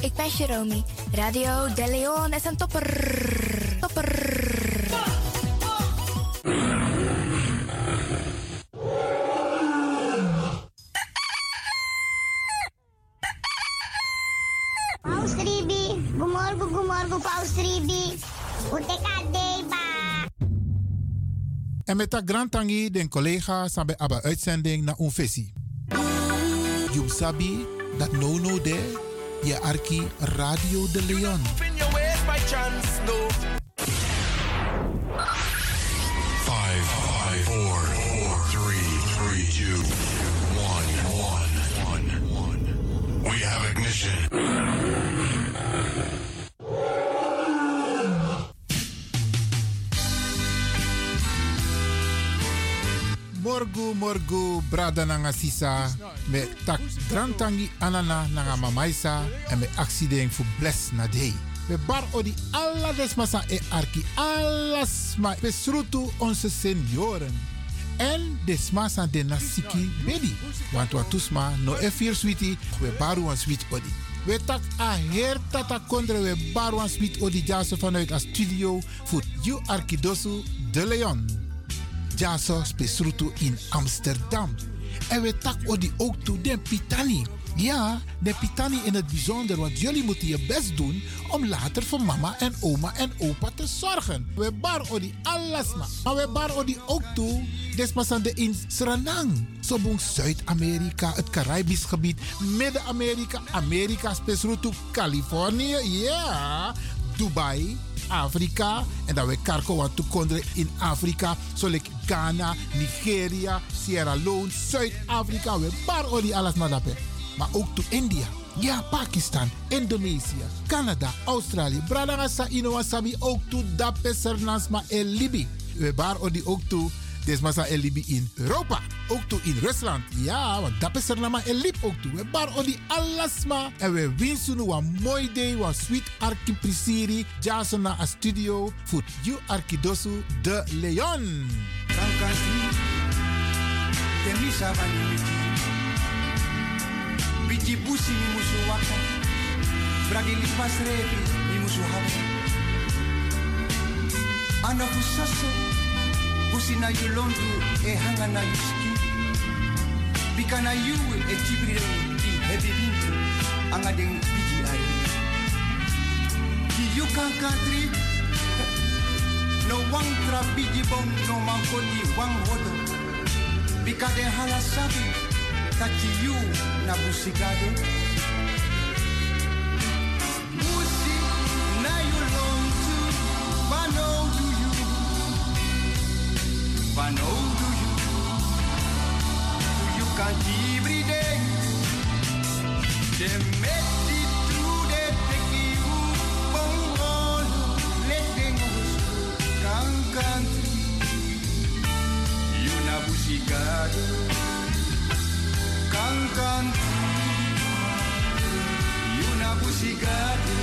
ik ben Jeromy. Radio De Leon is een topper. Topper. Paus Ribi, gumorgo gumorgo Paus Ribi. Uteka deba. En met dat grand tangi den collega sabe aba uitzending na un fesi. You sabi dat no no de je arki Radio de Leon. Five, five, four, four, three, three, two, one, one, one, one. We have ignition. Morgu morgu brada nanga sisa me tak drantangi anana nanga mamaisa en me accident fu bless na day. We bar odi alla desmasa e arki alles ma besrutu onze senioren. En desmasa de nasiki bedi. Want wat tusma no e vier sweetie we baru wan sweet odi. We tak a her tata kondre we baru wan sweet odi jaso vanuit a studio voor you arkidosu de Leon. Jaso spesrutu in Amsterdam. En we tak ook toe den Pitani. Ja, de Pitani in het bijzonder, want jullie moeten je best doen om later voor mama en oma en opa te zorgen. We bar odi alles ma. Maar we bar odi ook toe, despasande in Suriname. Sobong Zuid-Amerika, het Caribisch gebied, Midden-Amerika, Amerika, spesrutu Californië, ja, Dubai, Afrika. En dan we karko wat toekonderen in Afrika. Zoals Ghana, Nigeria, Sierra Leone, Zuid-Afrika. We bar odi alles maar daarbij. Maar ook to India. Ja, Pakistan, Indonesië, Canada, Australië. Bradangasa Inowasabi ook to Dape Sernasma en Libi. We bar odi ook to Desmasa en Libi in Europa. Ook toe in Rusland. Ja, want dat is er nama en lip ook toe. We bar odi alasma. En we winsten een mooi day. Een sweet arki. Jason na a studio. Voor you arkidosu de Leon. Biji busi ni musu waka. Bragi lipas revi ni musu hawa. Ana husaso, busi na yulondu e hanga na yuski. Bika na yu e tibri di hebi bintu. Anga deng biji ayu. Ki yu kankatri, no wang tra biji bong no mankoni wang hodo bika de hala sabi tachi yu na busigado Musi wano do you. You can every day de meti tu de teki u bong holo letting kan country Yuna busigado Kan country Yuna busigado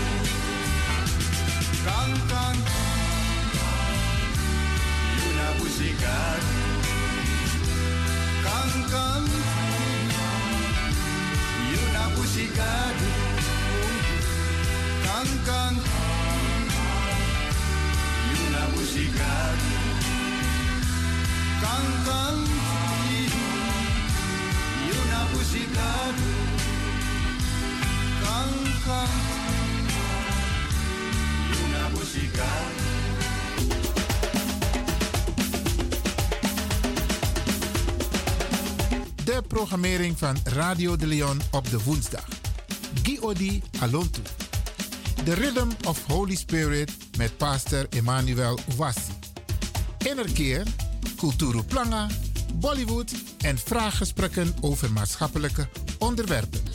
Yuna busigado Kan country Yuna busigado Kan country Yuna busigado Kan country Yuna busigado Kan country Yuna busigado Programmering van Radio de Leon op de woensdag. Giodi Alontu. The Rhythm of Holy Spirit met pastor Emmanuel Ouassi. Innerkeer, Kulturu Planga, Bollywood en vraaggesprekken over maatschappelijke onderwerpen.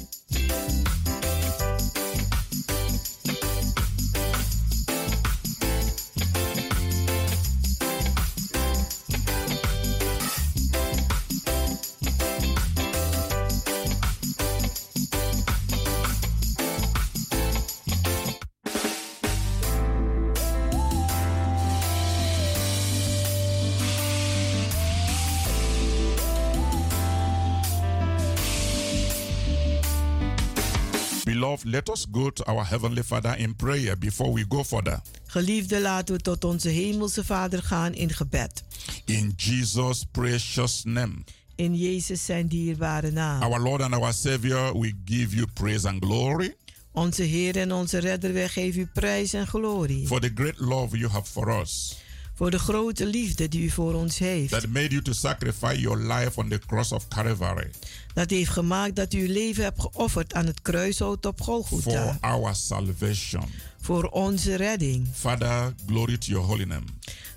Let us go to our Heavenly Father in prayer before we go further. Geliefde, laten we tot onze hemelse Vader gaan in gebed. In Jesus' precious name. In Jezus zijn dierbare naam. Our Lord and our Savior, we give you praise and glory Onze Heer en onze Redder, wij geven u prijs en glorie. for the great love you have for us Voor de grote liefde die u voor ons heeft. that made you to sacrifice your life on the cross of Calvary Dat heeft gemaakt dat u uw leven hebt geofferd aan het kruishout op for Golgotha. our salvation. Voor onze redding. Father, glory to your holy name.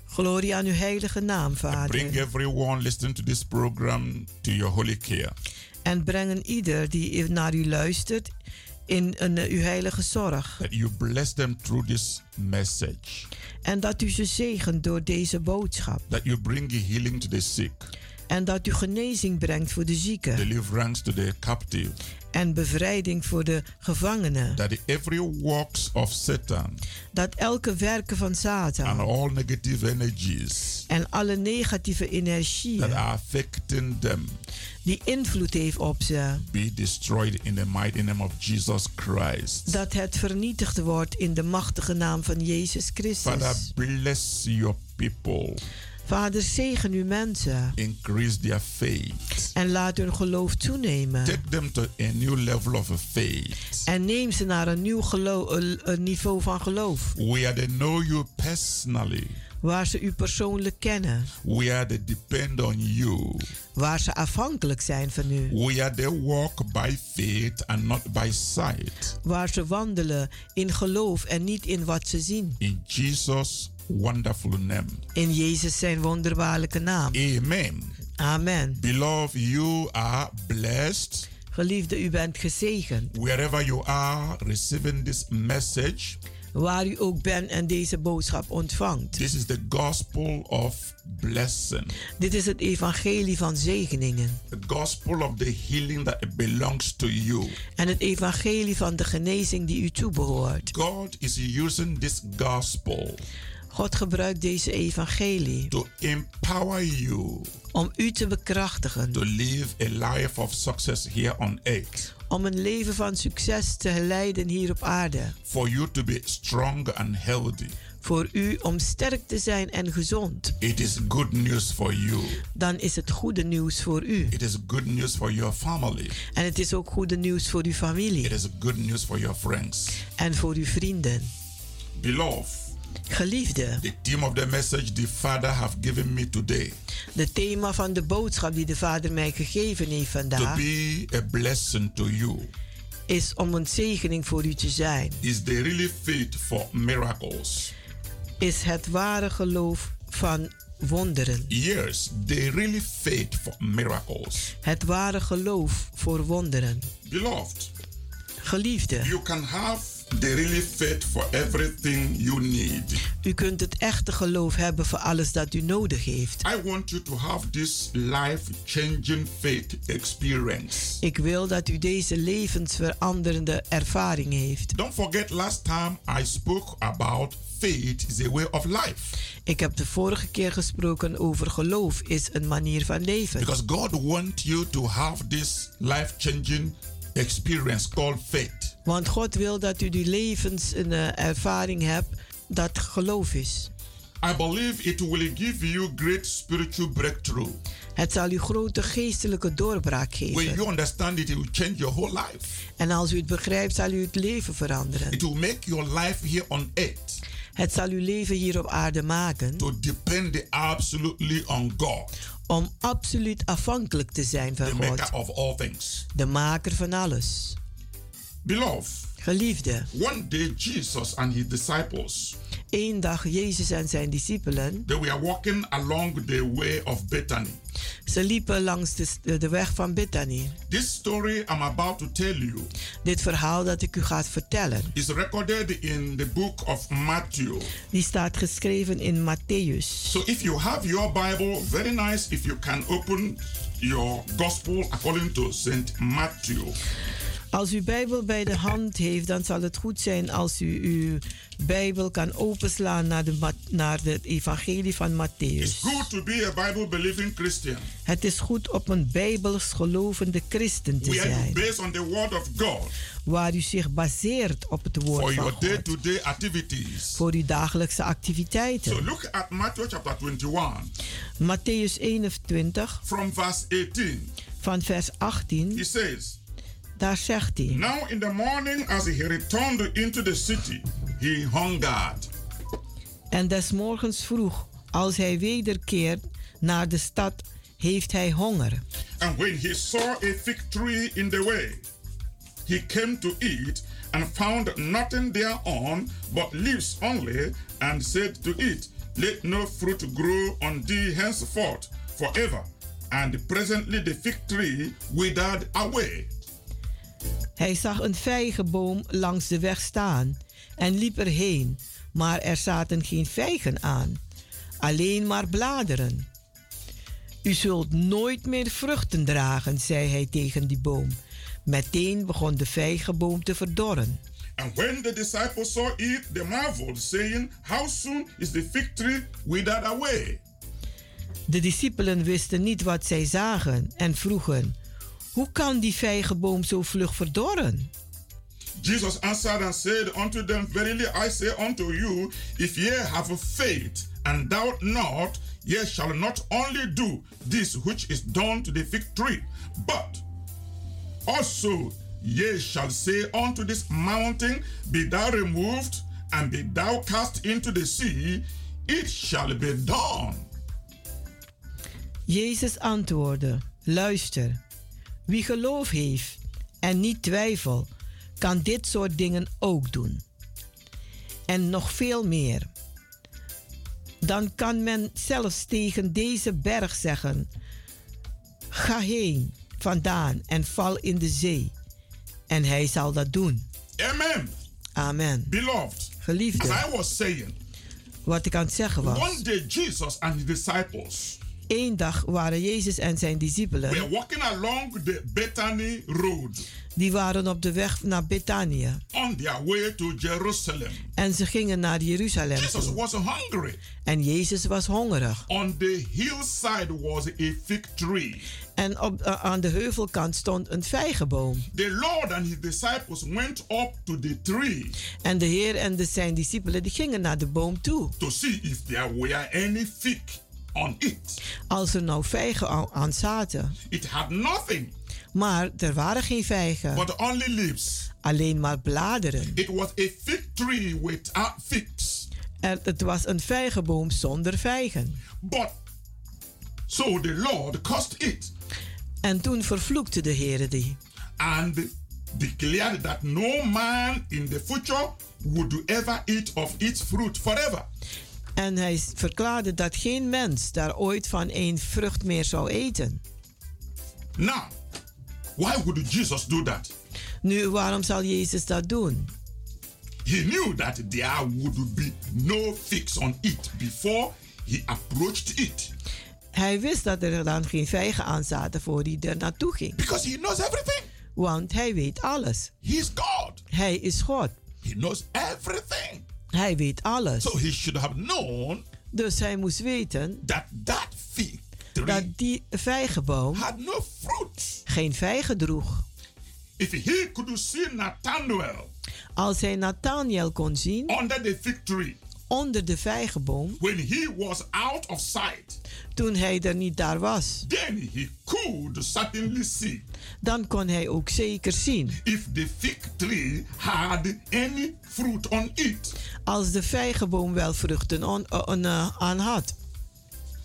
Glorie aan uw heilige naam, Bring Vader. everyone listening to this program to your holy care. En brengen ieder die naar u luistert in een, uw heilige zorg. That you bless them through this message. En dat u ze zegent door deze boodschap. That you bring healing to the sick, En dat u genezing brengt voor de zieken. deliverance to the captive. En bevrijding voor de gevangenen. That every works of Satan Dat elke werken van and Satan all negative energies en alle negatieve that energieën are affecting them die invloed heeft op ze, be destroyed in the mighty name of Jesus Christ. dat het vernietigd wordt in de machtige naam van Jezus Father, Christus. bless your people. Vader, zegen uw mensen Increase their faith. en laat hun geloof toenemen. Take them to a new level of faith. En neem ze naar een nieuw gelo- een- een niveau van geloof, Where they know you personally. waar ze u persoonlijk kennen, Where they depend on you. waar ze afhankelijk zijn van u, Where they walk by faith and not by sight. waar ze wandelen in geloof en niet in wat ze zien. In Jesus' wonderful name. In Jezus zijn wonderbaarlijke naam. Amen. Amen. Beloved, you are blessed Geliefde, u bent gezegend. wherever you are receiving this message. Waar u ook bent en deze boodschap ontvangt. This is the gospel of blessing, Dit is het evangelie van zegeningen. the gospel of the healing that belongs to you. En het evangelie van de genezing die u toebehoort. God is using this gospel God gebruikt deze evangelie to empower you om u te bekrachtigen. to live a life of success here on earth, Om een leven van succes te leiden hier op aarde. for you to be strong and healthy. Voor u om sterk te zijn en gezond. It is good news for you. Dan is het goede nieuws voor u. It is good news for your family. En het is ook goede nieuws voor uw It familie. is good news for your friends. En voor uw vrienden. Beloved, Geliefde, the theme of the message the Father have given me today de thema van de boodschap die de Vader mij gegeven heeft to vandaag be a blessing to you is om een zegening voor u te zijn. is the really faith for miracles. Is het ware geloof van wonderen. Yes, the really faith for miracles. Het ware geloof voor wonderen. Beloved, Geliefde, you can have the really faith for everything you need. u kunt het echte geloof hebben voor alles dat u nodig heeft. I want you to have this life changing faith experience. Ik wil dat u deze levensveranderende ervaring heeft. Don't forget last time I spoke about faith is a way of life. Ik heb de vorige keer gesproken over geloof is een manier van leven. Because God wants you to have this life changing experience called faith. Want God wil dat u die levenservaring hebt dat geloof is. I believe it will give you great spiritual breakthrough. Het zal u grote geestelijke doorbraak When geven. you understand it, it will change your whole life. En als u het begrijpt, zal u het leven veranderen. It will make your life here on earth Het zal uw leven hier op aarde maken to depend absolutely on God, om absoluut afhankelijk te zijn van the God, maker of all things. de maker van alles. Beloved, Geliefde, one day Jesus and his disciples één dag Jezus en zijn discipelen, they were walking along the way of Bethany. ze liepen langs de, de weg van Bethany. This story I'm about to tell you Dit verhaal dat ik u ga vertellen, is recorded in the book of Matthew. die staat geschreven in Matthäus. So if you have your Bible, very nice if you can open your gospel according to St. Matthew. Als u Bijbel bij de hand heeft, dan zal het goed zijn als u uw Bijbel kan openslaan naar, de, naar het evangelie van Matthäus. good to be a Bible believing Christian. Het is goed op een Bijbels gelovende christen te zijn, based on the word of God waar u zich baseert op het for woord van your God, activities. voor uw dagelijkse So activiteiten. look at Matthew chapter 21 Matthäus 21 from verse 18. van vers He 18, says, daar zegt hij. Now in the morning as he returned into the city, he hungered. En des morgens vroeg, als hij wederkeert naar de stad, heeft hij honger. And when he saw a fig tree in the way, he came to it and found nothing thereon but leaves only, and said to it, Let no fruit grow on thee henceforth forever. And presently the fig tree withered away. Hij zag een vijgenboom langs de weg staan en liep erheen, maar er zaten geen vijgen aan, alleen maar bladeren. U zult nooit meer vruchten dragen, zei hij tegen die boom. Meteen begon de vijgenboom te verdorren. And when the disciples saw it, they marveled, saying, How soon is the fig tree withered away? De discipelen wisten niet wat zij zagen en vroegen: Hoe kan die vijgenboom zo vlug verdorren? Jesus answered and said unto them, Verily I say unto you, if ye have faith and doubt not, ye shall not only do this which is done to the fig tree, but also ye shall say unto this mountain, Be thou removed, and be thou cast into the sea, it shall be done. Jezus antwoordde: Luister, wie geloof heeft en niet twijfel, kan dit soort dingen ook doen. En nog veel meer. Dan kan men zelfs tegen deze berg zeggen: Ga heen vandaan en val in de zee. En hij zal dat doen. Amen. Amen. Beloved, as Geliefde, I was saying, wat ik aan het zeggen was. one day Jesus and his disciples Eén dag waren Jezus en zijn discipelen, were walking along the Bethany road. die waren op de weg naar Betanië. on their way to Jerusalem. En ze gingen naar Jeruzalem Jesus was hungry. En Jezus was hongerig. On the hillside was a fig tree. En op, eh, aan de heuvelkant stond een vijgenboom. The Lord and his disciples went up to the tree En de Heer en de, zijn discipelen die gingen naar de boom toe. to see if there were any fig on it. Als er nou vijgen aan, zaten. It had nothing Maar er waren geen vijgen. but only leaves. Alleen maar bladeren. It was a fig tree without figs. En het was een vijgenboom zonder vijgen. But so the Lord cursed it En toen vervloekte de Heer die. and declared that no man in the future would ever eat of its fruit forever. En hij verklaarde dat geen mens daar ooit van één vrucht meer zou eten. Now, why would Jesus do that? Nu, waarom zal Jezus dat doen? He knew that there would be no fix on it before he approached it. Hij wist dat er dan geen vijgen aan zaten voor hij er naartoe ging. Because he knows everything. Want hij weet alles. He is God. Hij is God. He knows everything. Hij weet alles. So he should have known Dus hij moest weten that that fig tree dat die vijgenboom had no fruit. geen vijgen droeg. if he could see Nathanael Als hij Nathaniel kon zien under the fig tree onder de vijgenboom, when he was out of sight, toen hij er niet daar was, then he could certainly see dan kon hij ook zeker zien if the fig tree had any fruit on it. als de vijgenboom wel vruchten on- on- eh, aan had.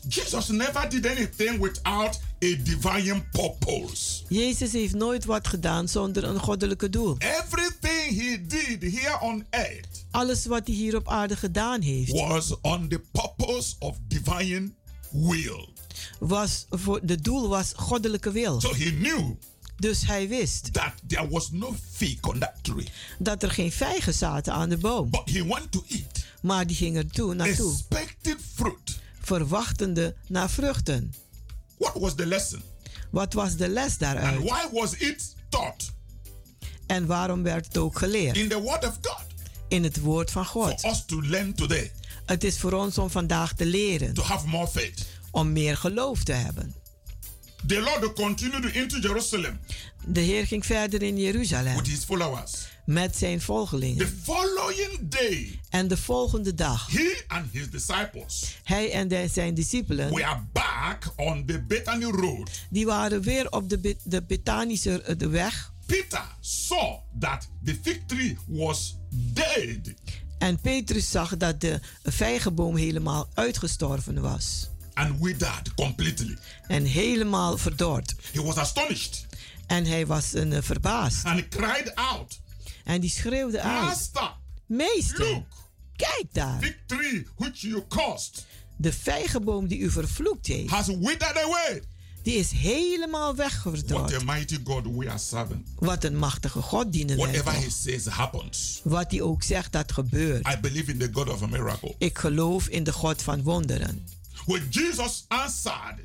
Jesus never did anything without a divine purpose. Jezus heeft nooit wat gedaan zonder een goddelijke doel. Everything he did here on earth Alles wat hij hier op aarde gedaan heeft, was on the purpose of divine will. was voor de doel was goddelijke wil. So he knew Dus hij wist that there was no fig on that tree. dat er geen vijgen zaten aan de boom. But he to eat, Maar die ging er toe, naartoe, expected fruit. verwachtende naar vruchten. What was the lesson? Wat was de les And daaruit? why was it taught? En waarom werd het ook geleerd? In the Word of God. In het woord van For God. us to learn today, Het is voor ons om vandaag te leren, to have more faith. om meer geloof te hebben. The Lord continued into Jerusalem De Heer ging verder in Jeruzalem with his followers. Met zijn The volgelingen. following day, En de volgende dag, he and his disciples hij en de- zijn discipelen, were back on the Bethany road. die waren weer op de, de Bethanische eh, de weg. Peter saw that the fig tree was dead En Petrus zag dat de vijgenboom helemaal uitgestorven was. and withered completely. En helemaal verdord. He was astonished En hij was een, eh, verbaasd. and cried out, En die schreeuwde uit: Master, Meester, look, kijk daar. tree which you caused De vijgenboom die u vervloekt heeft, has withered away. die is helemaal What weggeverdord. a mighty God we are serving. Wat een machtige God dienen wij Whatever he toch. says happens. Wat hij ook zegt, dat gebeurt. I believe in the God of a miracle. Ik geloof in de God van wonderen. When Jesus answered,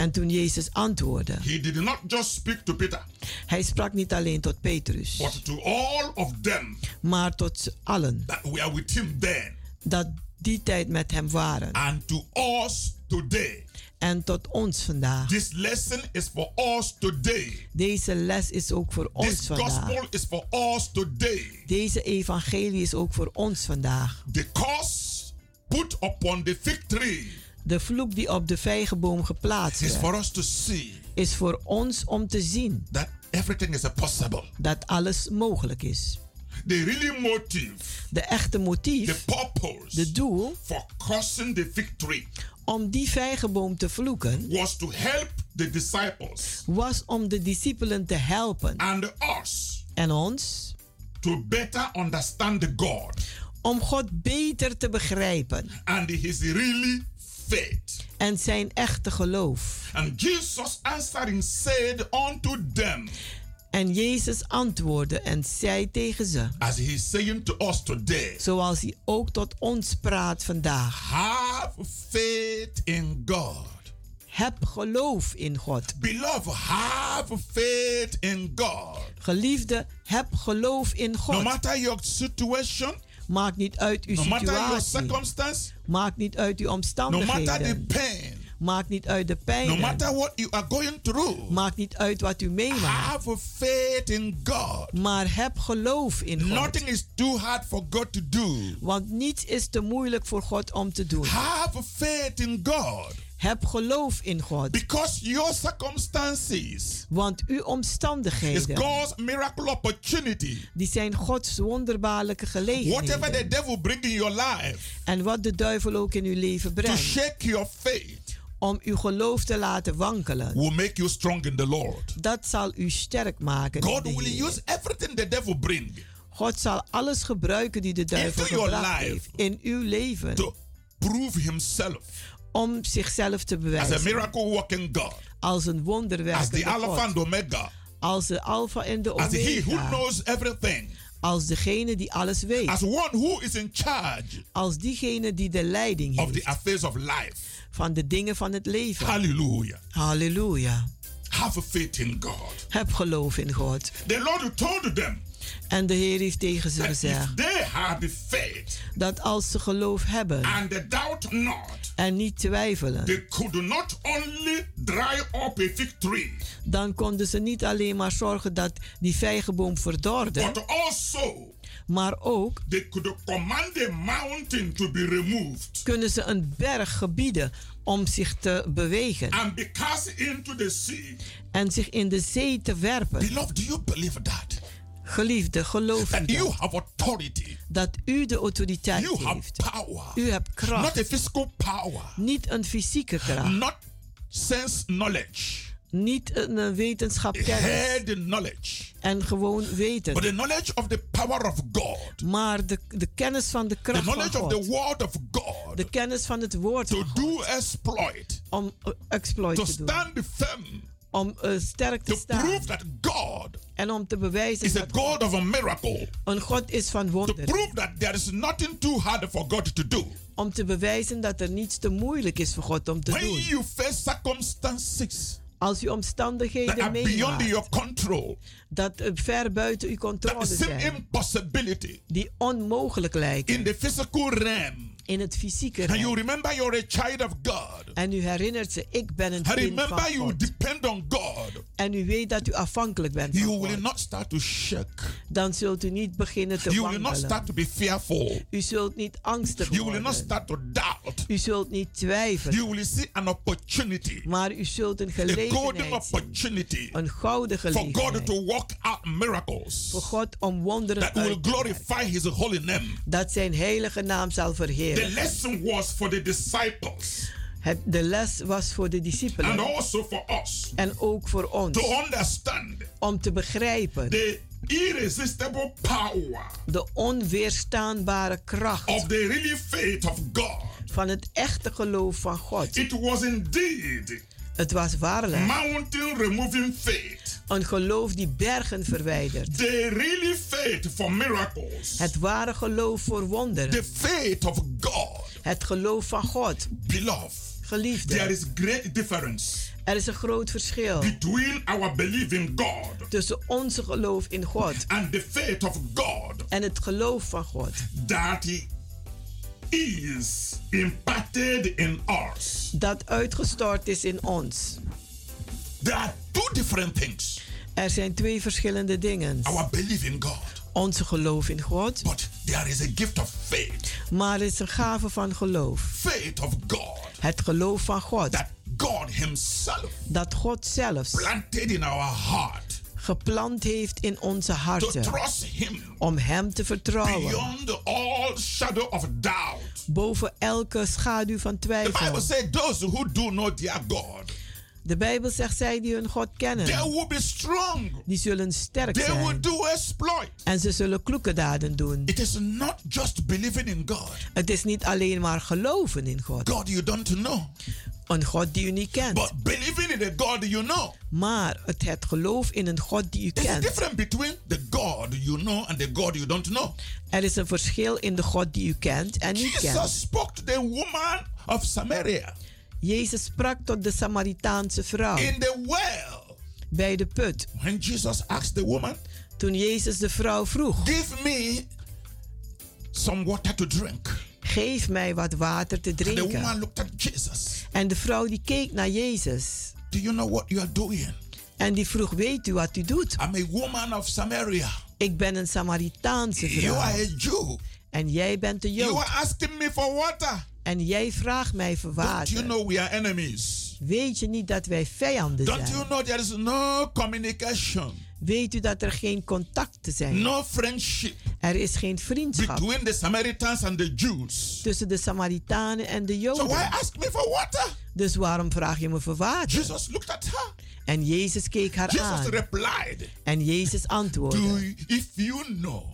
En toen Jezus antwoordde, he did not just speak to Peter, hij sprak niet alleen tot Petrus, but to all of them maar tot allen that were with him then, dat die tijd met hem waren. and to us today. En tot ons vandaag. This lesson is for us today. Deze les is ook voor ons This vandaag. gospel is for us today. Deze evangelie is ook voor ons vandaag. The curse put upon the fig tree De vloek die op de vijgenboom geplaatst is for us to see is voor ons om te zien that everything is possible. dat alles mogelijk is. The really motive, De echte the motief, purpose de doel for cursing the tree om die vijgenboom te vloeken, was to help the disciples was om de discipelen te helpen and us en ons to better understand the God om God beter te begrijpen and his really faith. en zijn echte geloof. And Jesus answering said unto them, En Jezus antwoordde en zei tegen ze, as he is saying to us today, zoals hij ook tot ons praat vandaag. have faith in God. Heb geloof in God. Beloved, have faith in God. Geliefde, heb geloof in No God. matter your situation, Maakt niet uit uw no situatie. Maakt niet uit uw no matter the omstandigheden. pain, Maakt niet uit de no pijn. matter what you are going through, Maakt niet uit wat u meemaakt. have faith in God. Maar heb geloof in God. Nothing is too hard for God to do. Want niets is te moeilijk voor God om te doen. Have faith in God. Heb geloof in God. Because your circumstances Want uw is omstandigheden, God's miracle opportunity. die zijn Gods wonderbaarlijke Whatever the gelegenheden. devil bring in your life En wat de duivel ook in uw leven to brengt. shake your faith Om uw geloof te laten wankelen. will make you strong in the Lord. Dat zal u sterk maken. in God de will Heer. use everything the devil bring God zal alles gebruiken die de duivel Into your gebracht life. heeft in uw leven. to prove himself Om zichzelf te as a bewijzen. miracle working God, Als een as wonderwerkende the Alpha God. and Omega, Als de Alpha en de as he who Omega. knows everything, Als degene die alles weet. as one who is in charge Als diegene die de leiding of the heeft affairs of life. van de dingen van het leven. Hallelujah. Halleluja. Have faith in God. Heb geloof in God. The Lord told them En de Heer heeft tegen ze gezegd faith dat als ze geloof hebben not, en niet twijfelen, they could not only dry up a fig tree, dan konden ze niet alleen maar zorgen dat die vijgenboom verdorde, but also maar ook they could command the mountain to be removed kunnen ze een berg gebieden om zich te bewegen and be cast into the sea. en zich in de zee te werpen. Beloved, do you believe that? Geliefde, geloof That you dat, have authority. dat u de autoriteit You have heeft. power. U hebt Not kracht, a physical power. niet een fysieke kracht, Not sense knowledge, niet een eh, wetenschap kennis. head knowledge, en gewoon but weten, the knowledge of the power of God, maar de, de kennis van de the kracht van knowledge of the God, word of God, de kennis van het woord to van God, do exploit, om eh, exploit to te doen, stand firm, om eh, sterk te to staan prove that God en om te bewijzen is a dat God of a miracle, een God is van to wonderen. prove that there is nothing too hard for God to do. Om te bewijzen dat er niets te moeilijk is voor God om te When doen. you face circumstances Als u omstandigheden meemaakt dat eh, ver buiten uw controle zijn, impossibility die onmogelijk lijken in the physical realm, in het fysieke and you remember you're a child of God, En u herinnert ze, ik ben een kind van remember you God. depend on God, En u weet dat u afhankelijk bent van you will God. not start to shake. Dan zult u niet beginnen te You will not start to be fearful. U zult niet angstig You will not worden. start to doubt. U zult niet twijfelen. You will see an opportunity, Maar u zult een a golden gelegenheid opportunity Een gouden for God gelegenheid. to work out miracles Voor God om wonderen that will uit te werken. glorify His holy name. Dat zijn heilige naam zal The lesson was for the disciples Het, de les was voor de and discipelen also for us en ook voor ons. to understand Om te begrijpen the irresistible power de onweerstaanbare kracht of the really faith of God. van het echte geloof van God. It was indeed Het was waarlijk mountain removing faith. een geloof die bergen verwijdert. The really faith for miracles. Het ware geloof voor The wonderen. faith of God. Het geloof van God. Beloved, there Geliefde, is great difference er is een groot verschil between our belief in God tussen onze geloof in God and the faith of God en het geloof van God. that is imparted in us. Dat uitgestort is in ons. There are two different things. Er zijn twee verschillende dingen. Our belief in God, Onze geloof in God, but there is a gift of faith. maar er is een gave van geloof. Faith of God Het geloof van God. that God Himself Dat God zelfs planted in our heart geplant heeft in onze harten. trust Him Om Hem te vertrouwen. beyond all shadow of doubt. Boven elke schaduw van twijfel. De Bijbel zegt, zij die hun God they kennen, will be strong. die zullen sterk They will zijn. do exploit. En ze zullen kloeke daden doen. It is not just believing in God. Het is niet alleen maar geloven in God. God you don't know. Een God die u niet kent. But believing in the God you know. Maar het, het geloof in een God die u There's a kent. difference between the God you know and the God you don't know. Er is een verschil in de God die u kent en niet Jesus kent. spoke to the woman of Samaria Jezus sprak tot de Samaritaanse vrouw in the well. bij de put. When Jesus asked the woman, Toen Jezus de vrouw vroeg: Give me some water to drink. Geef mij wat water te And the woman drinken. looked at Jesus. En de vrouw die keek naar Jezus. Do you know what you are doing? En die vroeg: Weet u wat u doet? I'm a woman of Samaria. Ik ben een Samaritaanse You are vrouw. a Jew. En jij bent de You Jood. are asking me for water. En jij vraagt mij voor Don't you water. know we are enemies? Weet je niet dat wij vijanden Don't you zijn? know there is no communication, Weet u dat er geen contacten zijn? no friendship Er is geen vriendschap between the Samaritans and the Jews? tussen de Samaritanen en de So why Joden. ask me for water? Dus waarom vraag je me voor water? Jesus looked at her. En Jezus keek haar Jesus aan. replied, En Jezus Do antwoordde: you- if you know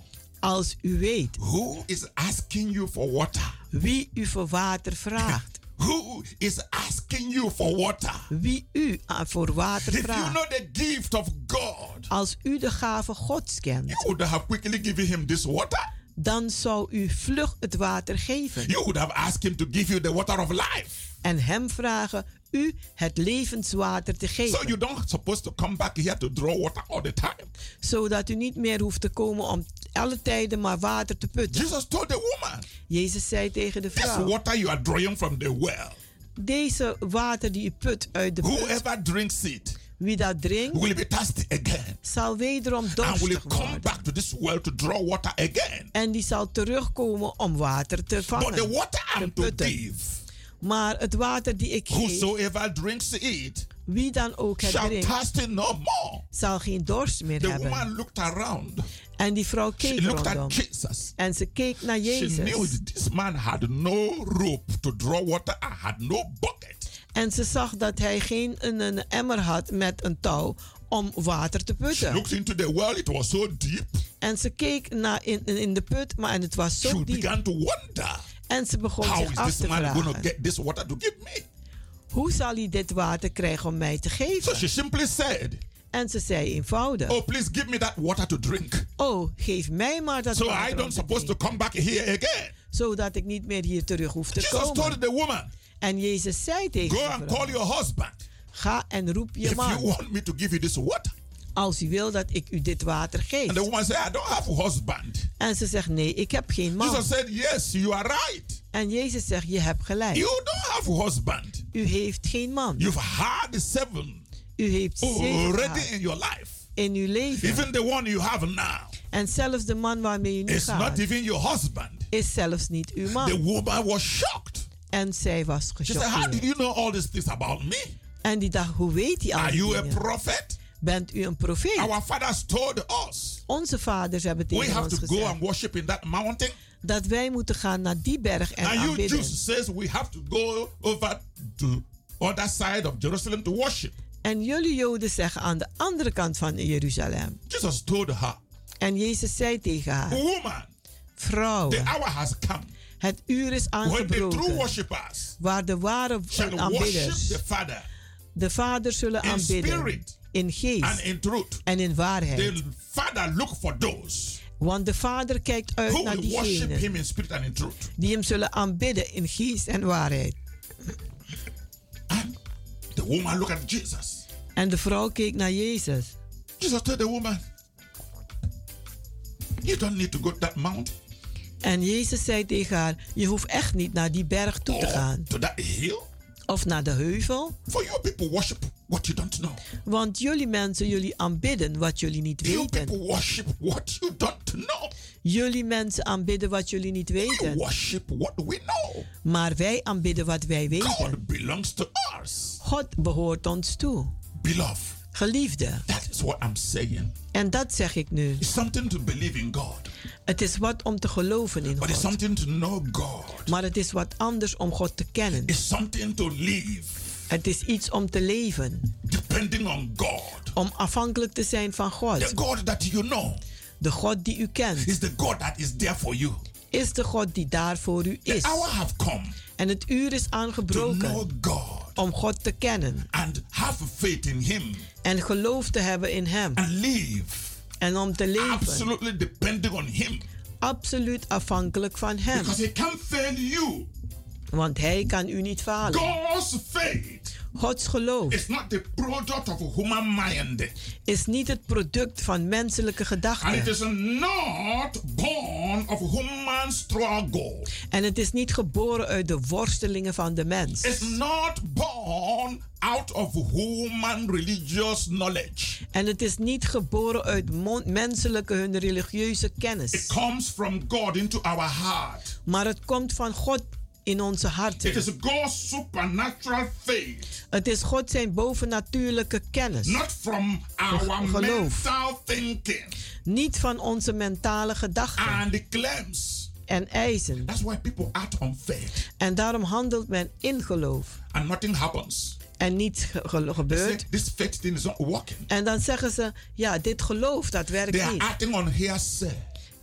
Als u weet. Who is asking you for water, wie u voor water vraagt, who is asking you for water, wie u aan- voor water if you vraagt, know the gift of God, als u de gave Gods kent, you would have quickly given him this water. dan zou u vlug het water geven. You would have asked him to give you the water of life. en hem vragen u het levenswater te So geven, you don't supposed to come back here to draw water all the time. zodat u niet meer hoeft te komen om alle tijden maar water te putten. Jesus told the woman, Jezus zei tegen de This vrouw: water you are drawing from the well, Deze water die u put uit de put, whoever drinks it wie dat drinkt, will be thirsty again zal wederom and will dorstig come worden. back to this well to draw water again. En die zal terugkomen om water te But the vangen. water I'm te to putten. give, Maar het water die ik geef, whosoever drinks it wie dan ook het drinkt, no more. zal geen dorst meer The hebben. woman looked around. En die vrouw She keek looked rondom. at Jesus. En ze keek naar She knew Jezus. this man had no rope to draw water and had no bucket. En ze zag dat hij geen een, een emmer had met een touw om water te She putten. looked into the well, it was so deep. En ze keek naar in, in in de put, maar en het was She zo diep. began to wonder En ze begon how zich is af this te man going to vragen. get this water to give me? Hoe zal hij dit water krijgen om mij te So geven? she simply said, En ze zei eenvoudig. Oh, please give me that water to drink. Oh, geef mij maar dat So I water don't supposed to come back here again. Zodat ik niet meer hier terug hoef te Jesus komen. told the woman, En Jezus zei tegen Go and call your husband ga en roep je if you man. want me to give you this water. Als u wil dat ik u dit water geef. And the woman said, I don't have a husband. En ze zegt, nee, ik heb geen man. Jesus said, Yes, you are right. En Jezus zegt, je hebt gelijk. You don't have a husband. U heeft geen man. You've had seven U heeft zeven already in your life. in uw leven. Even the one you have now En zelfs de man waarmee u nu is not gaat, even your husband. is zelfs niet uw The man. woman was shocked. En zij was She said, How did you know all these things about me? En die dacht, hoe weet hij al Are you a prophet? Bent u een profeet? Our fathers told us Onze vaders hebben we tegen have ons to go gezegd and worship in that mountain. dat wij moeten gaan naar die berg en And you aanbidden. Jews says we have to go over to other side of Jerusalem to worship. En jullie Joden zeggen aan de andere kant van Jeruzalem. Jesus told her, En Jezus zei tegen haar, Woman, vrouw, the hour has come het uur is when the true aangebroken waar de ware aanbidders the Father de Vader zullen aanbidden spirit in and geest in truth. en in waarheid. The Father look for those Want de Vader kijkt uit who naar diegenen Him in spirit and in truth. die hem zullen aanbidden in geest en waarheid. And the woman looked at Jesus. En de vrouw keek naar Jezus. Jesus told the woman, You don't need to go to that mountain En Jezus zei tegen haar: Je hoeft echt niet naar die berg toe te gaan. to that hill. Of naar de heuvel. For you people worship what you don't know. Want jullie mensen, jullie aanbidden wat jullie niet You weten. people worship what you don't know. Jullie mensen aanbidden wat jullie niet We weten. worship what we know. Maar wij aanbidden wat wij weten. God belongs to us. God behoort ons toe. Beloved, Geliefde. that is what I'm saying. En dat zeg ik nu. It's something to believe in God, Het is wat om te geloven in but it's God. something to know God. Maar het is wat anders om God te kennen. It's something to live Het is iets om te leven. depending on God. Om afhankelijk te zijn van The God. God that you know De God die u kent. is the God that is there for you. Is de God die daar voor u The is. hour have come En het uur is aangebroken God om God te kennen. and have faith in Him En geloof te hebben in Hem. and live En om te leven. absolutely depending on Him Absoluut afhankelijk van Hem. because He can't fail you. Want Hij kan u niet falen. God's faith Gods geloof is not the product of human mind. is niet het product van menselijke And it gedachten. is not born of human struggle. En het is niet geboren uit de worstelingen van de mens. It's not born out of human religious knowledge. En het is niet geboren uit menselijke hun religieuze It kennis. comes from God into our heart. Maar het komt van God in onze It harten. is God's supernatural faith, Het is God zijn bovennatuurlijke kennis. not from our Geloof. mental thinking Niet van onze mentale gedachten and the claims. en eisen. That's why people act on faith En daarom handelt men in geloof. and nothing happens. En niets ge- ge- They say, gebeurt. this faith thing is not working. En dan zeggen ze, ja, dit geloof, dat They werkt are niet. acting on hearsay.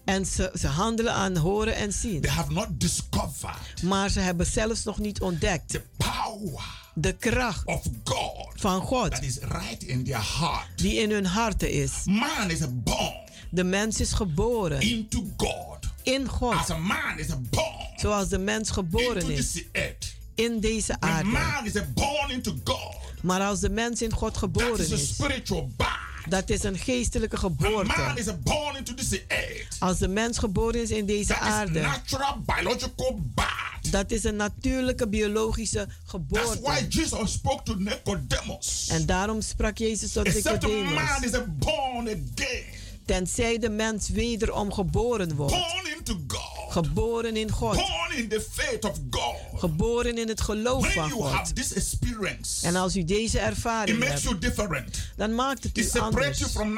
En ze, ze handelen aan horen en zien. They have not discovered Maar ze hebben zelfs nog niet ontdekt the power de kracht of God van God that is right in their heart. die in hun harten is. Man is born De mens is geboren into God. in God. As a man is born Zoals de mens geboren into is this earth. in deze aarde. man is born into God. Maar als de mens in God That geboren is a is, spiritual birth. Dat is een geestelijke The man geboorte. is born into this earth. Als de mens geboren is in deze That is aarde, natural biological birth. Dat is een natuurlijke biologische That's geboorte. why Jesus spoke to Nicodemus. En daarom sprak Jezus tot Except Nicodemus. man is born again, Tenzij de mens wederom geboren wordt. Geboren in God. born in the faith of God. Geboren in het geloof When van you have God. this experience, En als u deze it ervaring makes hebt, you different. dan maakt het It u anders. you from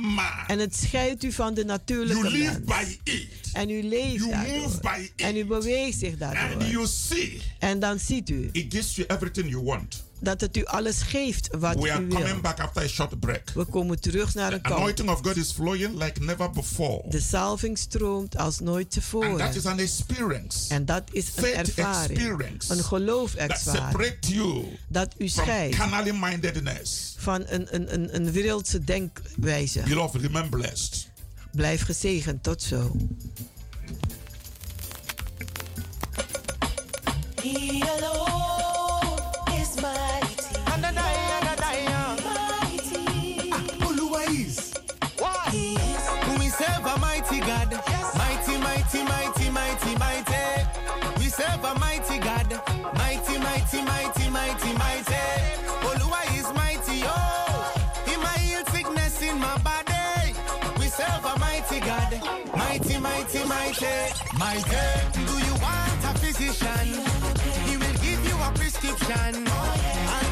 man. En het scheidt u van de You natuurlijke live mens. by it. En u leeft You move daardoor. by En u it. beweegt zich And daardoor. you see, En dan ziet u it gives you everything you want. Dat het u alles geeft wat We are u coming wil. back after a short break. We komen terug naar een kant. Anointing of God is flowing like never before. De salving stroomt als nooit And that tevoren. is an experience En dat is een Faith ervaring. experience. Een that geloofservaring. separates you Dat u from scheidt mindedness. van een, een, een, een wereldse denkwijze. Beloved, remain blessed. Blijf gezegend. Tot zo. He alone Mighty, mighty, mighty, mighty. Oluwa is mighty, oh. He might heal sickness in my body. We serve a mighty God. Mighty, mighty, mighty, mighty. Do you want a physician? He will give you a prescription. And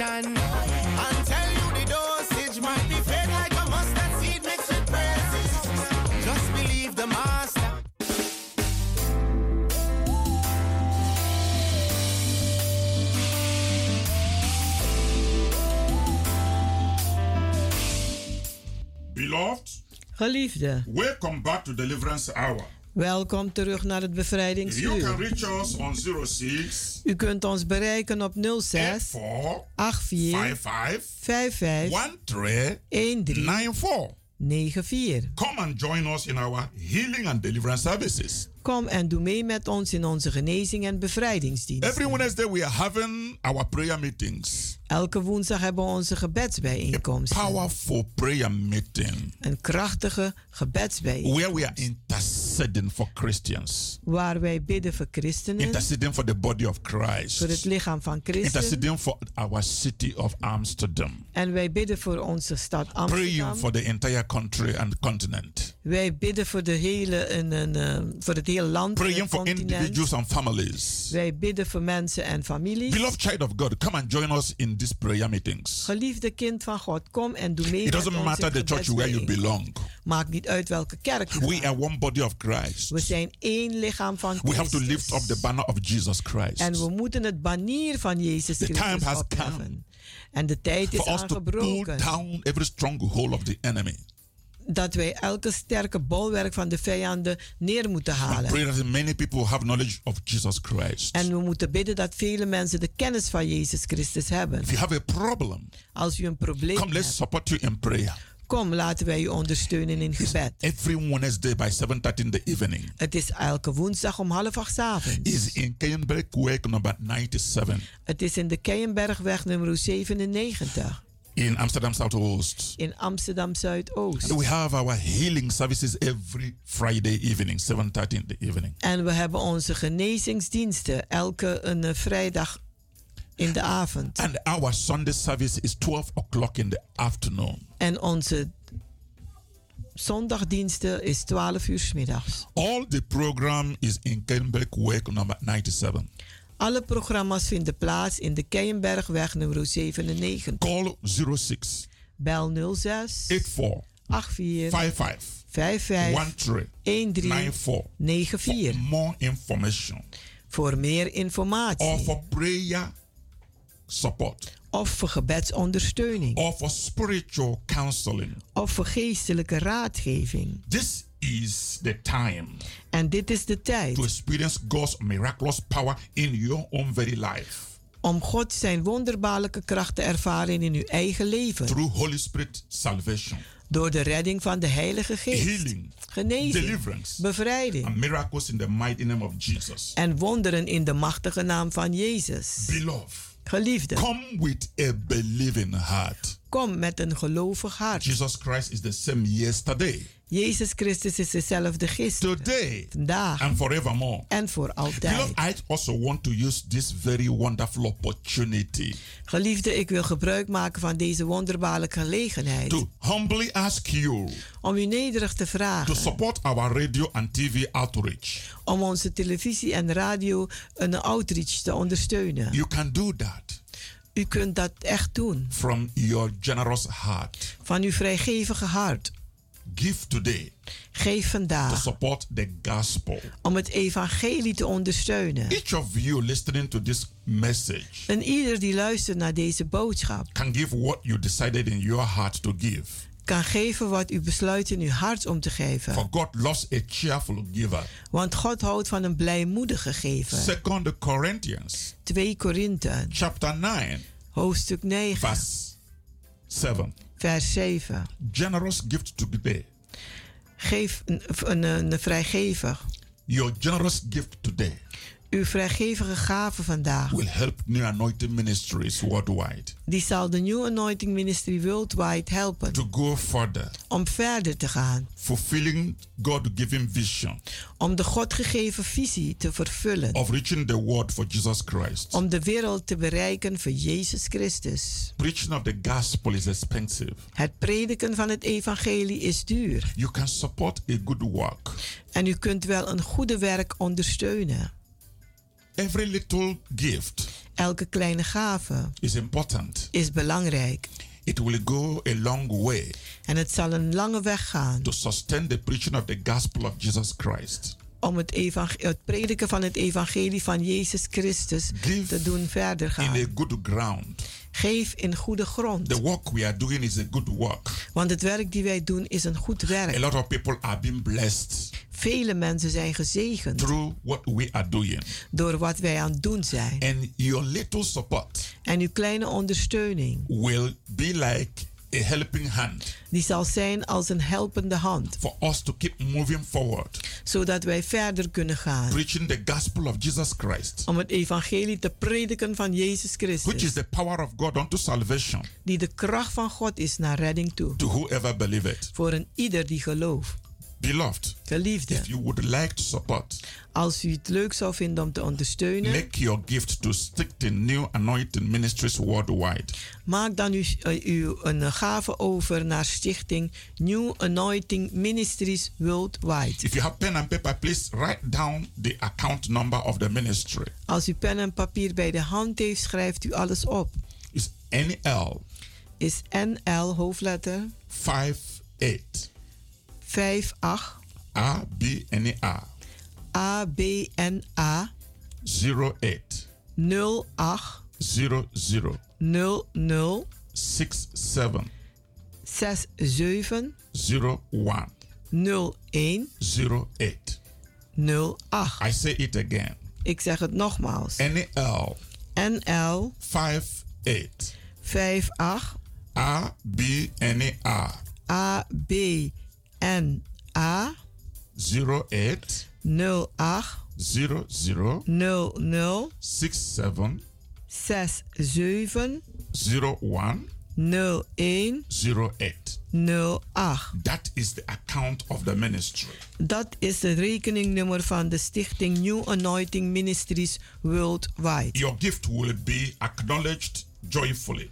a prescription. And tell you the dosage might be fed like a mustard seed mixed with praises. Just believe the master. Beloved, Geliefde, welcome back to Deliverance Hour. Welkom terug naar het You can bevrijdingsuur. reach us on 06 U kunt ons bereiken op 06 84 84 55 55 13 13 94. 94. Come and join us in our healing and deliverance services. Kom en doe mee met ons in onze genezing en bevrijdingsdienst. Every Wednesday we are having our prayer meetings. Elke woensdag hebben we onze gebedsbijeenkomst. Powerful prayer meeting Een krachtige gebedsbijeenkomst. where we are interceding for Christians, Waar wij bidden voor christenen, interceding for the body of voor het Christ, lichaam van Christus. interceding for our city of Amsterdam, En wij bidden voor onze stad praying Amsterdam. for the entire country and continent. Wij bidden voor, de hele, een, een, eh, voor het land. Praying for individuals and families. Wij bidden voor mensen en families. Beloved child of God, come and join us in these prayer meetings. Geliefde kind van God, kom en doe mee It doesn't matter the church where you belong. Maakt niet uit welke kerk je We are one body of Christ. We zijn één lichaam van We have to Christus. lift up the banner of Jesus Christ. En we moeten het banier van Jezus The time Christus has opheffen. En de tijd is For us to pull aangebroken. down every stronghold of the enemy. Dat wij elke sterke bolwerk van de vijanden neer moeten halen. pray that many people have knowledge of Jesus Christ. En we moeten bidden dat vele mensen de kennis van Jezus Christus hebben. If you have a problem, Als u een probleem come let's hebt, support you in prayer. kom laten wij u ondersteunen in gebed. Every Wednesday by 7.30 in the evening Het is elke woensdag om half acht 's avonds. is in number 97 Het is in de Keienbergweg nummer 97 in Amsterdam Southwest. in Amsterdam Zuidoost. And we have our healing services every Friday evening, 7.30 in the evening. En we hebben onze genezingsdiensten elke een eh, vrijdag in de avond. And our Sunday service is 12 o'clock in the afternoon. En onze zondagdiensten is 12 uur 's middags. All the program is in Kenberg Way number 97. Alle programma's vinden plaats in de Keienbergweg nummer 97. Call 06 Bel 06 84 84 55 55 13 13 94 94 for more information. Voor meer or informatie for prayer support. Of voor gebedsondersteuning. Or for spiritual counseling. of voor geestelijke raadgeving. This is the time En dit is de to tijd experience God's miraculous power in your own very life om God zijn wonderbaarlijke kracht te ervaren in uw eigen leven. through Holy Spirit salvation, Door de redding van de Heilige Geest. healing, Genezing, deliverance, bevrijding and miracles in the mighty name of Jesus. en wonderen in de machtige naam van Jezus. Beloved, Geliefde, come with a believing heart. kom met een gelovig hart. Jesus Christ is the same yesterday, Jezus Christus is dezelfde gisteren, today, vandaag and forevermore. en voor Beloved, altijd. I also want to use this very wonderful opportunity Geliefde, ik wil gebruik maken van deze wonderbaarlijke gelegenheid to humbly ask you om u nederig te to vragen support our radio and TV outreach. om onze televisie en radio een outreach te ondersteunen. You can do that U kunt dat echt doen from your generous heart. van uw vrijgevige hart. Give today Geef to vandaag support the gospel. om het evangelie te ondersteunen. Each of you listening to this message En ieder die luistert naar deze boodschap can give what you decided in your heart to give. kan geven wat u besluit in uw hart om te For geven. God loves a cheerful giver. Want God houdt van een blijmoedige gever. Second Corinthians 2 Korinthe, chapter 9 hoofdstuk 9, verse 7. Vers 7. Generous gift today. Geef een, een, een vrijgevig. Your generous gift today Uw vrijgevige gave vandaag, will help New Anointing Ministries worldwide die zal de New Anointing Ministry Worldwide helpen to go further, om verder te gaan. fulfilling God-given vision Om de God gegeven visie te vervullen. of reaching the world for Jesus Christ. Om de wereld te bereiken voor Jezus Christus. Preaching of the gospel is expensive. Het prediken van het evangelie is duur. You can support a good work. En u kunt wel een goede werk ondersteunen. Every little gift Elke kleine gave is important. is belangrijk. It will go a long way En het zal een lange weg gaan to sustain the preaching of the gospel of Jesus Christ. om het, het prediken van het evangelie van Jezus Christus Give te doen verder In a gaan. good ground. Geef in goede grond. The work we are doing is a good work. Want het werk die wij doen is een goed A werk. lot of people are being blessed Vele mensen zijn gezegend through what we are doing. door wat wij aan het doen zijn. And your little support En uw kleine ondersteuning, will be like a helping hand die zal zijn als een helpende hand. for us to keep moving forward, Zodat wij verder kunnen gaan. preaching the gospel of Jesus Christ, Om het evangelie te prediken van Jezus which is Christus. the power of God unto salvation Die de kracht van God is naar redding toe. to whoever believe it. Voor een ieder die gelooft. Beloved, Geliefde, if you would like to support, als u het leuk zou vinden om te ondersteunen, make your gift to stick to New Anointing Ministries worldwide. maak dan uw, eh, uw een gave over naar stichting New Anointing Ministries Worldwide. If you have pen and paper, please write down the account number of the ministry. Als u pen en papier bij de hand heeft, schrijft u alles op. It's NL Is NL hoofdletter 58 58 A B N A. ABNA 08 08 00 00 67 67 01 01 08. 08. I say it again. Ik zeg het nogmaals. NL NL 58 58 A B N A ABNA 08 08 00 00 67 67 01 01 08. 08. That is the account of the ministry. Dat is het rekeningnummer van de stichting New Anointing Ministries Worldwide. Your gift will be acknowledged joyfully.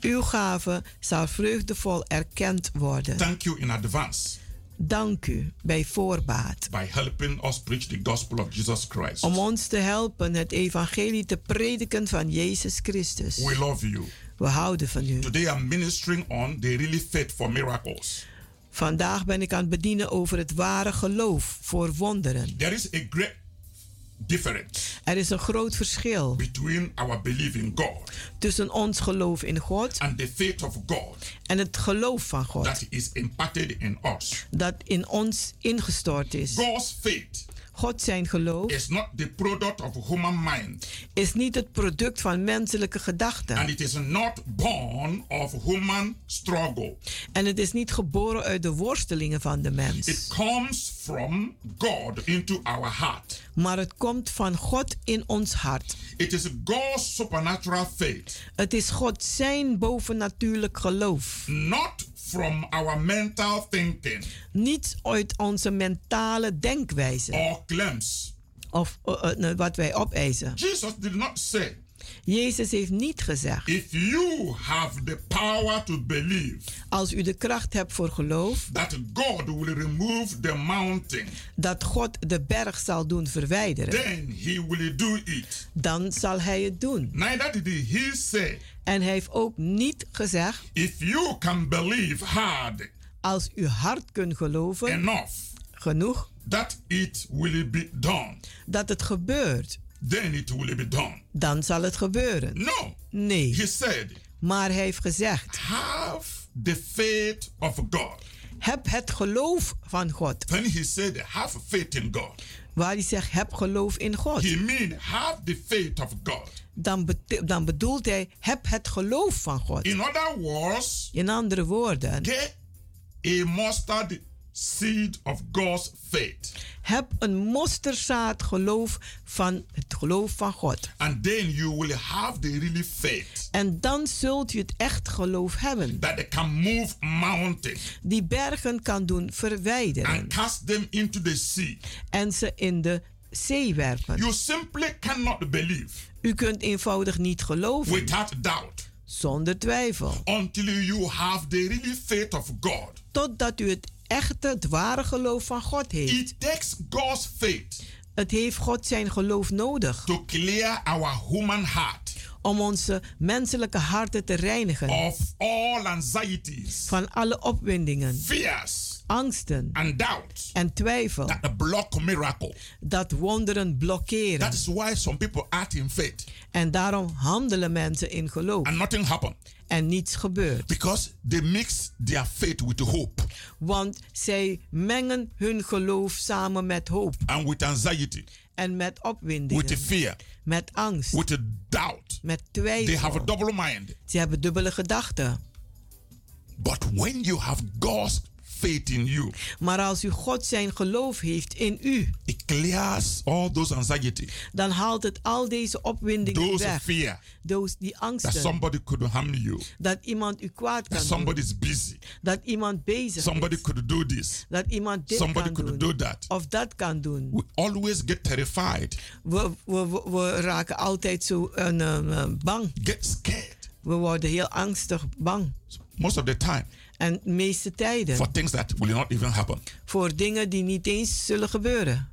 Uw gave zal vreugdevol erkend worden. Thank you in advance Dank u bij voorbaat. by helping us preach the gospel of Jesus Christ. Om ons te helpen het evangelie te prediken van Jezus Christus. We love you. We houden van u. Today I'm ministering on the really faith for miracles. Vandaag ben ik aan het bedienen over het ware geloof voor wonderen. There is a great difference Er is een groot verschil between our belief in God tussen ons geloof in God and the faith of God en het geloof van God that is imparted in us. dat in ons ingestort is. God's faith God zijn geloof is not the product of human mind is niet het product van menselijke gedachten. and it is not born of human struggle. En het is niet geboren uit de worstelingen van de mens. It comes from God into our heart. Maar het komt van God in ons hart. It is God's supernatural faith, Het is God zijn bovennatuurlijk geloof. not from our mental thinking Niet uit onze mentale denkwijze or claims. of eh, eh, wat wij opeisen. Jesus did not say, Jezus heeft niet gezegd: if you have the power to believe als u de kracht hebt voor geloof, that God will remove the mountain, dat God de berg zal doen verwijderen, then he will do it. dan zal hij het doen. Neither did he say, En hij heeft ook niet gezegd: if you can believe hard als u hard kunt geloven, enough genoeg, that it will be done, dat het gebeurt, then it will be done. dan zal het gebeuren. No, Nee, he said, maar hij heeft gezegd: have the faith of God. heb het geloof van God. When he said, have faith in God, Waar hij zegt: heb geloof in God. he mean have the faith of God. Dan, bete- dan bedoelt hij: heb het geloof van God. In other words, In andere woorden, get a mustard seed of God's faith. heb een mosterdzaad geloof van het geloof van God. And then you will have the really faith En dan zult u het echt geloof hebben. that they can move mountains Die bergen kan doen verwijderen. and cast them into the sea. En ze in de zee werpen. You simply cannot believe U kunt eenvoudig niet geloven without doubt zonder twijfel. until you have the really faith of God. Totdat u het echte, het ware geloof van God heeft. It takes God's faith Het heeft God zijn geloof nodig to clear our human heart om onze menselijke harten te reinigen of all anxieties, van alle opwindingen, fears, angsten and doubts en twijfel that block miracle. dat wonderen blokkeren. That is why some people act in faith En daarom handelen mensen in geloof and nothing happen en niets gebeurt. because they mix their faith with hope Want zij mengen hun geloof samen met hoop and with anxiety, en met with opwindingen, fear, met angst, with doubt. met They have a twijfel. double mind. Ze hebben dubbele gedachten. But when you have God's faith in you, Maar als u God zijn geloof heeft in u, it clears all those anxiety, dan haalt het al deze opwindingen those weg. fear Those, die that angsten. somebody could harm you, Dat iemand u kwaad that kan somebody doen. is busy, Dat iemand bezig somebody is. could do this, Dat iemand dit somebody kan could doen. do that. Of dat kan doen. We always get terrified, We, we, we, we raken altijd zo uh, uh, bang. get scared We worden heel angstig bang. most of the time En de meeste tijden. for things that will not even happen. Voor dingen die niet eens zullen gebeuren.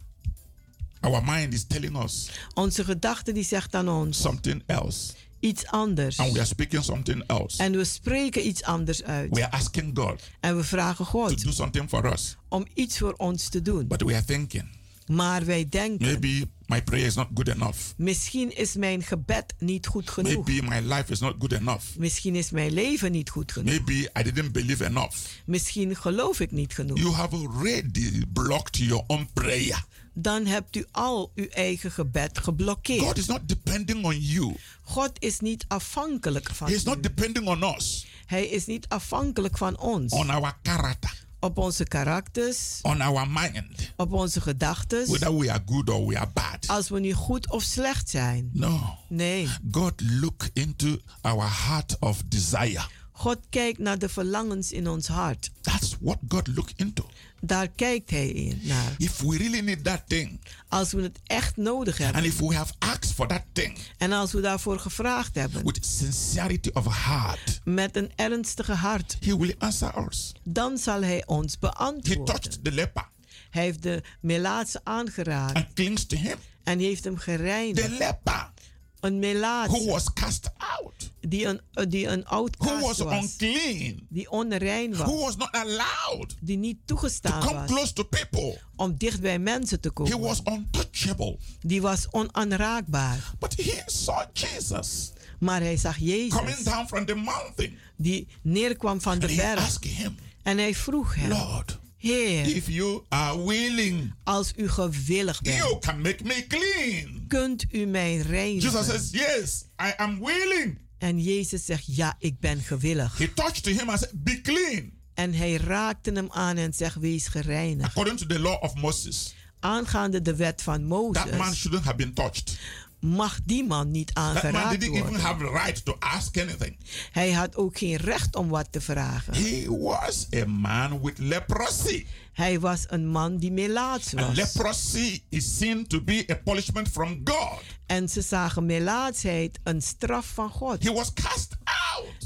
Our mind is telling us Onze gedachte die zegt aan ons something else, iets anders. and we are speaking something else. En we spreken iets anders uit. We are asking God En we vragen to God do something for us, om iets voor ons te doen. but we are thinking Maar wij denken, maybe my prayer is not good enough. misschien is mijn gebed niet goed genoeg. Maybe my life is not good enough. Misschien is mijn leven niet goed genoeg. Maybe I didn't believe enough. Misschien geloof ik niet genoeg. You have already blocked your own prayer. Dan hebt u al uw eigen gebed geblokkeerd. God is not depending on you. God is niet afhankelijk van He is not depending on us, Hij is niet afhankelijk van ons. on our character, Op onze karakters, on our mind, op onze gedachten. whether we are good or we are bad. Als we nu goed of slecht zijn. No. Nee. God look into our heart of desire. God kijkt naar de verlangens in ons hart. That's what God look into. Daar kijkt hij in naar. If we really need that thing, Als we het echt nodig hebben. and if we have asked for that thing En als we daarvoor gevraagd hebben. with sincerity of heart, Met een ernstige hart. He will answer us. Dan zal hij ons He beantwoorden. touched the leper Hij heeft de melaatse aangeraakt. and clings to him. En heeft hem The gereinigd. leper Een who melaatse. was cast out, Die een, eh, die een who outcast was was. unclean, Die onrein who was. was not allowed Die niet to toegestaan come was. close to people. Om dicht bij mensen te He komen. was untouchable. Die was onaanraakbaar. But he saw Jesus Maar hij zag coming Jezus. down from the mountain. Die neerkwam van de And he berg. asked him, En hij vroeg hem. Lord, Heer, if you are willing, als u gewillig bent. you can make me clean. Kunt u mij Jesus reinigen? says, Yes, I am willing. En Jezus zegt, ja, ik ben gewillig. He touched him and said, Be clean. En hij raakte hem aan en zegt, wees gereinigd. According to the law of Moses, Aangaande de wet van that man Mozes shouldn't have been touched. Mag die man niet aangeraakt even worden. have the right to ask anything. Hij had ook geen recht om wat te vragen. He was a man with leprosy. Hij was een man die melaats And was. leprosy is seen to be a punishment from God. En ze zagen melaatsheid een straf van God. He was cast.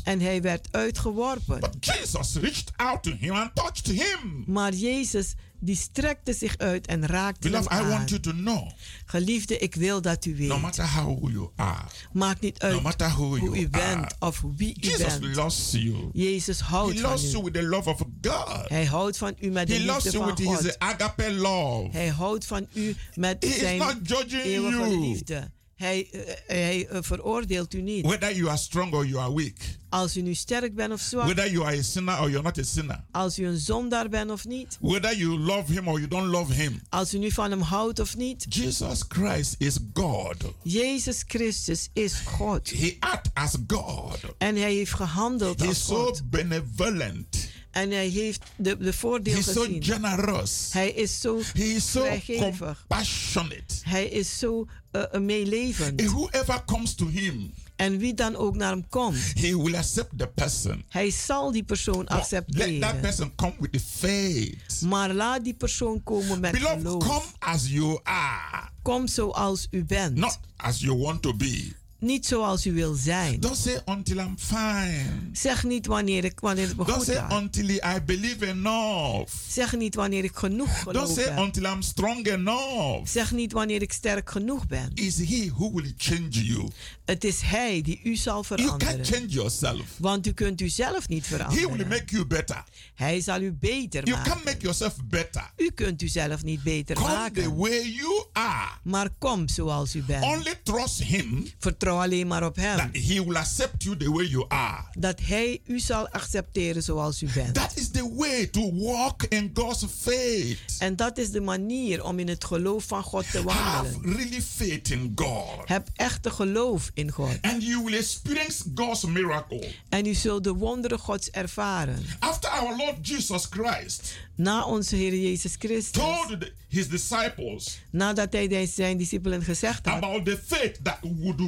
En hij werd uitgeworpen. But Jesus reached out to him and touched him. Maar Jezus die strekte zich uit en raakte hem I aan. want you to know Geliefde, ik wil dat u weet. no matter how you are, Maakt niet uit no matter who hoe you u bent are, of wie u Jesus bent. loves you. Jezus houdt He van loves you u. with the love of God. Hij houdt van u met de He loves liefde you van with his God. agape love. Hij houdt van u met He is zijn not judging eeuwige you. liefde. Hij, eh, hij eh, veroordeelt u niet. Whether you are strong or you are weak. Als u nu sterk bent of zwak. Whether you are a sinner or you're not a sinner. Als u een zondaar bent of niet. Whether you love him or you don't love him. Als u nu van hem houdt of niet. Jesus Christ is God. Jezus Christus is God. He act as God. En hij heeft gehandeld He als is so benevolent. En hij heeft de, de voordeel He's so gezien. generous. Hij is zo He is so compassionate. Hij is zo uh, meelevend. And whoever comes to him, En wie dan ook naar hem komt, he will accept the person. hij zal die persoon But let that accepteren. person come with the faith. Maar laat die persoon komen met Beloved, geloof. come as you are, Kom zoals u bent. not as you want to be. Niet zoals u wil zijn. Don't say until I'm fine. Zeg niet wanneer, ik, wanneer het me Don't goed say gaat. until I believe enough. Zeg niet wanneer ik genoeg Don't geloof say heb. until I'm strong enough. Zeg niet wanneer ik sterk genoeg ben. Is he who will change you? Het is hij die u zal You can't veranderen. change yourself. Want u kunt u zelf niet He will veranderen. make you better. Hij zal u beter You can't maken. make yourself better. U kunt u zelf niet beter Come the maken. way you are. Maar kom zoals u bent. Only trust him Vertrouw vertrouw alleen maar op Hem. That He will accept you the way you are. Dat Hij u zal accepteren zoals u bent. That is the way to walk in God's faith. En dat is de manier om in het geloof van God te Have wandelen. really faith in God. Heb echte geloof in God. And you will experience God's miracle. En u zult de wonderen Gods ervaren. After our Lord Jesus Christ Na onze Heer Jezus Christus. told the- his disciples Nadat hij zijn discipelen gezegd had. about the faith that would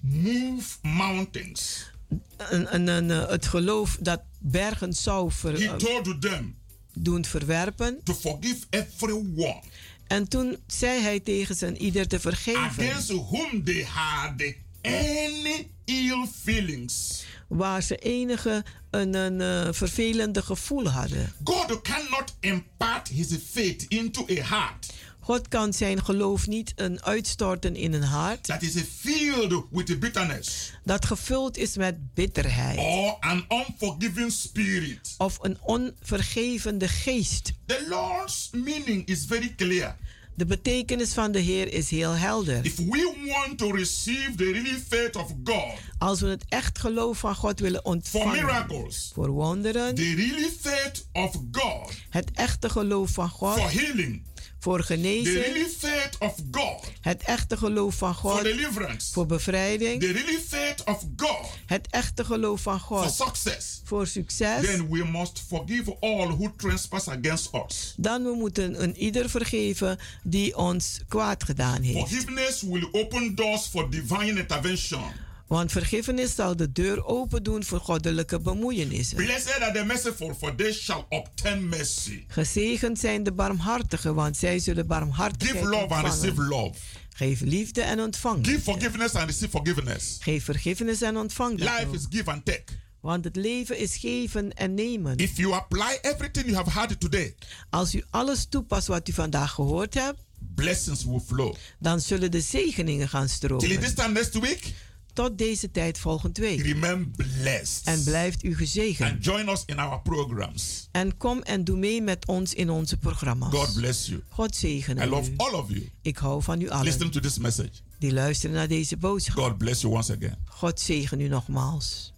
move mountains, Een, een, een, eh, het geloof dat bergen zou ver- he eh, told them doen verwerpen. to forgive everyone En toen zei hij tegen zijn ieder te vergeven. against whom they had any ill feelings. Waar ze enige een, een eh, vervelende gevoel hadden. God cannot impart his faith into a heart God kan zijn geloof niet een uitstorten in een hart that is filled with bitterness dat gevuld is met bitterheid or an unforgiving spirit. of een onvergevende geest. The Lord's meaning is very clear. De betekenis van de Heer is heel helder. If we want to receive the really faith of God Als we het echt geloof van God willen for ontvangen miracles, voor wonderen, the really faith of God het echte geloof van for God healing, voor the genezing, really faith of God. Het echte geloof van for God deliverance, voor bevrijding, the really faith of God. Het echte geloof van for God success, voor succes, then we must forgive all who trespass against us. dan we moeten een ieder vergeven die ons kwaad gedaan heeft. Forgiveness will open doors for divine intervention. Want vergiffenis zal de deur open doen voor goddelijke bemoeienissen. Blessed are the merciful, for they shall obtain mercy. Gezegend zijn de barmhartigen, want zij zullen barmhartigheid Give love and receive ontvangen. love. Geef liefde en ontvang. Give forgiveness and receive forgiveness. Geef vergiffenis en ontvang Life is give and take. Want het leven is geven en nemen. If you apply everything you have heard today, Als u alles toepast wat u vandaag gehoord hebt, blessings will flow. dan zullen de zegeningen gaan Till stromen. this time next week, Tot deze tijd volgende week. remain blessed. En blijft u gezegend. And join us in our programs. En kom en doe mee met ons in onze programma's. God bless you. God I zegene love u. all of you. Ik hou van u Listen allen to this message. die luisteren naar deze boodschap. God bless you once again. God zegen u nogmaals.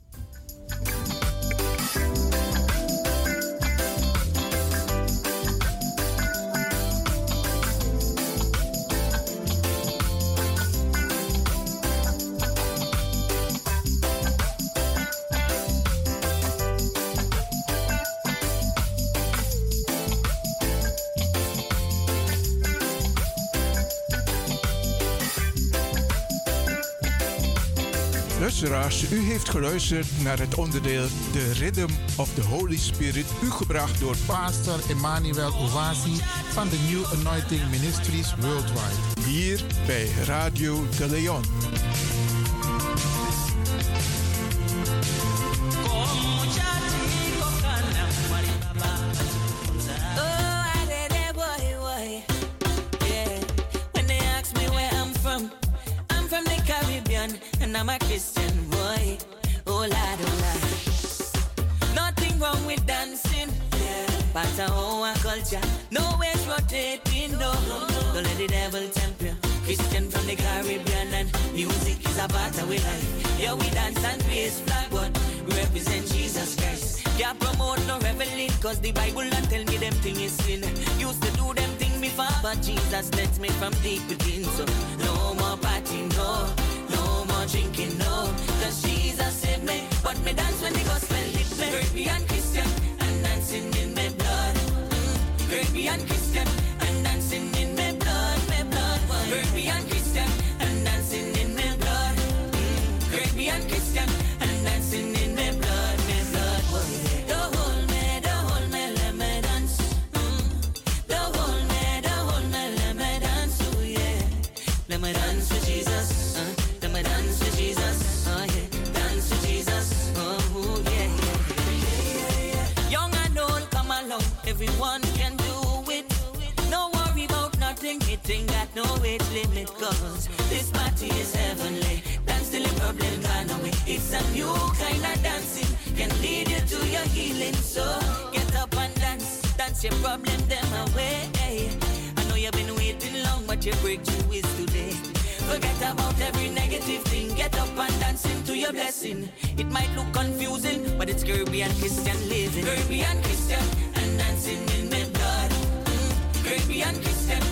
U heeft geluisterd naar het onderdeel The Rhythm of the Holy Spirit, u gebracht door Pastor Emmanuel Owasi van de New Anointing Ministries Worldwide. hier bij Radio de Leon. And I'm a Christian Oh, lad, oh, lad. Nothing wrong with dancing. Yeah. But uh, oh, our culture, No nowhere's rotating, no. Don't let the devil tempt you. Christian from the Caribbean, and music is a part of our life. Yeah, we dance and raise flag, but we represent Jesus Christ. Can't promote no reveling, cause the Bible not tell me them thing is sin. Used to do them thing before, but Jesus lets me from deep within. So no more partying, no, no more drinking, no. Mm. Caribbean party is heavenly. Dance till the problem gone away. It's a new kind of dancing, can lead you to your healing. So get up and dance, dance your problem them away. I know you've been waiting long, but your breakthrough is today. Forget about every negative thing. Get up and dance into your blessing. It might look confusing, but it's Caribbean Christian living. Caribbean Christian and dancing in my blood. Mm. Caribbean Christian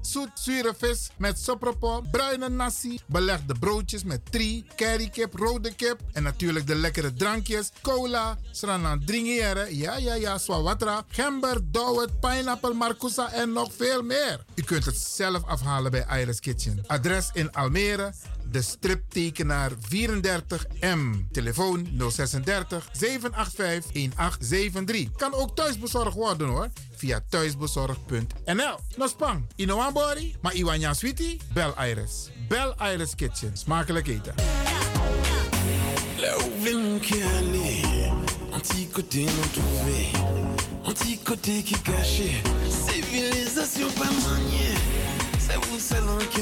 zoet zure vis met sopropo, bruine nasi, belegde broodjes met tri, currykip, rode kip en natuurlijk de lekkere drankjes, cola, sranan dringière, ja ja ja, swawatra, gember, dowet, pineapple, marcousa en nog veel meer. U kunt het zelf afhalen bij Iris Kitchen. Adres in Almere, de striptekenaar 34M. Telefoon 036 785 1873. Kan ook thuisbezorgd worden hoor. Via thuisbezorgd.nl. Nospang, Inoambori, maar Iwanya Sweetie? Bel Iris. Bel Iris Kitchen. Smakelijk eten. Un petit côté qui caché Civilisation pas maniée C'est vous qui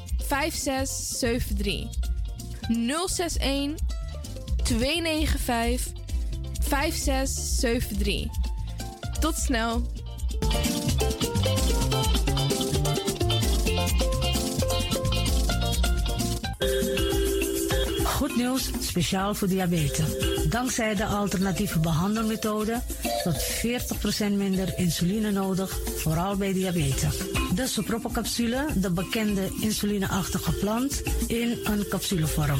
5673. 061 295 5673. Tot snel. Goed nieuws, speciaal voor diabetes. Dankzij de alternatieve behandelmethode tot 40% minder insuline nodig, vooral bij diabetes. De Sopropocapsule, de bekende insulineachtige plant, in een capsulevorm.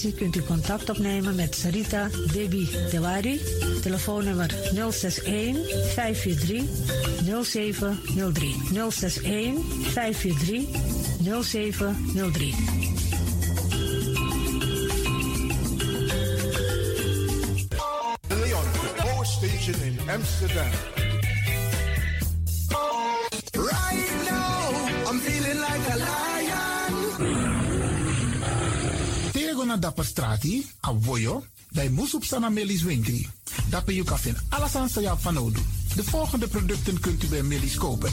kunt u contact opnemen met Sarita Debi Dewari. Telefoonnummer 061 543 0703. 061 543 0703. De Leon, the power station in Amsterdam. Dapper strati, a voyo, dai musup sana melis winkri. Dapper you alasan sa ya fanodu. De volgende producten kunt u bij Millie's kopen.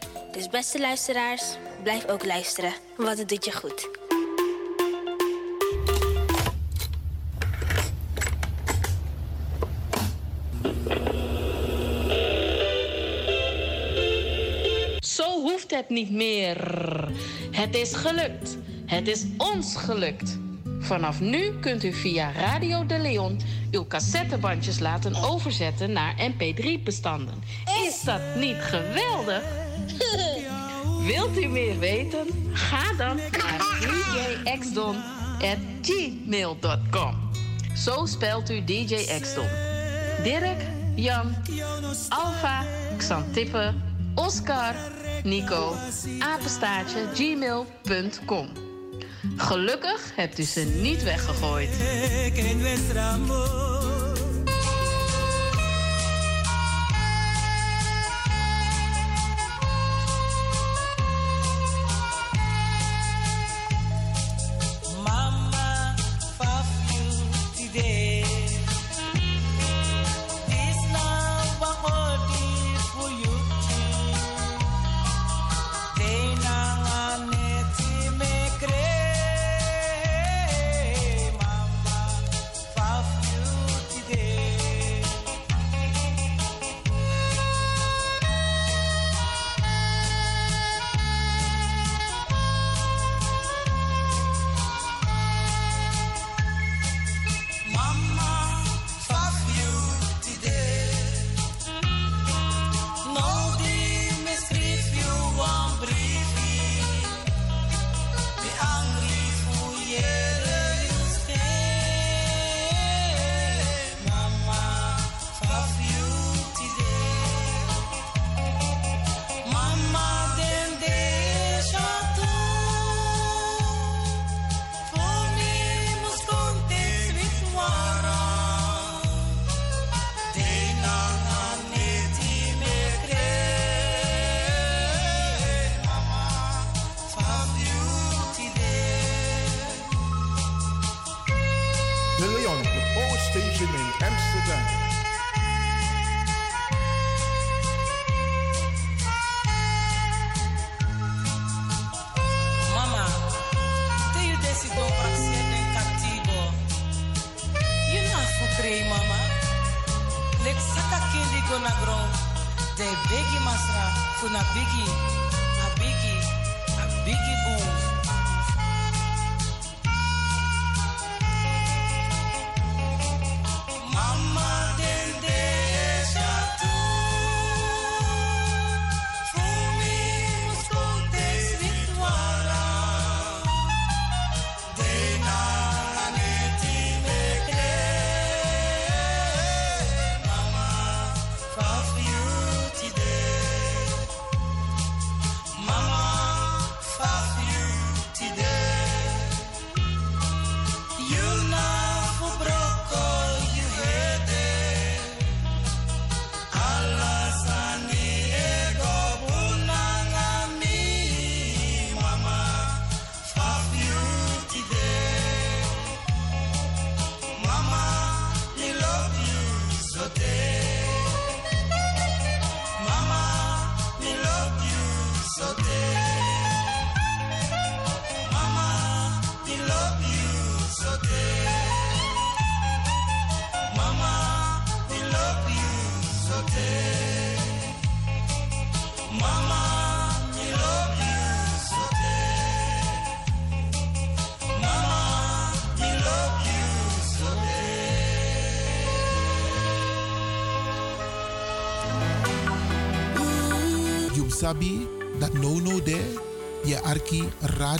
Dus beste luisteraars, blijf ook luisteren, want het doet je goed. Zo hoeft het niet meer. Het is gelukt. Het is ons gelukt. Vanaf nu kunt u via Radio de Leon uw cassettebandjes laten overzetten naar mp3-bestanden. Is dat niet geweldig? Wilt u meer weten? Ga dan naar djxdon.gmail.com. Zo spelt u DJ Xdon. Dirk, Jan, Alfa, Xantippe, Oscar, Nico, apenstaartje, gmail.com. Gelukkig hebt u ze niet weggegooid.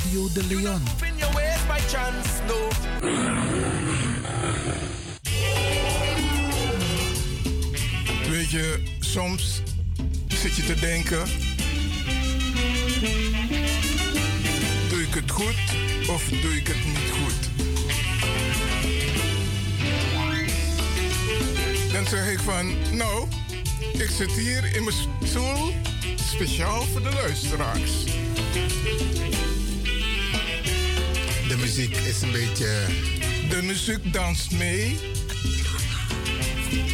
Radio de Leon. Weet je, soms zit je te denken: doe ik het goed of doe ik het niet goed? Dan zeg ik van, nou, ik zit hier in mijn stoel speciaal voor de luisteraars. De muziek is een beetje. De muziek danst mee.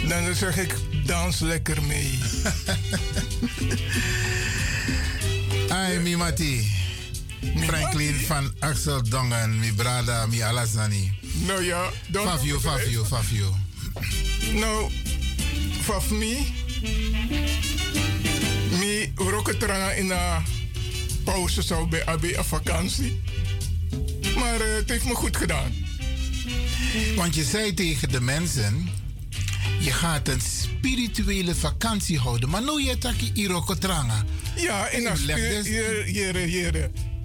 Dan zeg ik, dans lekker mee. Ai, mi mati. Franklin van Axel Dongen, mi brada, mi alasani. Nou ja, dan. Fafio, Fafio, Fafio. Nou, voor me, mi roketranga in een pauze zou bij AB een vakantie. Maar eh, het heeft me goed gedaan. Want je zei tegen de mensen, je gaat een spirituele vakantie houden. Maar nu je taki irokotranga. Ja, een Leg spe- dus-.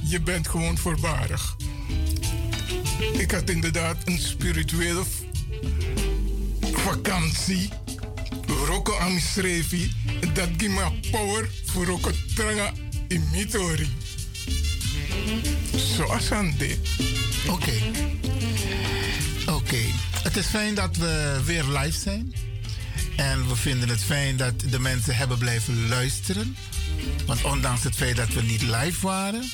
Je bent gewoon voorbarig. Ik had inderdaad een spirituele vakantie. Roko amisrevi. Dat geeft me power voor roko tranga in mitori. Zoals aan dit. Oké. Oké. Het is fijn dat we weer live zijn. En we vinden het fijn dat de mensen hebben blijven luisteren. Want ondanks het feit dat we niet live waren,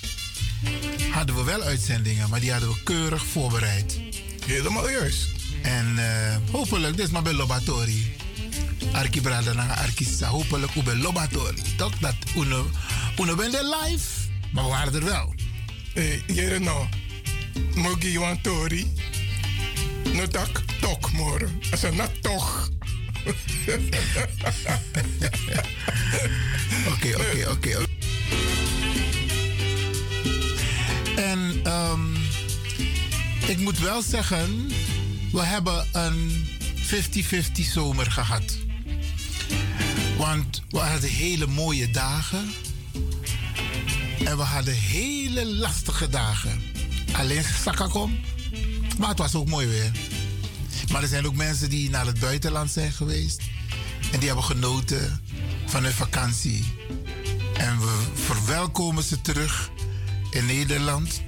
hadden we wel uitzendingen, maar die hadden we keurig voorbereid. Helemaal juist. En eh, hopelijk, dit is maar bij Lobatori. Arki Brada na Arkisa. Hopelijk ook bij Lobatori. Toch dat Uno, uno ben er live, maar we waren er wel. Hey, jere no. Mogi wan tori. No tak tok more. Asa na toch. Oké, oké, oké. En ehm, ik moet wel zeggen, we hebben een 50-50 zomer gehad. Want we hadden hele mooie dagen. En we hadden hele lastige dagen. Alleen Sakakom. Maar het was ook mooi weer. Maar er zijn ook mensen die naar het buitenland zijn geweest. En die hebben genoten van hun vakantie. En we verwelkomen ze terug in Nederland.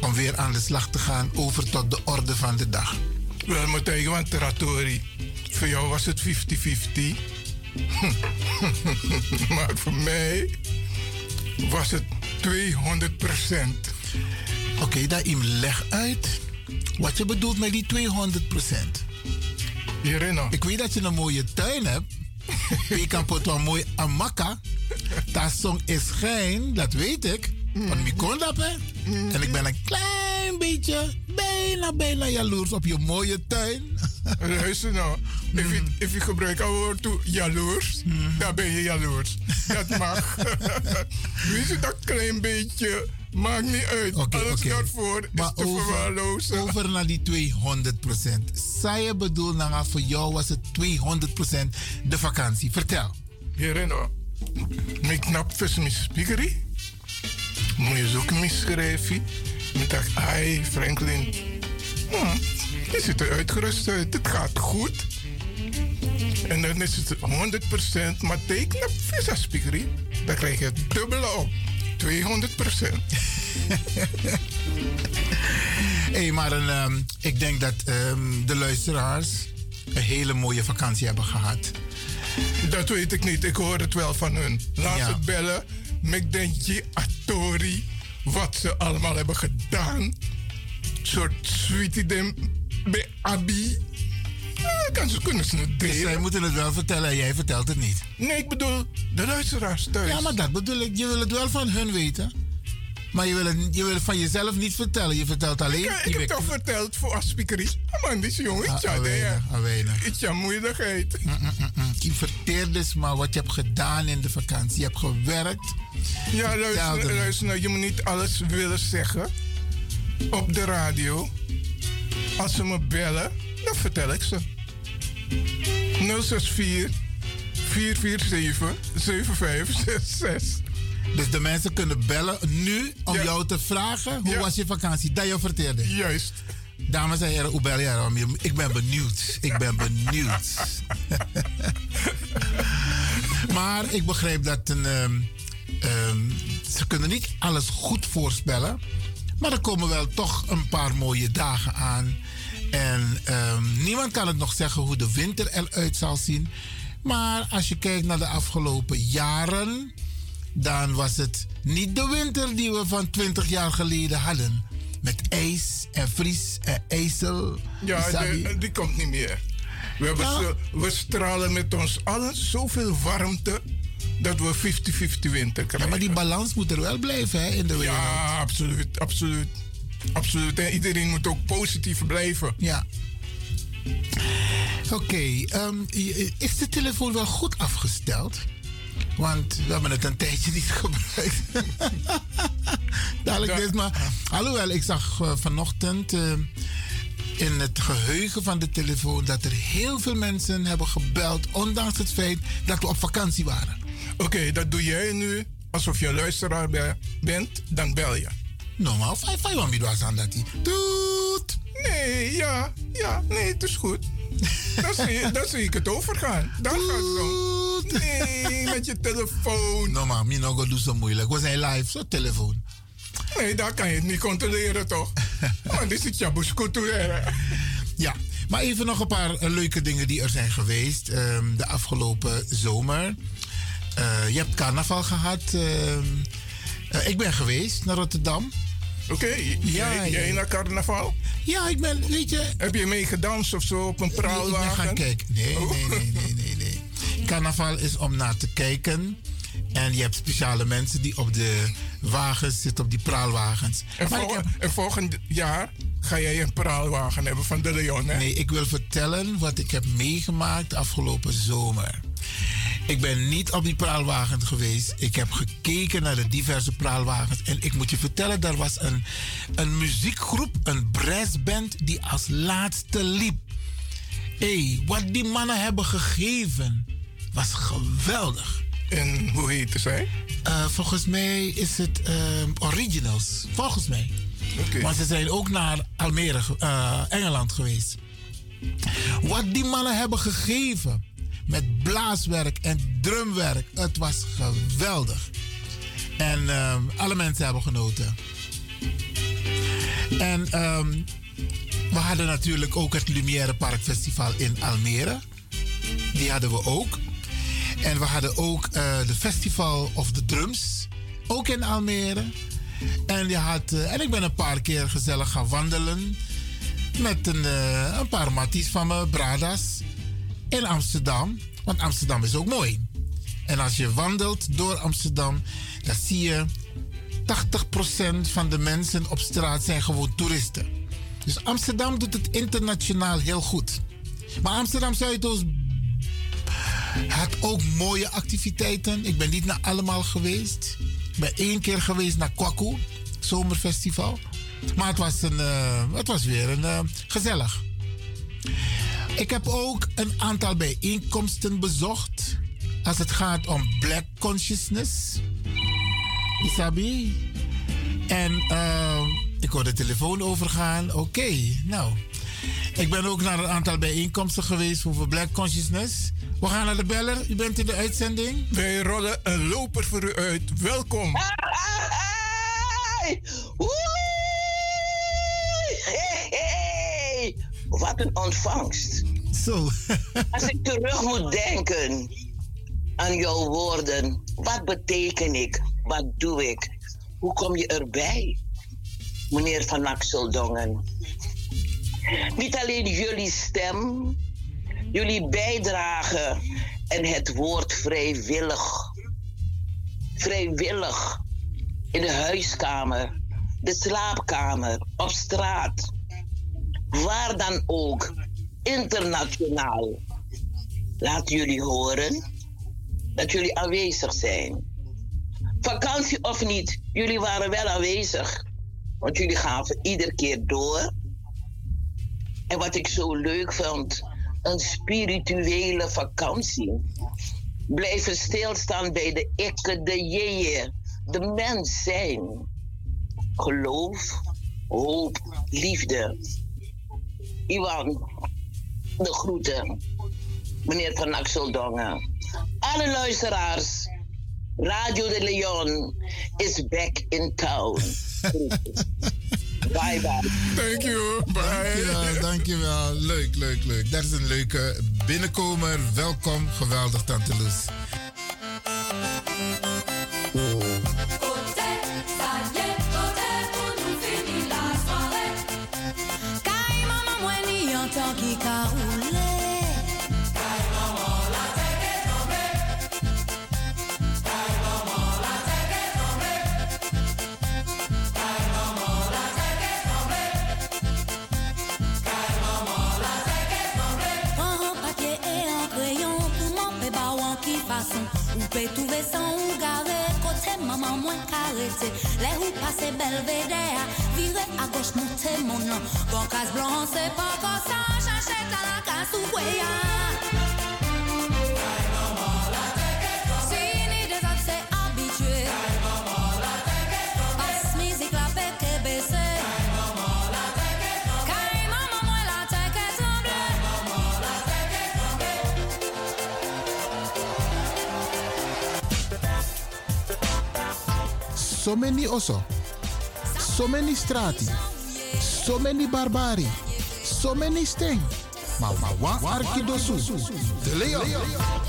Om weer aan de slag te gaan over tot de orde van de dag. Wel, tegen want Teratori. Voor jou was het 50-50. maar voor mij was het 200% Oké, daar im leg uit. wat je bedoelt met die 200 procent. Ik weet dat je een mooie tuin hebt. je kan potwa een mooi amaka. Dat song is geen, dat weet ik. Want ik kon dat, hè. En ik ben een klein beetje, bijna, bijna jaloers op je mooie tuin. Luister nou, if je, if je gebruikt het woord toe jaloers, dan ben je jaloers. Dat mag. Weet je dat klein beetje? Maakt niet uit. Alles daarvoor is Maar te over, verwaarlozen. over naar die 200 procent. Zij je bedoel, nou, voor jou was het 200 procent de vakantie. Vertel. Hierino, ik knap tussen mijn spiekerie. Moet je zoeken mijn schrijfje. Ik dacht, ai, Franklin. Hm, je ziet er uitgerust uit. Het gaat goed. En dan is het 100%, maar teken op visa spiekerie. Dan krijg je het dubbele op. 200%. Hé, maar een, ehm, ik denk dat ehm, de luisteraars een hele mooie vakantie hebben gehad. Dat weet ik niet. Ik hoor het wel van hun. Laat Ja. ze bellen. Met Denji Atori. Wat ze allemaal hebben gedaan. soort sweetie dem bij Abi. Ja, kan ze, kunnen ze het Dus delen. zij moeten het wel vertellen en jij vertelt het niet. Nee, ik bedoel de luisteraars thuis. Ja, maar dat bedoel ik. Je wil het wel van hun weten. Maar je wil het, je wil het van jezelf niet vertellen. Je vertelt alleen... Ik, ik heb toch verteld voor afspiekerie. Ah, man, die jongen. Ah, Ja, weinig. Iets aan moeilijkheid. Je verteert dus maar wat je hebt gedaan in de vakantie. Je hebt gewerkt. Ja, luister, luister nou, je moet niet alles willen zeggen op de radio. Als ze me bellen, dan vertel ik ze. 064 447 7566. Dus de mensen kunnen bellen nu om Ja. jou te vragen hoe was je vakantie. Dat je verteerde. Juist. Dames en heren, hoe bel? Je- Ik ben benieuwd. Ik ben benieuwd. maar ik begrijp dat een, ehm, ehm, ze kunnen niet alles goed voorspellen. Maar er komen wel toch een paar mooie dagen aan. En ehm, niemand kan het nog zeggen hoe de winter eruit zal zien. Maar als je kijkt naar de afgelopen jaren, dan was het niet de winter die we van 20 jaar geleden hadden. Met ijs en vries en ijsel. Ja, de- die komt niet meer. We, hebben Ja. zo- we stralen met ons allen zoveel warmte dat we 50-50 winter krijgen. Ja, maar die balans moet er wel blijven hè, in de wereld. Ja, absoluut, absoluut. Absoluut. En iedereen moet ook positief blijven. Ja. Oké, ehm, is de telefoon wel goed afgesteld? Want we hebben het een tijdje niet gebruikt. Dadelijk is maar. Alhoewel, ik zag eh, vanochtend eh, in het geheugen van de telefoon dat er heel veel mensen hebben gebeld, ondanks het feit dat we op vakantie waren. Oké, dat doe jij nu alsof je een luisteraar be- bent, dan bel je. Normaal, vijf, vijf aan dat hij. Doet! Nee, ja, ja, nee, het is goed. Dan zie, je- dan zie ik het overgaan. Dan gaat het zo. Nee, met je telefoon. Normaal, mi no go zo moeilijk. We zijn live, zo telefoon. Nee, daar kan je het niet controleren, toch? Want dit is Jabus culturele. Ja, maar even nog een paar eh, leuke dingen die er zijn geweest ehm, de afgelopen zomer. Eh, je hebt carnaval gehad. ehm, eh, ik ben geweest naar Rotterdam. Oké, jij, jij naar carnaval? Ja, ik ben, weet je... Heb je mee gedanst of zo op een praalwagen? Ik ben gaan kijken. Nee, nee, nee, nee, nee, nee. Carnaval is om naar te kijken. En je hebt speciale mensen die op de wagens zitten, op die praalwagens. En, ik volgend, en volgend jaar ga jij een praalwagen hebben van de Leon, hè? Nee, ik wil vertellen wat ik heb meegemaakt afgelopen zomer. Ik ben niet op die praalwagen geweest. Ik heb gekeken naar de diverse praalwagens. En ik moet je vertellen, er was een, een muziekgroep, een brassband, die als laatste liep. Hé, hey, wat die mannen hebben gegeven, was geweldig. En hoe heette zij? Eh, volgens mij is het ehm, Originals. Volgens mij. Want ze zijn ook naar Almere, eh, Engeland geweest. Wat die mannen hebben gegeven. Met blaaswerk en drumwerk. Het was geweldig. En ehm, alle mensen hebben genoten. En ehm, we hadden natuurlijk ook het Lumière Park Festival in Almere. Die hadden we ook. En we hadden ook eh, de Festival of the Drums. Ook in Almere. En, je had, eh, en ik ben een paar keer gezellig gaan wandelen. met een, eh, een paar matties van mijn bradas in Amsterdam. Want Amsterdam is ook mooi. En als je wandelt door Amsterdam, dan zie je 80% van de mensen op straat zijn gewoon toeristen. Dus Amsterdam doet het internationaal heel goed. Maar Amsterdam Zuidoost had ook mooie activiteiten. Ik ben niet naar allemaal geweest. Ik ben één keer geweest naar Kwaku, zomerfestival. Maar het was, een, eh, het was weer een, eh, gezellig. Ik heb ook een aantal bijeenkomsten bezocht. Als het gaat om Black Consciousness. Isabi. En uh, ik hoor de telefoon overgaan. Oké, nou. Ik ben ook naar een aantal bijeenkomsten geweest over Black Consciousness. We gaan naar de beller. U bent in de uitzending. Wij rollen een loper voor u uit. Welkom. Hey! Hey, hey! Wat een ontvangst. Zo. Als ik terug moet denken aan jouw woorden. Wat beteken ik? Wat doe ik? Hoe kom je erbij? Meneer Van Axel Dongen. Niet alleen jullie stem, jullie bijdrage en het woord vrijwillig. Vrijwillig in de huiskamer, de slaapkamer, op straat. Waar dan ook, internationaal. Laat jullie horen dat jullie aanwezig zijn. Vakantie of niet, jullie waren wel aanwezig. Want jullie gaven iedere keer door. En wat ik zo leuk vond, een spirituele vakantie. Blijven stilstaan bij de ikke, de jeeën, de mens zijn. Geloof, hoop, liefde. Iwan, de groeten. Meneer Van Axel Dongen. Alle luisteraars, Radio de Leon is back in town. bye bye. Thank you. Bye. Dankjewel, dankjewel. Leuk, leuk, leuk. Dat is een leuke binnenkomer. Welkom. Geweldig, Tante Loes. fason Ou pe touve san ou gare Kote maman mwen karete Le ou pase belvede a Vire a goch monte mon nan Bon kas blan se pa kosan Chache kalakas ou kweya So many oso. So many strati. So many barbari. So many sting. Maar maar wa arkidosu. De.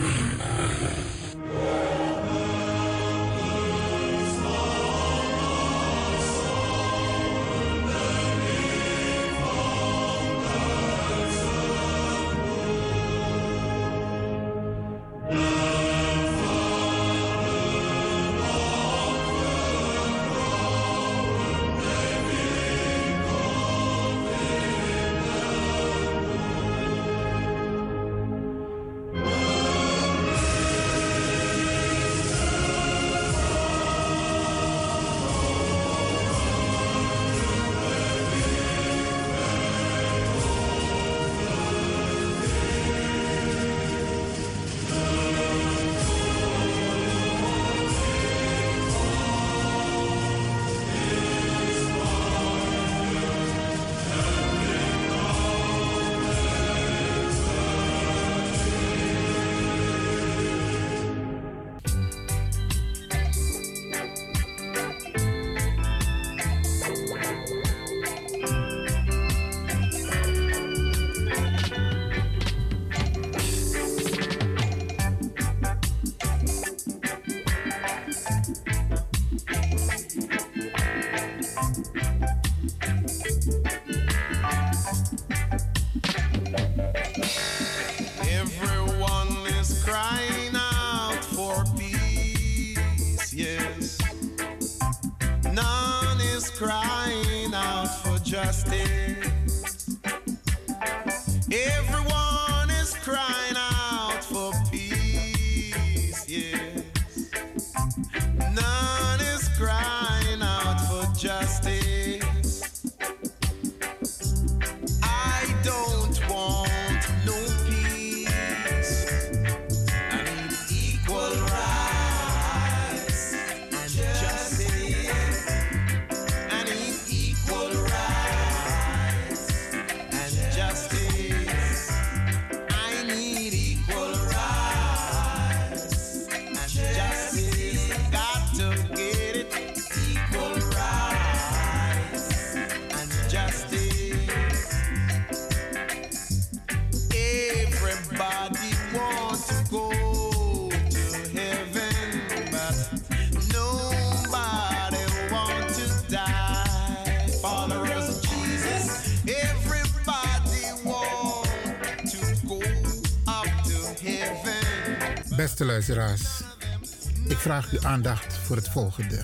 Ik vraag uw aandacht voor het volgende.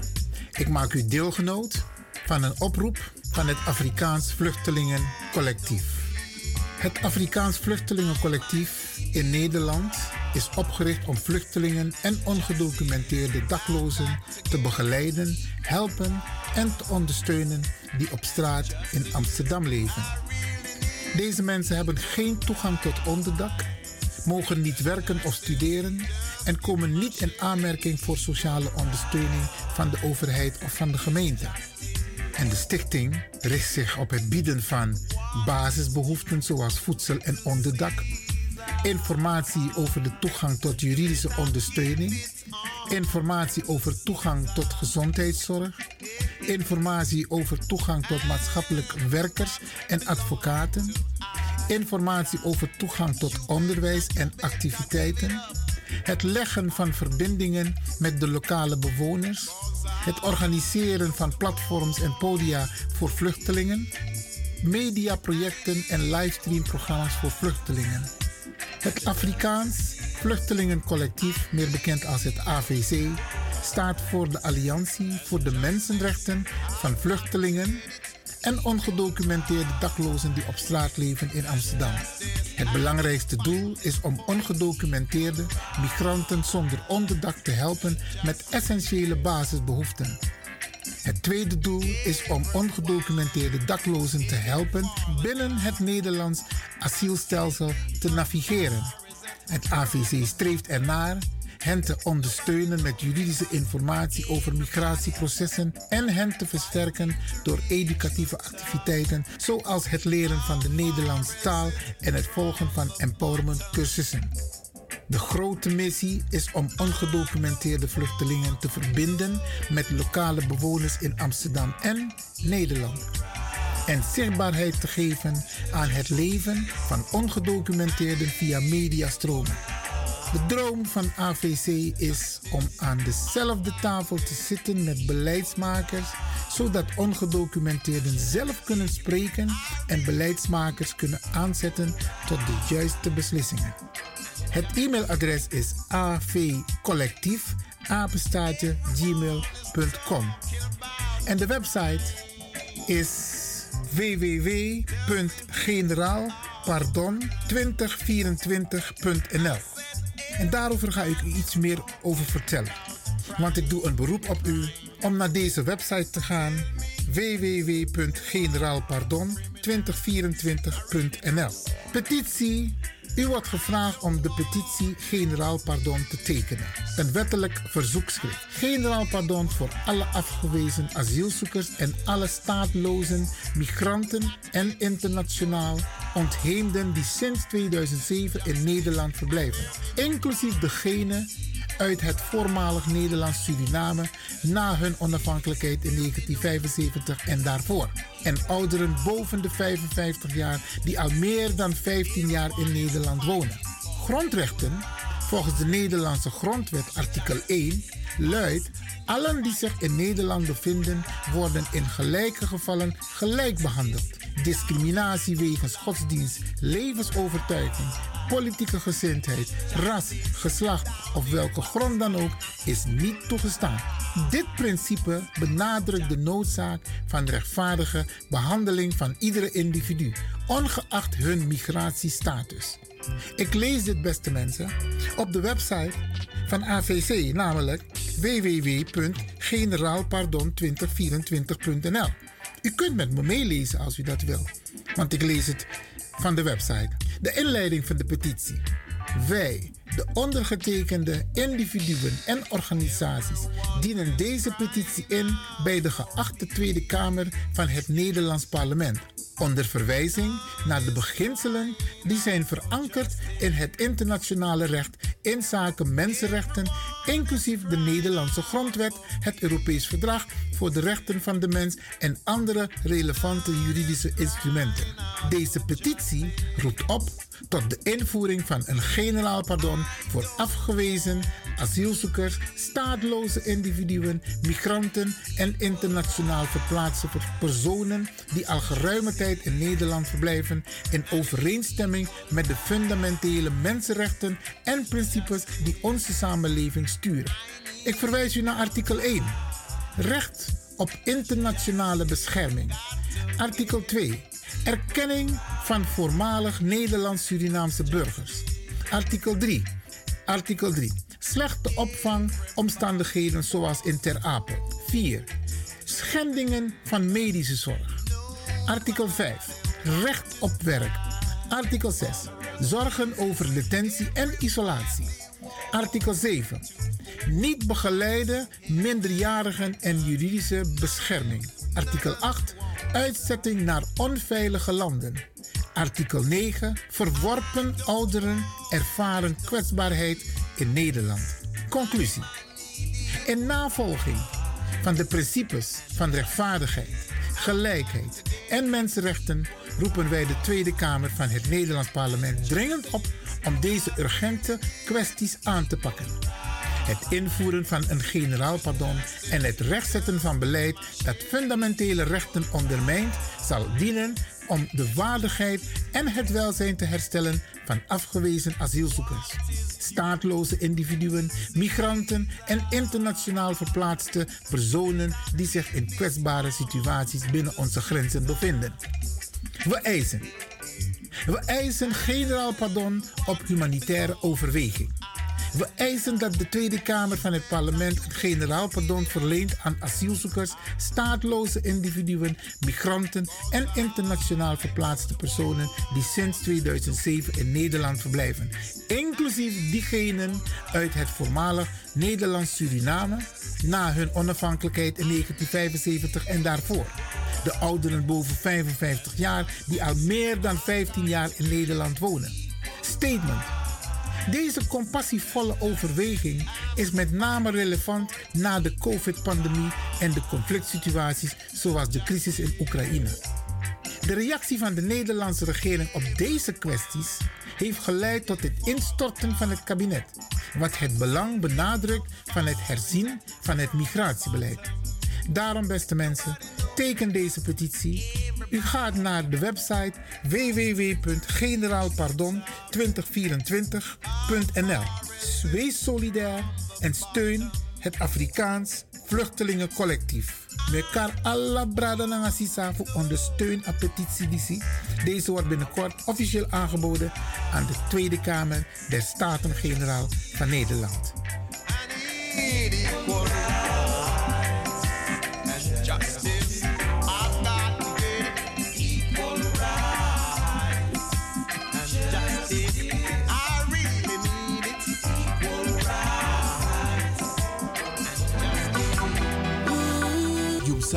Ik maak u deelgenoot van een oproep van het Afrikaans Vluchtelingencollectief. Het Afrikaans Vluchtelingencollectief in Nederland is opgericht om vluchtelingen en ongedocumenteerde daklozen te begeleiden, helpen en te ondersteunen die op straat in Amsterdam leven. Deze mensen hebben geen toegang tot onderdak, mogen niet werken of studeren en komen niet in aanmerking voor sociale ondersteuning van de overheid of van de gemeente. En de stichting richt zich op het bieden van basisbehoeften zoals voedsel en onderdak, informatie over de toegang tot juridische ondersteuning, informatie over toegang tot gezondheidszorg, informatie over toegang tot maatschappelijk werkers en advocaten, informatie over toegang tot onderwijs en activiteiten, het leggen van verbindingen met de lokale bewoners, het organiseren van platforms en podia voor vluchtelingen, mediaprojecten en livestreamprogramma's voor vluchtelingen. Het Afrikaans Vluchtelingencollectief, meer bekend als het AVC, staat voor de Alliantie voor de Mensenrechten van Vluchtelingen en ongedocumenteerde daklozen die op straat leven in Amsterdam. Het belangrijkste doel is om ongedocumenteerde migranten zonder onderdak te helpen met essentiële basisbehoeften. Het tweede doel is om ongedocumenteerde daklozen te helpen binnen het Nederlands asielstelsel te navigeren. Het AVC streeft ernaar hen te ondersteunen met juridische informatie over migratieprocessen en hen te versterken door educatieve activiteiten zoals het leren van de Nederlandse taal en het volgen van empowerment cursussen. De grote missie is om ongedocumenteerde vluchtelingen te verbinden met lokale bewoners in Amsterdam en Nederland. En zichtbaarheid te geven aan het leven van ongedocumenteerden via mediastromen. De droom van AVC is om aan dezelfde tafel te zitten met beleidsmakers, zodat ongedocumenteerden zelf kunnen spreken en beleidsmakers kunnen aanzetten tot de juiste beslissingen. Het e-mailadres is avcollectief en de website is www.generaalpardon2024.nl en daarover ga ik u iets meer over vertellen. Want ik doe een beroep op u om naar deze website te gaan www.generaalpardon2024.nl Petitie u wordt gevraagd om de petitie Generaal Pardon te tekenen. Een wettelijk verzoekschrift. Generaal Pardon voor alle afgewezen asielzoekers en alle staatlozen, migranten en internationaal ontheemden die sinds 2007 in Nederland verblijven. Inclusief degenen uit het voormalig Nederlands Suriname na hun onafhankelijkheid in 1975 en daarvoor. En ouderen boven de 55 jaar die al meer dan 15 jaar in Nederland wonen. Grondrechten, volgens de Nederlandse Grondwet artikel 1, luidt: allen die zich in Nederland bevinden worden in gelijke gevallen gelijk behandeld. discriminatie wegens godsdienst, levensovertuiging, politieke gezindheid, ras, geslacht of welke grond dan ook is niet toegestaan. Dit principe benadrukt de noodzaak van rechtvaardige behandeling van iedere individu, ongeacht hun migratiestatus. Ik lees dit, beste mensen, op de website van AVC, namelijk www.generaalpardon2024.nl. U kunt met me meelezen als u dat wil, want ik lees het van de website. De inleiding van de petitie. Wij, de ondergetekende individuen en organisaties, dienen deze petitie in bij de geachte Tweede Kamer van het Nederlands Parlement. Onder verwijzing naar de beginselen die zijn verankerd in het internationale recht in zaken mensenrechten, inclusief de Nederlandse Grondwet, het Europees Verdrag voor de Rechten van de Mens en andere relevante juridische instrumenten. Deze petitie roept op tot de invoering van een generaal pardon voor afgewezen asielzoekers, staatloze individuen, migranten en internationaal verplaatste personen die al geruime tijd in Nederland verblijven in overeenstemming met de fundamentele mensenrechten en principes die onze samenleving sturen. Ik verwijs u naar artikel 1. Recht op internationale bescherming. Artikel 2. Erkenning van voormalig Nederlands-Surinaamse burgers. Artikel 3. Artikel 3. Slechte opvangomstandigheden zoals in Ter Apel. 4. Schendingen van medische zorg. Artikel 5. Recht op werk. Artikel 6. Zorgen over detentie en isolatie. Artikel 7. Niet begeleide minderjarigen en juridische bescherming. Artikel 8. Uitzetting naar onveilige landen. Artikel 9. Verworpen ouderen ervaren kwetsbaarheid in Nederland. Conclusie. In navolging van de principes van rechtvaardigheid, gelijkheid en mensenrechten roepen wij de Tweede Kamer van het Nederlands Parlement dringend op om deze urgente kwesties aan te pakken. Het invoeren van een generaal pardon en het rechtzetten van beleid dat fundamentele rechten ondermijnt, zal dienen om de waardigheid en het welzijn te herstellen van afgewezen asielzoekers, staatloze individuen, migranten en internationaal verplaatste personen die zich in kwetsbare situaties binnen onze grenzen bevinden. We eisen. We eisen generaal pardon op humanitaire overweging. We eisen dat de Tweede Kamer van het parlement een generaal pardon verleent aan asielzoekers, staatloze individuen, migranten en internationaal verplaatste personen die sinds 2007 in Nederland verblijven, inclusief diegenen uit het voormalig Nederlands-Suriname na hun onafhankelijkheid in 1975 en daarvoor. De ouderen boven 55 jaar die al meer dan 15 jaar in Nederland wonen. Statement. Deze compassievolle overweging is met name relevant na de COVID-pandemie en de conflict situaties zoals de crisis in Oekraïne. De reactie van de Nederlandse regering op deze kwesties heeft geleid tot het instorten van het kabinet, wat het belang benadrukt van het herzien van het migratiebeleid. Daarom, beste mensen, teken deze petitie. U gaat naar de website www.generaalpardon2024.nl. Wees solidair en steun het Afrikaans Vluchtelingencollectief. Mekar alla brada na assisa voor ondersteun a petitie Deze wordt binnenkort officieel aangeboden aan de Tweede Kamer der Staten-Generaal van Nederland.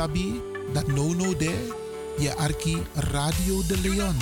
Sabi that no no there, je arki Radio de Leon.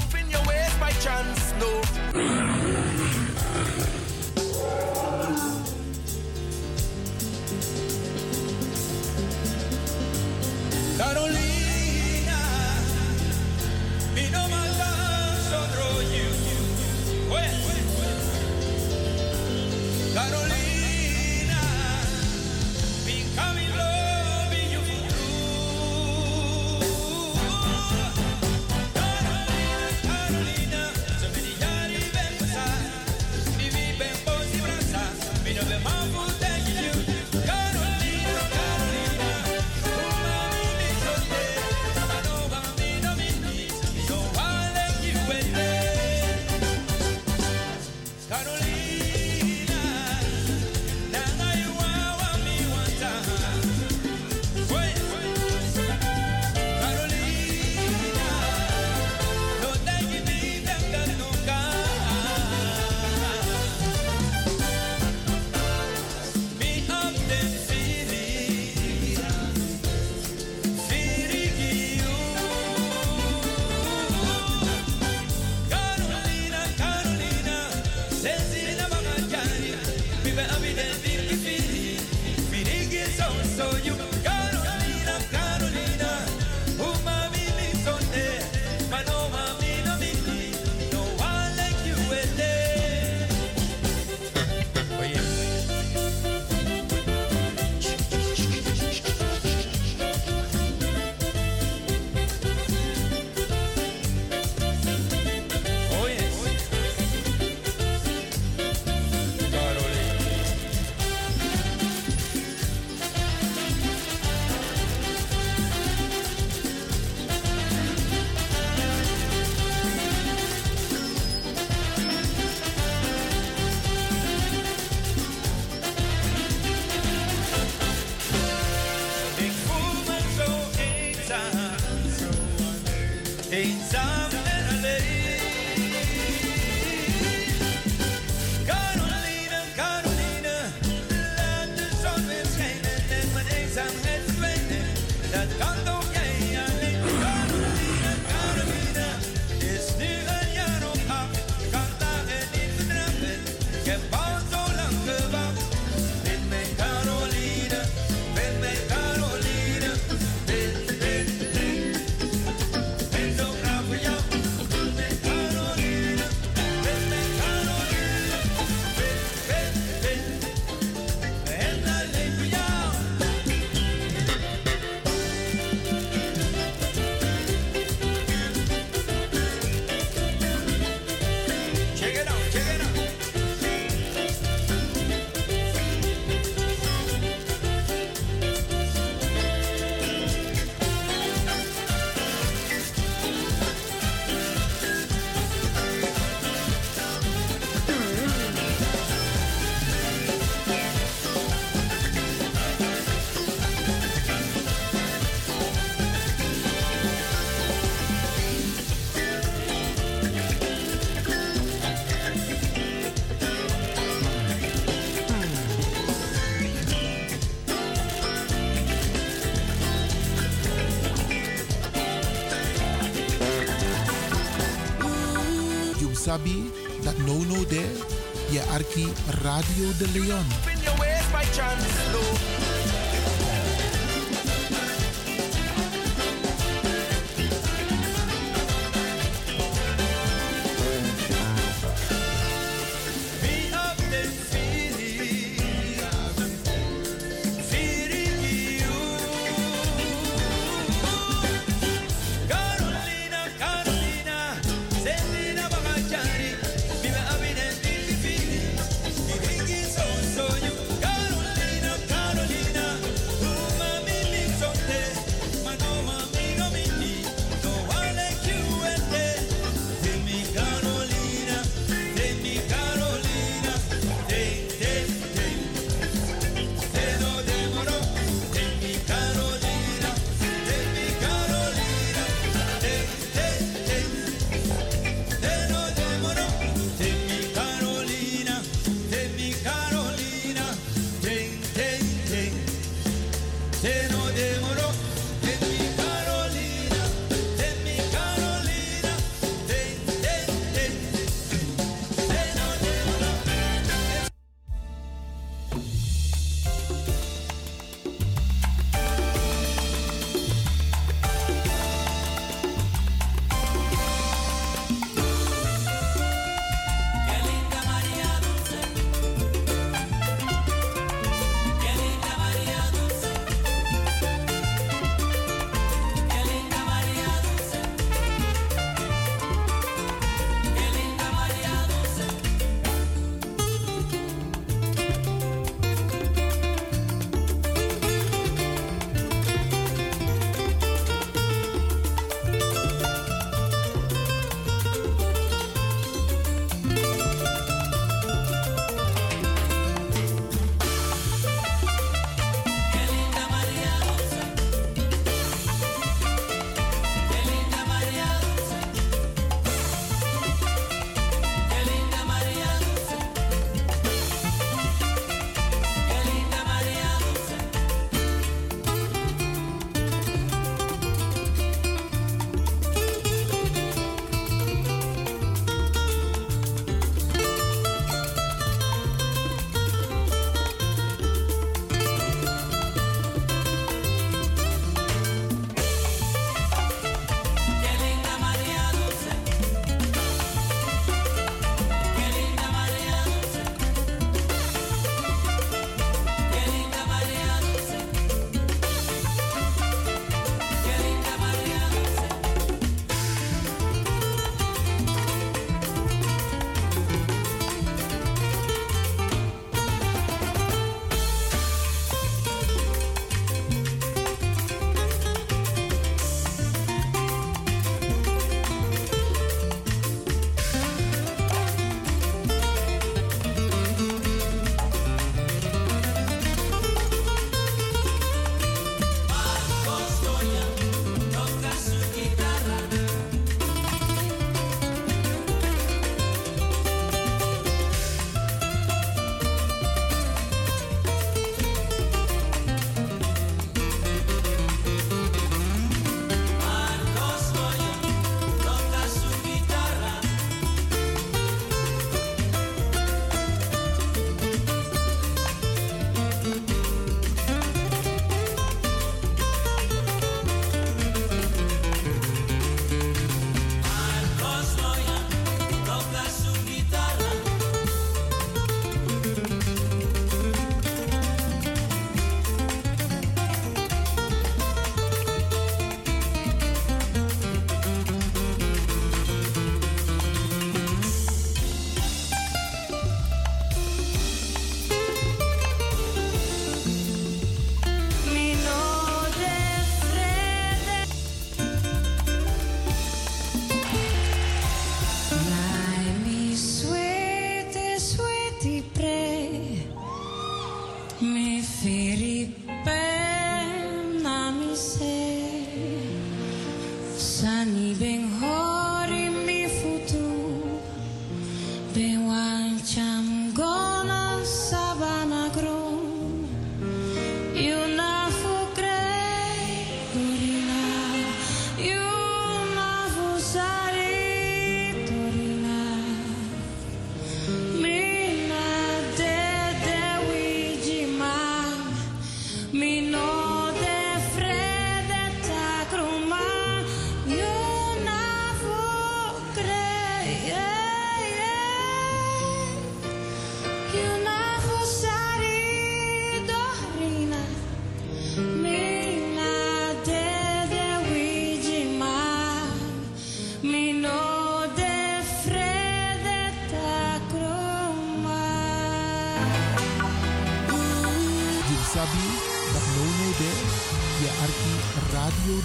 Radio de Leon.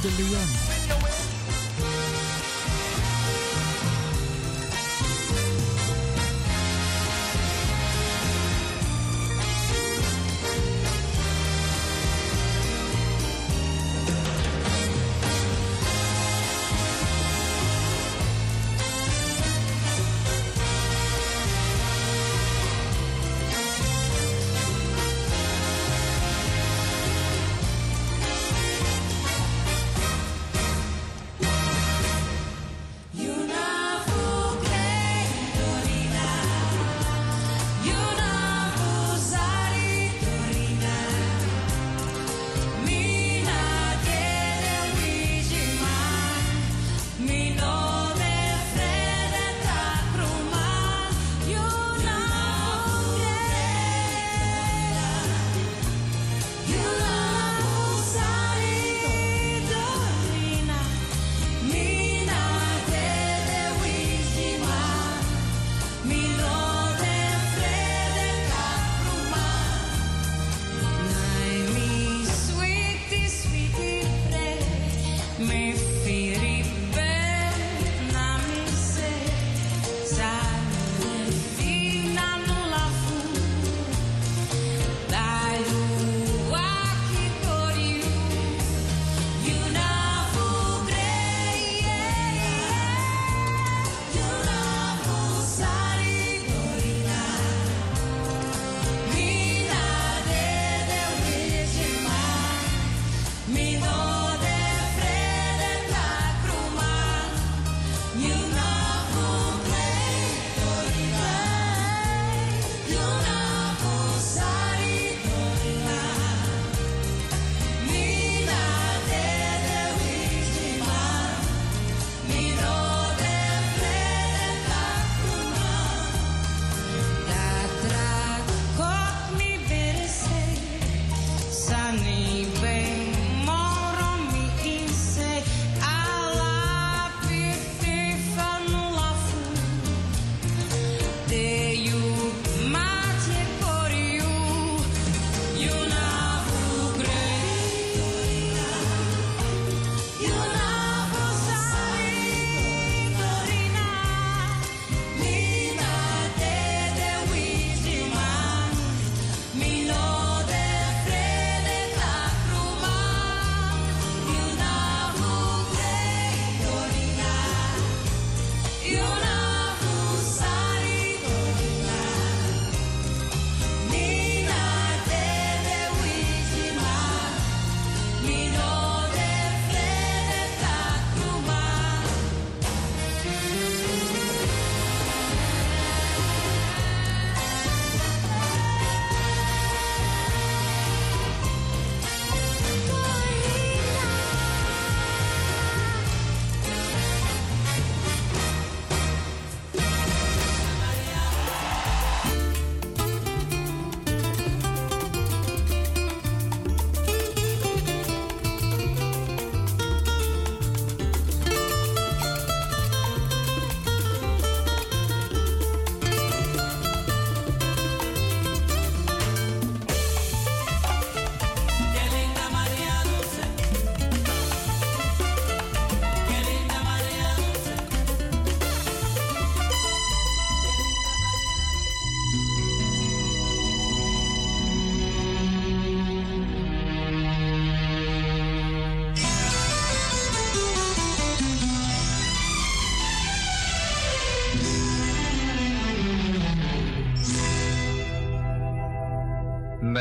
De Leon.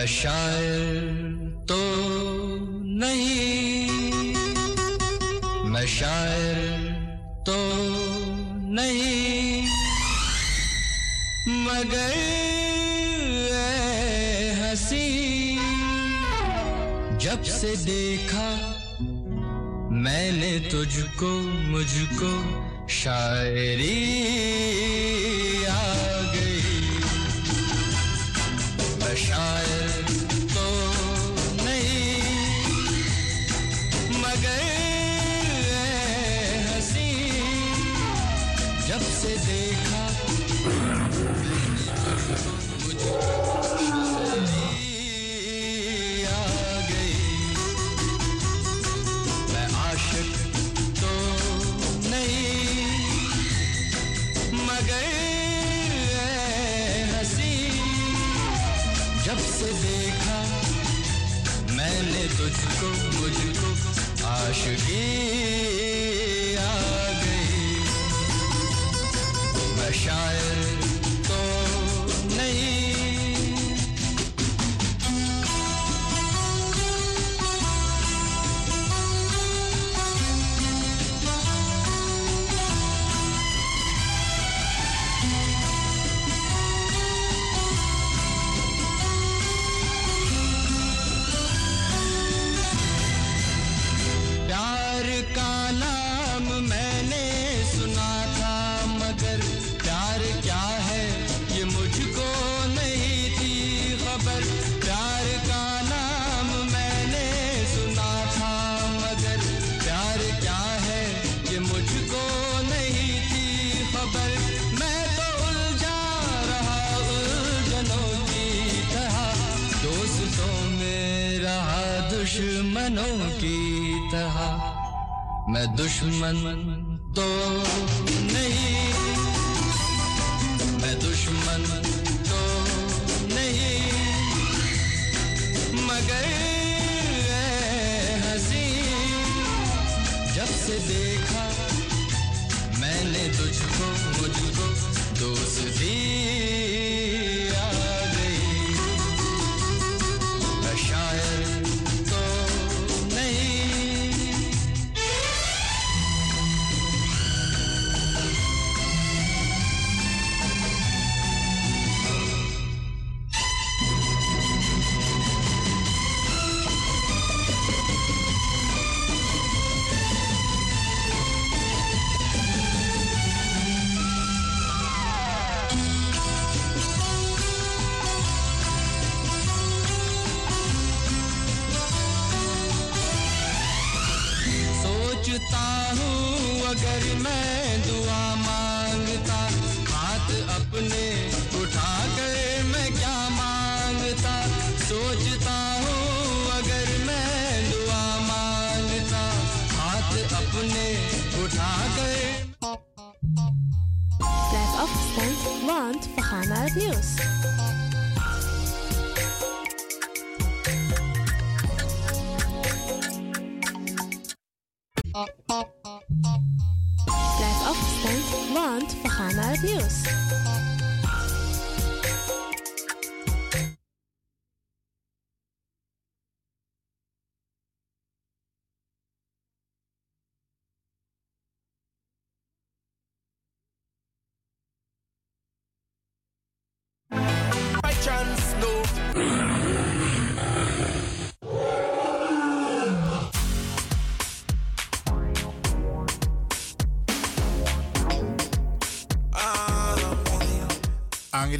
shine. दुश्मनों की तरह मैं दुश्मन तो नहीं। मैं दुश्मन तो नहीं। मगर हँसी। जब से देखा मैंने तुझको, मुझको दोस्ती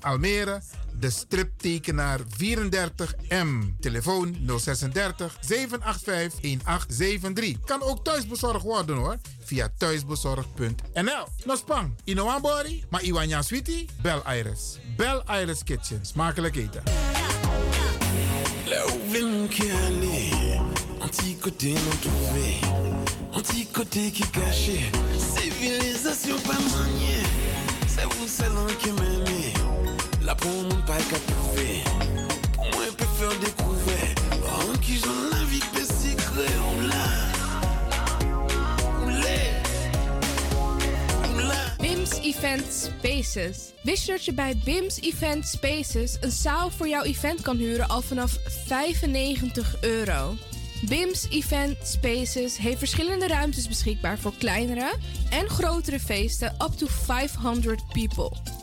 Almere de striptekenaar 34M. Telefoon 036 785 1873. Kan ook thuisbezorgd worden hoor. Via thuisbezorgd.nl. Nospang, Inoambori, maar Iwanya Sweetie, Bel Iris. Bel Iris Kitchen. Smakelijk eten. Caché. Civilisation pas maniée, c'est vous seul qui m'aimez. Là pour mon pas qu'à trouver, pour moi peut faire découvrir. En qui j'en la vie peut secret, on l'a. BIMS Event Spaces. Wist je dat je bij BIMS Event Spaces een zaal voor jouw event kan huren al vanaf 95 euro? BIMS Event Spaces heeft verschillende ruimtes beschikbaar voor kleinere en grotere feesten up to 500 people.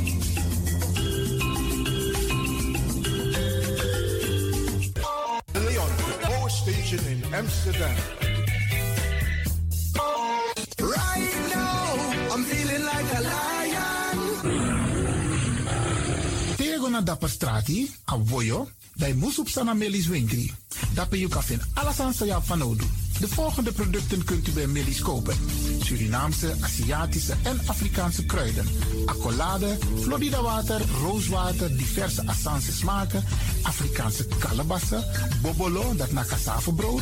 Amsterdam. Right now, I'm feeling like a lion. Tego na dapper strati, a voyo, dai musup sana melis winkri. Dapper you alles aan sa van nodu. De volgende producten kunt u bij Millie's kopen. Surinaamse, Aziatische en Afrikaanse kruiden. Accolade, Florida water, rooswater, diverse Assange smaken. Afrikaanse kalebassen, bobolo, dat na cassavebrood.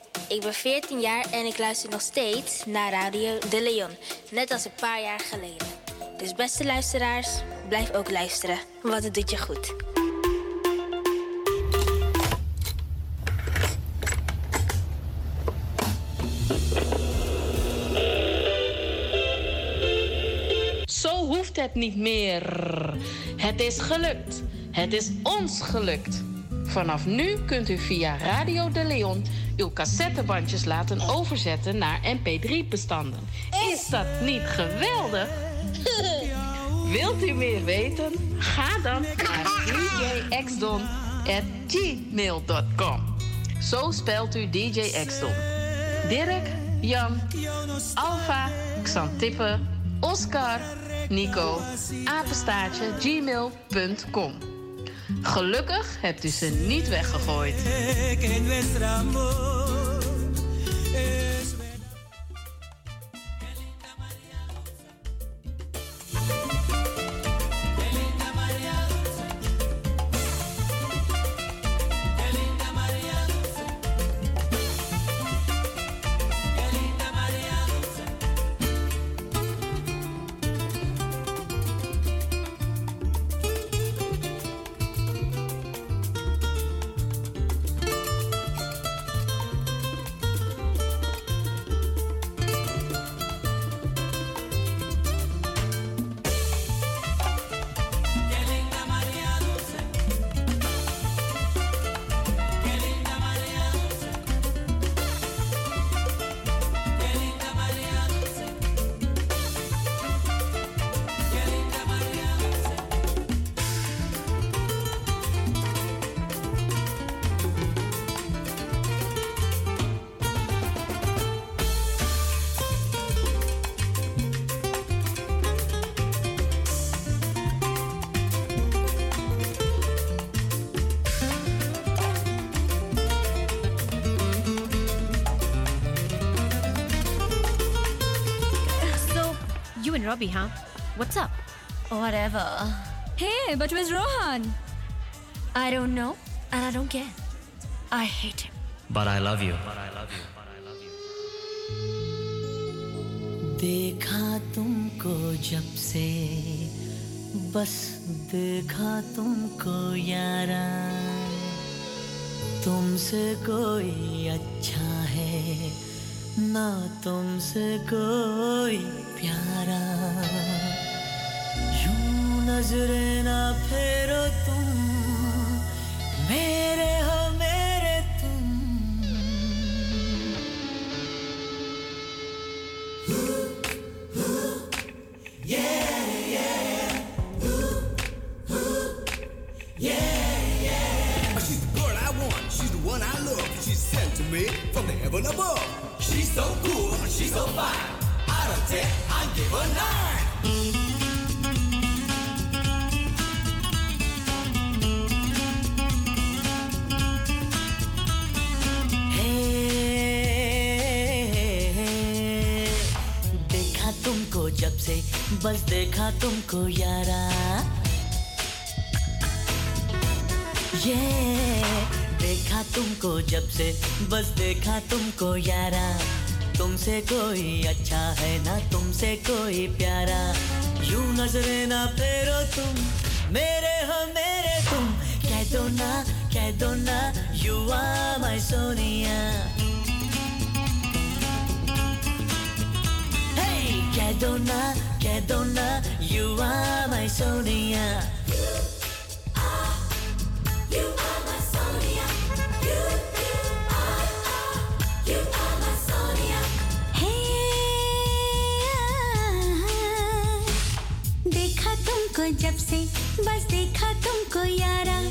Ik ben 14 jaar en ik luister nog steeds naar Radio De Leon. Net als een paar jaar geleden. Dus beste luisteraars, blijf ook luisteren, want het doet je goed. Zo hoeft het niet meer. Het is gelukt. Het is ons gelukt. Vanaf nu kunt u via Radio de Leon uw cassettebandjes laten overzetten naar mp3-bestanden. Is dat niet geweldig? Wilt u meer weten? Ga dan naar djxdon.gmail.com. Zo spelt u DJ Xdon. Dirk, Jan, Alfa, Xantippe, Oscar, Nico, apenstaartje, gmail.com. Gelukkig hebt u ze niet weggegooid. Robbie, huh? What's up? Whatever. Hey, but where's Rohan? I don't know, and I don't care. I hate him. But I love you. देखा तुमको जब से बस देखा तुमको यारा तुमसे कोई अच्छा है ना तुमसे कोई प्यारा यूं नजरे ना फेरो तुम मेरे हो मेरे तुम She's the girl I want, she's the one I love. She's sent to me from the heaven above. She's so cool, she's so fine. Out of ten, तुमको जब से, बस देखा तुमको यारा। ये, देखा तुमको जब से, बस देखा तुमको यारा। तुमसे कोई अच्छा है ना तुमसे कोई प्यारा। यूँ नजरे ना फेरो तुम मेरे हो मेरे तुम। कह दो ना कह दो ना you are my Sonia. Hey, कह दो ना कह दो ना यू आर माय सोनिया। जब से बस देखा तुमको यारा।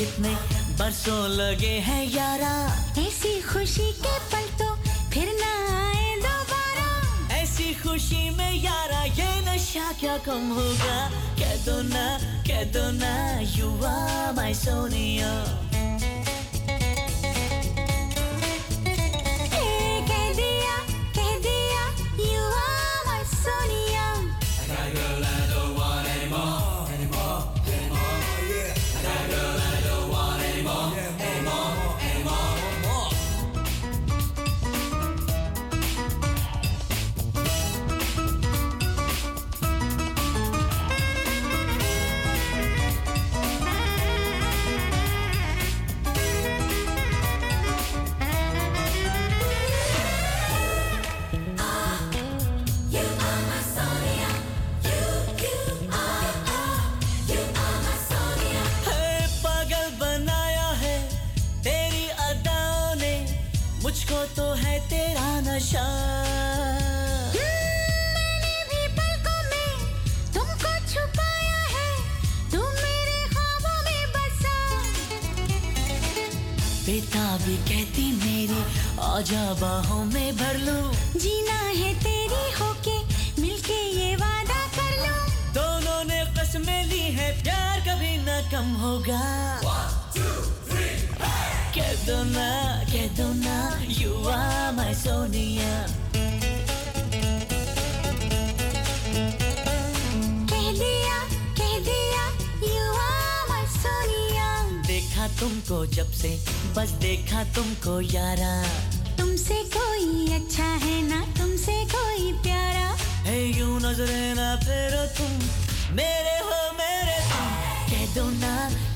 कितने बरसों लगे हैं यारा। ऐसी खुशी के पल तो फिर ना आए दोबारा। ऐसी खुशी में यारा ये नशा क्या कम होगा? कह दो ना कह दो ना युवा माई माय सोनिया। बेटा भी कहती मेरी आजा बाहों में भर लूँ। जीना है तेरी होके मिलके ये वादा कर लो। दोनों ने कसमें ली है प्यार कभी न कम होगा। सोनिया कह दिया कह दिया you are my Sonia. देखा तुमको जब से बस देखा तुमको यारा। तुमसे कोई अच्छा है ना तुमसे कोई प्यारा। है यूँ नजरे ना फेरो तुम मेरे हो मेरे तुम। कह दो ना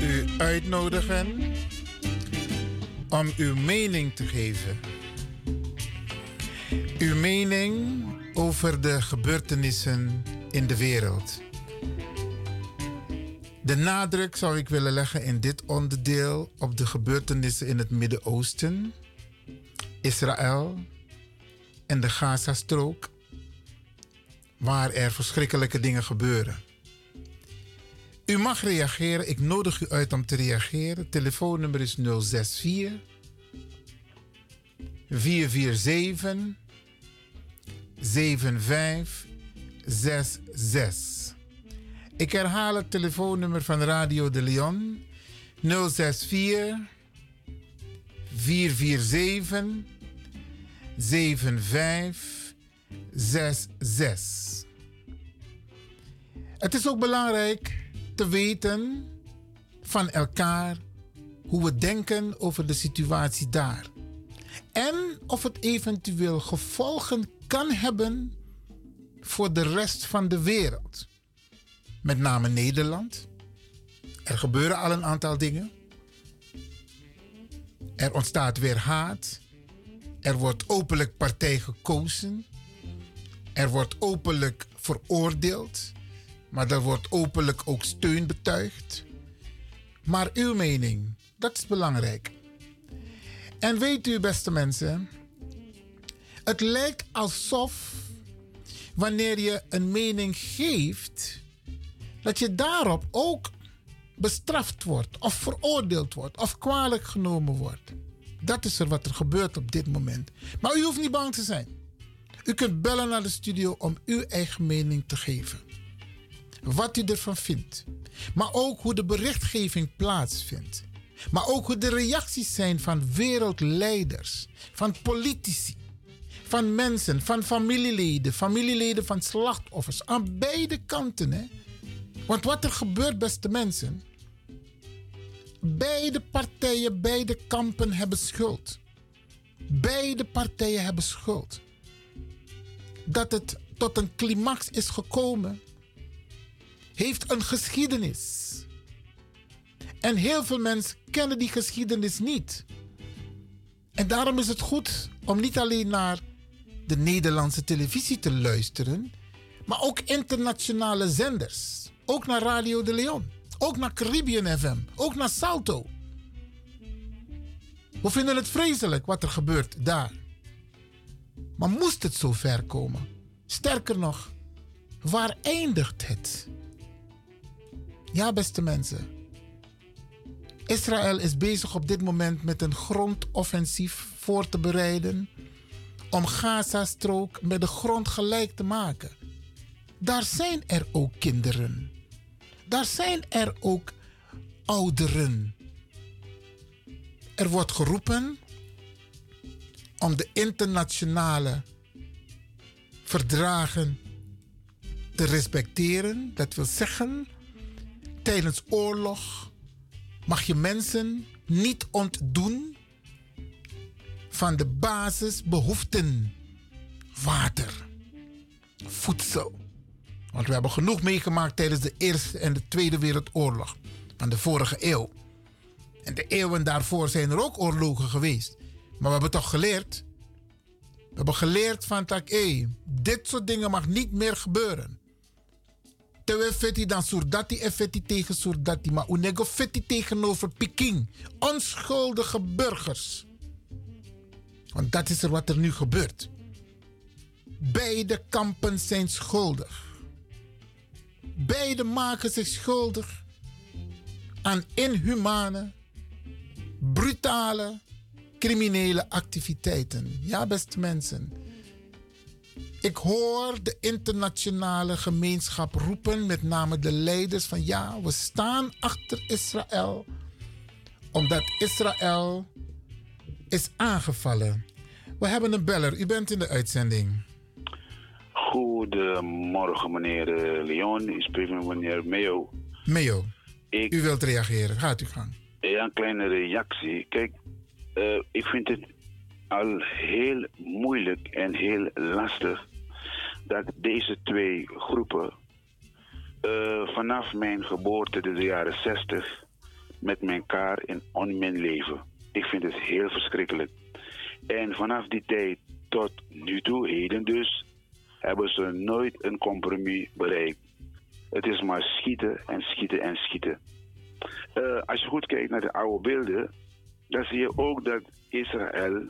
u uitnodigen om uw mening te geven. Uw mening over de gebeurtenissen in de wereld. De nadruk zou ik willen leggen in dit onderdeel op de gebeurtenissen in het Midden-Oosten, Israël en de Gazastrook, waar er verschrikkelijke dingen gebeuren. U mag reageren. Ik nodig u uit om te reageren. Telefoonnummer is 064 447 7566. Ik herhaal het telefoonnummer van Radio de Leon 064 447 7566. Het is ook belangrijk te weten van elkaar hoe we denken over de situatie daar. En of het eventueel gevolgen kan hebben voor de rest van de wereld. Met name Nederland. Er gebeuren al een aantal dingen. Er ontstaat weer haat. Er wordt openlijk partij gekozen. Er wordt openlijk veroordeeld. Maar er wordt openlijk ook steun betuigd. Maar uw mening, dat is belangrijk. En weet u, beste mensen, het lijkt alsof wanneer je een mening geeft, dat je daarop ook bestraft wordt, of veroordeeld wordt, of kwalijk genomen wordt. Dat is er wat er gebeurt op dit moment. Maar u hoeft niet bang te zijn. U kunt bellen naar de studio om uw eigen mening te geven. Wat u ervan vindt. Maar ook hoe de berichtgeving plaatsvindt. Maar ook hoe de reacties zijn van wereldleiders, van politici, van mensen, van familieleden, familieleden van slachtoffers. Aan beide kanten. Hè? Want wat er gebeurt, beste mensen. Beide partijen, beide kampen hebben schuld. Beide partijen hebben schuld. Dat het tot een climax is gekomen, heeft een geschiedenis. En heel veel mensen kennen die geschiedenis niet. En daarom is het goed om niet alleen naar de Nederlandse televisie te luisteren, maar ook internationale zenders. Ook naar Radio de Leon. Ook naar Caribbean FM. Ook naar Salto. We vinden het vreselijk wat er gebeurt daar. Maar moest het zo ver komen? Sterker nog, waar eindigt het? Ja, beste mensen. Israël is bezig op dit moment met een grondoffensief voor te bereiden om Gaza-strook met de grond gelijk te maken. Daar zijn er ook kinderen. Daar zijn er ook ouderen. Er wordt geroepen om de internationale verdragen te respecteren. Dat wil zeggen, tijdens oorlog mag je mensen niet ontdoen van de basisbehoeften. Water, voedsel. Want we hebben genoeg meegemaakt tijdens de Eerste en de Tweede Wereldoorlog van de vorige eeuw. En de eeuwen daarvoor zijn er ook oorlogen geweest. Maar we hebben toch geleerd? We hebben geleerd van tak, dit soort dingen mag niet meer gebeuren. Terwijl fetti dan soerdati en fetti tegen soerdati. Maar unego fetti tegenover Peking. Onschuldige burgers. Want dat is er wat er nu gebeurt. Beide kampen zijn schuldig. Beide maken zich schuldig aan inhumane, brutale, criminele activiteiten. Ja, beste mensen. Ik hoor de internationale gemeenschap roepen, met name de leiders, van ja, we staan achter Israël, omdat Israël is aangevallen. We hebben een beller, u bent in de uitzending. Goedemorgen, meneer eh, Leon. Ik spreek met meneer Meo. Meo, Ik, u wilt reageren, gaat u gang. ja, een kleine reactie. Kijk, eh, ik vind het al heel moeilijk en heel lastig dat deze twee groepen eh, vanaf mijn geboorte in de jaren 60 met elkaar in onmin leven. Ik vind het heel verschrikkelijk. En vanaf die tijd tot nu toe, heden dus, hebben ze nooit een compromis bereikt. Het is maar schieten en schieten en schieten. Eh, als je goed kijkt naar de oude beelden, dan zie je ook dat Israël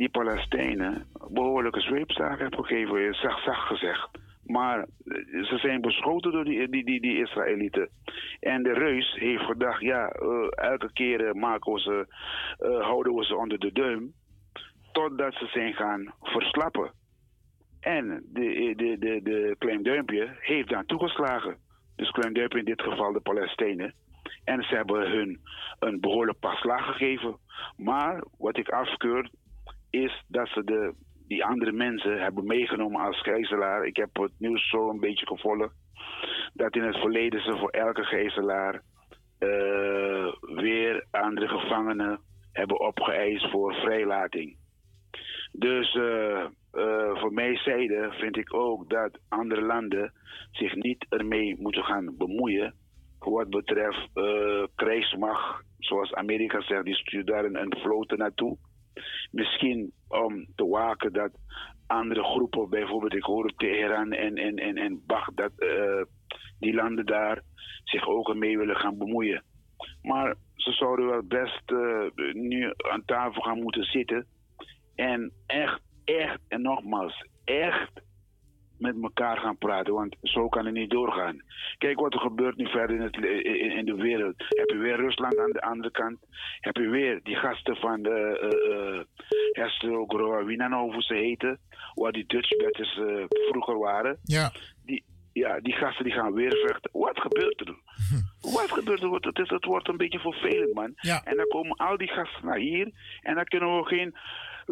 die Palestijnen behoorlijke zweepslagen heeft gegeven, zacht, zacht gezegd. Maar eh, ze zijn beschoten door die, die, die, Israëlieten. En de reus heeft gedacht, ja, eh, elke keer eh, ze, eh, houden we ze onder de duim. Totdat ze zijn gaan verslappen. En de, de, de, de Klein Duimpje heeft daar toegeslagen. Dus Klein Duimpje in dit geval de Palestijnen. En ze hebben hun een behoorlijk pak slaag gegeven. Maar wat ik afkeur is dat ze de, die andere mensen hebben meegenomen als gijzelaar. Ik heb het nieuws zo een beetje gevolgd. Dat in het verleden ze voor elke gijzelaar eh, weer andere gevangenen hebben opgeëist voor vrijlating. Dus eh, eh, voor mij zijde vind ik ook dat andere landen zich niet ermee moeten gaan bemoeien. Wat betreft uh, krijgsmacht, zoals Amerika zegt, die stuurt daar een, een vloot naartoe. Misschien om te waken dat andere groepen, bijvoorbeeld ik hoor Teheran en, en, en, en Baghdad, uh, die landen daar zich ook ermee willen gaan bemoeien. Maar ze zouden wel best uh, nu aan tafel gaan moeten zitten en echt, echt, en nogmaals, echt met elkaar gaan praten. Want zo kan het niet doorgaan. Kijk wat er gebeurt nu verder in, het, in, in de wereld. Heb je weer Rusland aan de andere kant. Heb je weer die gasten van de uh, Hester Groa, wie hoe ze heten. Waar die Dutch betters uh, vroeger waren. Ja. Die, ja, die gasten die gaan weer vechten. Wat gebeurt er? Wat gebeurt er? Het, is, het wordt een beetje vervelend, man. Ja. En dan komen al die gasten naar hier. En dan kunnen we geen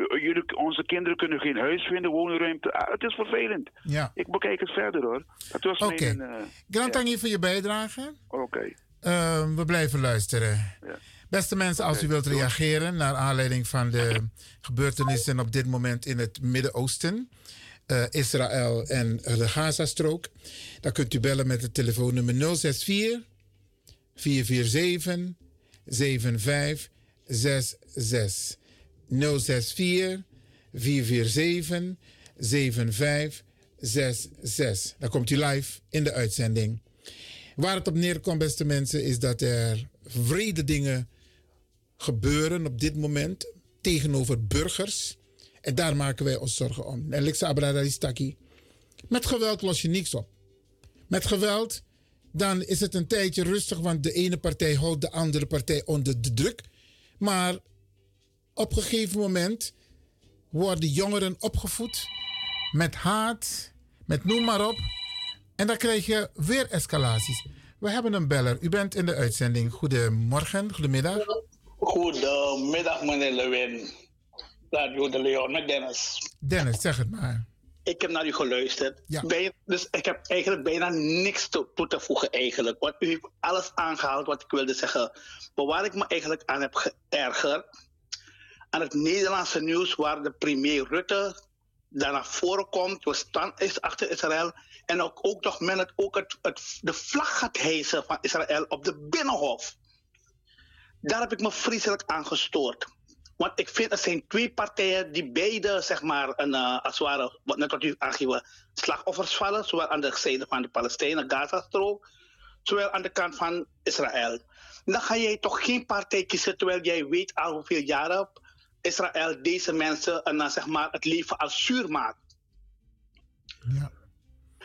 jullie, onze kinderen kunnen geen huis vinden, woningruimte. Ah, het is vervelend. Ja. Ik bekijk het verder hoor. Oké. Okay. Uh, Grand ja. voor je bijdrage. Oké. Okay. Uh, we blijven luisteren. Ja. Beste mensen, als u wilt reageren naar aanleiding van de gebeurtenissen op dit moment in het Midden-Oosten, uh, Israël en de Gazastrook, dan kunt u bellen met het telefoonnummer 064 447 7566. 064 447 7566. Dan komt u live in de uitzending. Waar het op neerkomt, beste mensen, is dat er vrede dingen gebeuren op dit moment tegenover burgers. En daar maken wij ons zorgen om. En Lexa Abradalistaki. Met geweld los je niks op. Met geweld, dan is het een tijdje rustig, want de ene partij houdt de andere partij onder de druk. Maar op een gegeven moment worden jongeren opgevoed met haat, met noem maar op. En dan krijg je weer escalaties. We hebben een beller. U bent in de uitzending. Goedemorgen, goedemiddag. Goedemiddag, meneer Lewin. Radio de Leon met Dennis. Dennis, zeg het maar. Ik heb naar u geluisterd. Ja. Bij, dus ik heb eigenlijk bijna niks toe, toe te voegen eigenlijk. Want u heeft alles aangehaald wat ik wilde zeggen. Maar waar ik me eigenlijk aan heb geërgerd aan het Nederlandse nieuws waar de premier Rutte daar naar voren komt, staan is achter Israël en ook, ook nog men het ook het, de vlag gaat hijsen van Israël op de Binnenhof. Daar heb ik me vreselijk aan gestoord. Want ik vind er zijn twee partijen die beide, zeg maar, een, uh, als het ware, net wat u aangegeven, slachtoffers vallen. Zowel aan de zijde van de Palestijnen, Gaza-strook, zowel aan de kant van Israël. Dan ga jij toch geen partij kiezen terwijl jij weet al hoeveel jaren Israël deze mensen en dan zeg maar het leven als zuur maakt. Ja.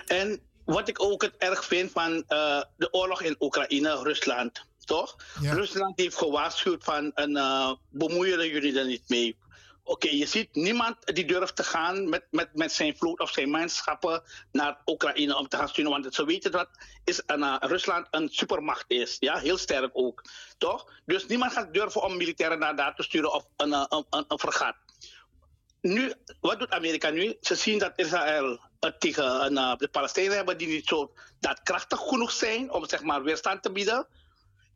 En wat ik ook het erg vind van uh, de oorlog in Oekraïne, Rusland, toch? Ja. Rusland heeft gewaarschuwd van een uh, bemoeien jullie er niet mee. Oké, je ziet niemand die durft te gaan met, met, met zijn vloot of zijn manschappen naar Oekraïne om te gaan sturen. Want ze weten dat is een, uh, Rusland een supermacht is. Ja, heel sterk ook. Toch? Dus niemand gaat durven om militairen naar daar te sturen of een, uh, een, een, vergat. Nu, wat doet Amerika nu? Ze zien dat Israël het tegen uh, de Palestijnen hebben die niet zo daadkrachtig genoeg zijn om zeg maar weerstand te bieden.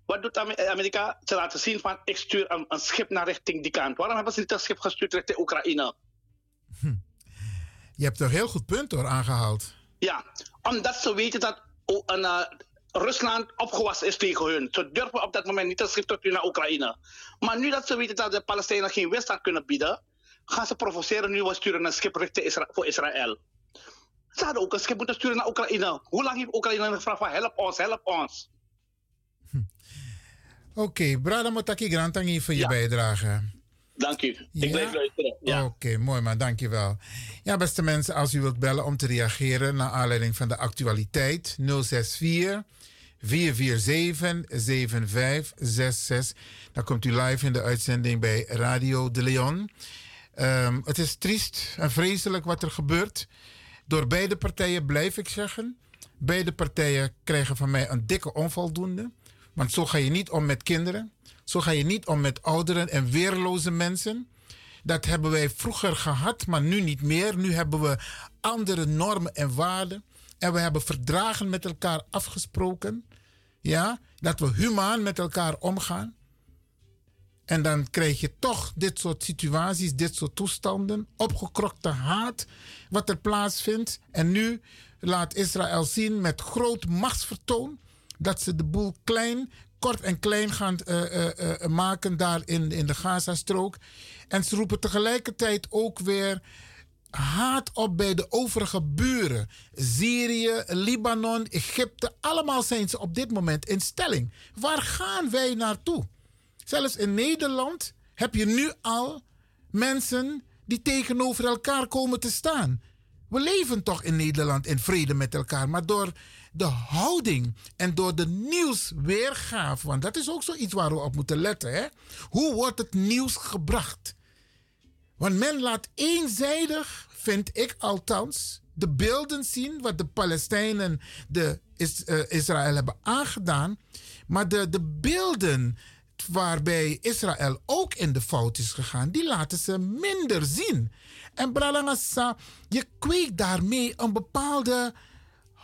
Wat doet Amerika? Ze laten zien van ik stuur een, een, schip naar richting die kant. Waarom hebben ze niet een schip gestuurd richting Oekraïne? Hm. Je hebt een heel goed punt hoor aangehaald. Ja, omdat ze weten dat een, uh, Rusland opgewassen is tegen hun. Ze durven op dat moment niet een schip te sturen naar Oekraïne. Maar nu dat ze weten dat de Palestijnen geen weerstand kunnen bieden, gaan ze provoceren nu we sturen een schip richting Isra voor Israël. Ze hadden ook een schip moeten sturen naar Oekraïne. Hoe lang heeft Oekraïne gevraagd van help ons, help ons? Oké, okay, Brada Motaki Grantangi voor je ja. bijdrage. Dank u. Ik blijf luisteren. Ja. Oké, okay, mooi man, dankjewel. Ja, beste mensen, als u wilt bellen om te reageren naar aanleiding van de actualiteit 064 447 7566. Dan komt u live in de uitzending bij Radio de Leon. Um, het is triest en vreselijk wat er gebeurt. Door beide partijen blijf ik zeggen. Beide partijen krijgen van mij een dikke onvoldoende. Want zo ga je niet om met kinderen. Zo ga je niet om met ouderen en weerloze mensen. Dat hebben wij vroeger gehad, maar nu niet meer. Nu hebben we andere normen en waarden. En we hebben verdragen met elkaar afgesproken. Ja, dat we humaan met elkaar omgaan. En dan krijg je toch dit soort situaties, dit soort toestanden, opgekrokte haat, wat er plaatsvindt. En nu laat Israël zien met groot machtsvertoon dat ze de boel klein, kort en klein gaan uh, uh, uh, maken daar in, in de Gazastrook. En ze roepen tegelijkertijd ook weer haat op bij de overige buren. Syrië, Libanon, Egypte, allemaal zijn ze op dit moment in stelling. Waar gaan wij naartoe? Zelfs in Nederland heb je nu al mensen die tegenover elkaar komen te staan. We leven toch in Nederland in vrede met elkaar, maar door de houding en door de nieuwsweergave, want dat is ook zoiets waar we op moeten letten. Hè? Hoe wordt het nieuws gebracht? Want men laat eenzijdig, vind ik althans, de beelden zien wat de Palestijnen de is, uh, Israël hebben aangedaan. Maar de, de beelden waarbij Israël ook in de fout is gegaan, die laten ze minder zien. En Bralangasa, je kweekt daarmee een bepaalde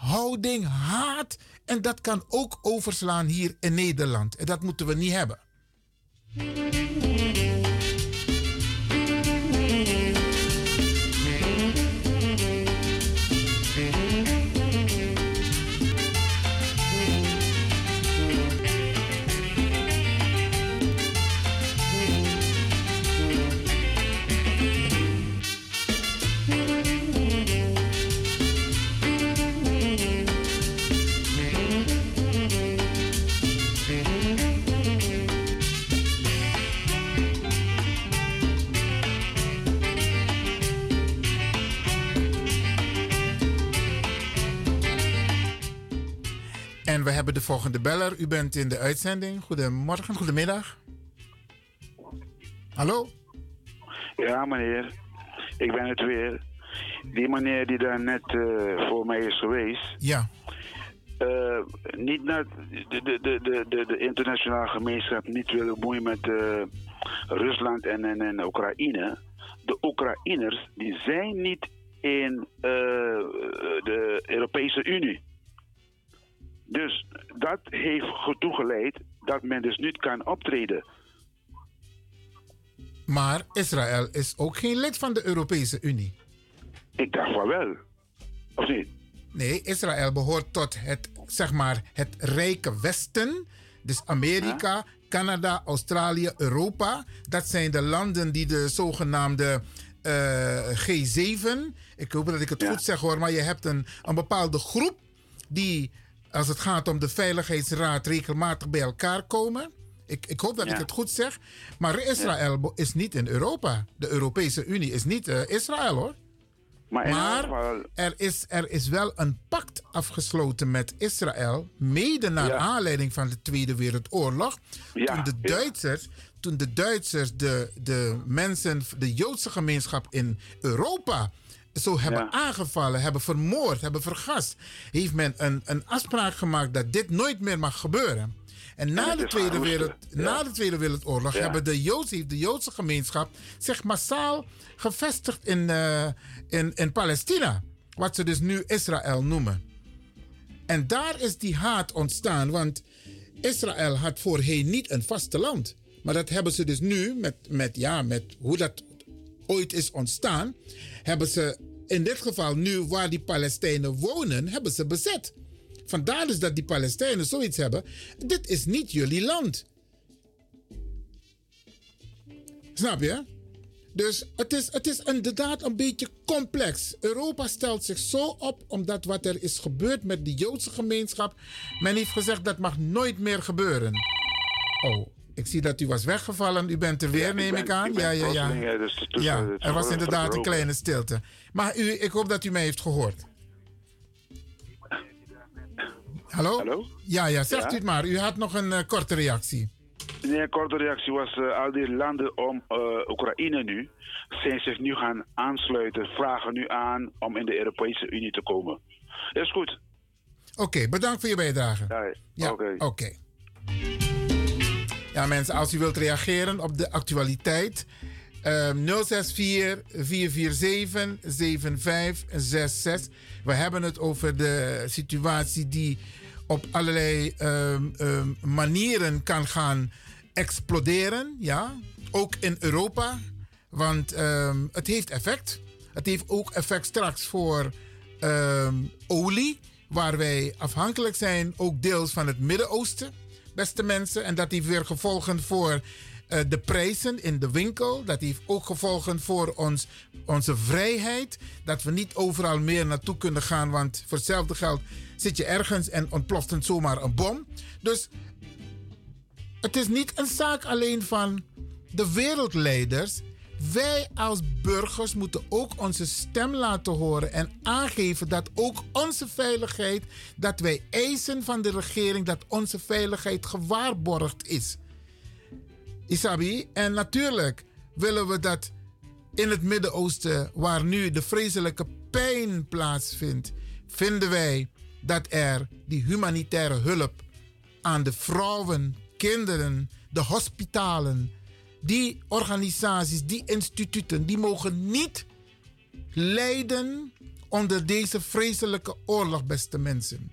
houding, haat. En dat kan ook overslaan hier in Nederland. En dat moeten we niet hebben. En we hebben de volgende beller. U bent in de uitzending. Goedemorgen, goedemiddag. Hallo? Ja, meneer. Ik ben het weer. Die meneer die daar net uh, voor mij is geweest. Ja. Uh, niet naar de, de, de, de, de internationale gemeenschap niet willen bemoeien met uh, Rusland en, en, en Oekraïne. De Oekraïners die zijn niet in de Europese Unie. Dus dat heeft ertoe geleid dat men dus niet kan optreden. Maar Israël is ook geen lid van de Europese Unie. Ik dacht van wel. Of niet? Nee, Israël behoort tot het, zeg maar, het rijke Westen. Dus Amerika, huh? Canada, Australië, Europa. Dat zijn de landen die de zogenaamde uh, G7. Ik hoop dat ik het ja. goed zeg hoor, maar je hebt een, een bepaalde groep die als het gaat om de Veiligheidsraad regelmatig bij elkaar komen. Ik, ik hoop dat ja. ik het goed zeg. Maar Israël ja. is niet in Europa. De Europese Unie is niet uh, Israël hoor. Maar, er, is, er is wel een pact afgesloten met Israël. Mede naar ja. aanleiding van de Tweede Wereldoorlog. Toen de Duitsers, toen de, Duitsers de, de mensen, de Joodse gemeenschap in Europa zo hebben ja. aangevallen, hebben vermoord, hebben vergast, heeft men een, een afspraak gemaakt dat dit nooit meer mag gebeuren. En na, de tweede, wereld, ja. na de Tweede Wereldoorlog ja. hebben de, Joods, heeft de Joodse gemeenschap zich massaal gevestigd in, uh, in, in Palestina. Wat ze dus nu Israël noemen. En daar is die haat ontstaan, want Israël had voorheen niet een vasteland. Maar dat hebben ze dus nu, met, met, ja, met hoe dat ooit is ontstaan, hebben ze in dit geval nu waar die Palestijnen wonen, hebben ze bezet. Vandaar dus dat die Palestijnen zoiets hebben. Dit is niet jullie land. Snap je? Dus het is, het is inderdaad een beetje complex. Europa stelt zich zo op omdat wat er is gebeurd met de Joodse gemeenschap. Men heeft gezegd dat mag nooit meer gebeuren. Oh, ik zie dat u was weggevallen. U bent er weer, ja, neem ik aan. Ik ja, ja, ja. Dus ja, er was inderdaad een kleine stilte. Maar u, ik hoop dat u mij heeft gehoord. Hallo? Hallo? Ja, ja, zegt u het maar. U had nog een uh, korte reactie. Nee, een korte reactie was uh, al die landen om uh, Oekraïne nu zijn zich nu gaan aansluiten, vragen nu aan om in de Europese Unie te komen. Is goed. Oké, okay, bedankt voor je bijdrage. Ja, ja oké. Okay. Okay. Ja, mensen, als u wilt reageren op de actualiteit. ehm 064 447 7566. We hebben het over de situatie die op allerlei ehm, ehm, manieren kan gaan exploderen. Ja? Ook in Europa. Want ehm, het heeft effect. Het heeft ook effect straks voor ehm, olie. Waar wij afhankelijk zijn, ook deels van het Midden-Oosten, beste mensen. En dat heeft weer gevolgen voor eh, de prijzen in de winkel. Dat heeft ook gevolgen voor ons, onze vrijheid. Dat we niet overal meer naartoe kunnen gaan. Want voor hetzelfde geld zit je ergens en ontploft een zomaar een bom. Dus het is niet een zaak alleen van de wereldleiders. Wij als burgers moeten ook onze stem laten horen en aangeven dat ook onze veiligheid, dat wij eisen van de regering dat onze veiligheid gewaarborgd is. Isabi, en natuurlijk willen we dat in het Midden-Oosten, waar nu de vreselijke pijn plaatsvindt, vinden wij dat er die humanitaire hulp aan de vrouwen, kinderen, de hospitalen, die organisaties, die instituten, die mogen niet lijden onder deze vreselijke oorlog, beste mensen.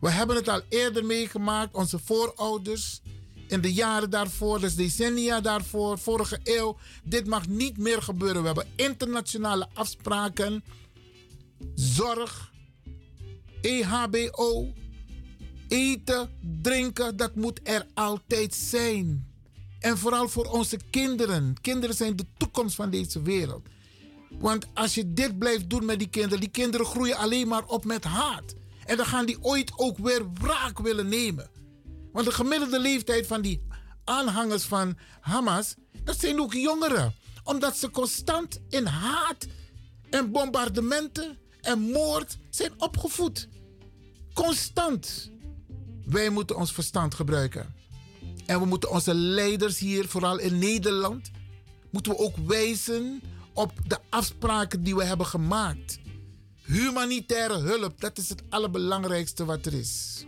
We hebben het al eerder meegemaakt, onze voorouders, in de jaren daarvoor, dus decennia daarvoor, vorige eeuw. Dit mag niet meer gebeuren. We hebben internationale afspraken, zorg, EHBO, eten, drinken, dat moet er altijd zijn. En vooral voor onze kinderen. Kinderen zijn de toekomst van deze wereld. Want als je dit blijft doen met die kinderen, die kinderen groeien alleen maar op met haat. En dan gaan die ooit ook weer wraak willen nemen. Want de gemiddelde leeftijd van die aanhangers van Hamas, dat zijn ook jongeren. Omdat ze constant in haat en bombardementen en moord zijn opgevoed. Constant. Wij moeten ons verstand gebruiken. En we moeten onze leiders hier, vooral in Nederland, moeten we ook wijzen op de afspraken die we hebben gemaakt. Humanitaire hulp, dat is het allerbelangrijkste wat er is.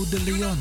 Radio de Leon.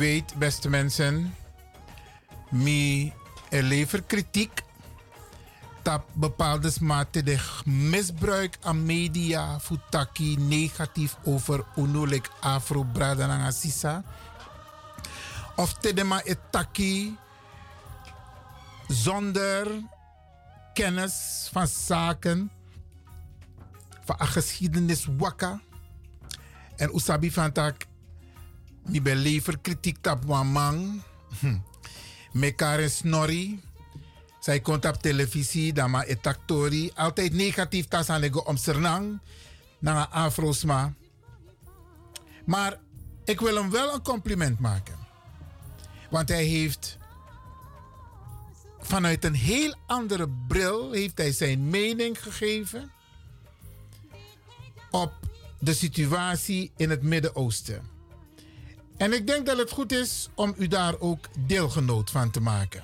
Weet, beste mensen, mi er levert kritiek dat bepaalde mate de misbruik aan media futaki negatief over unulik afro bradananga sisa. Of tedema etaki zonder kennis van zaken van geschiedenis wakka. En usabi van tak mi be lever kritiek tap wamang hm. mekaar en snorri zij komt op televisie, dan maar etaktori. Altijd negatief tas aan om Sernang. Naar Afrosma. Maar ik wil hem wel een compliment maken. Want hij heeft vanuit een heel andere bril heeft hij zijn mening gegeven op de situatie in het Midden-Oosten. En ik denk dat het goed is om u daar ook deelgenoot van te maken.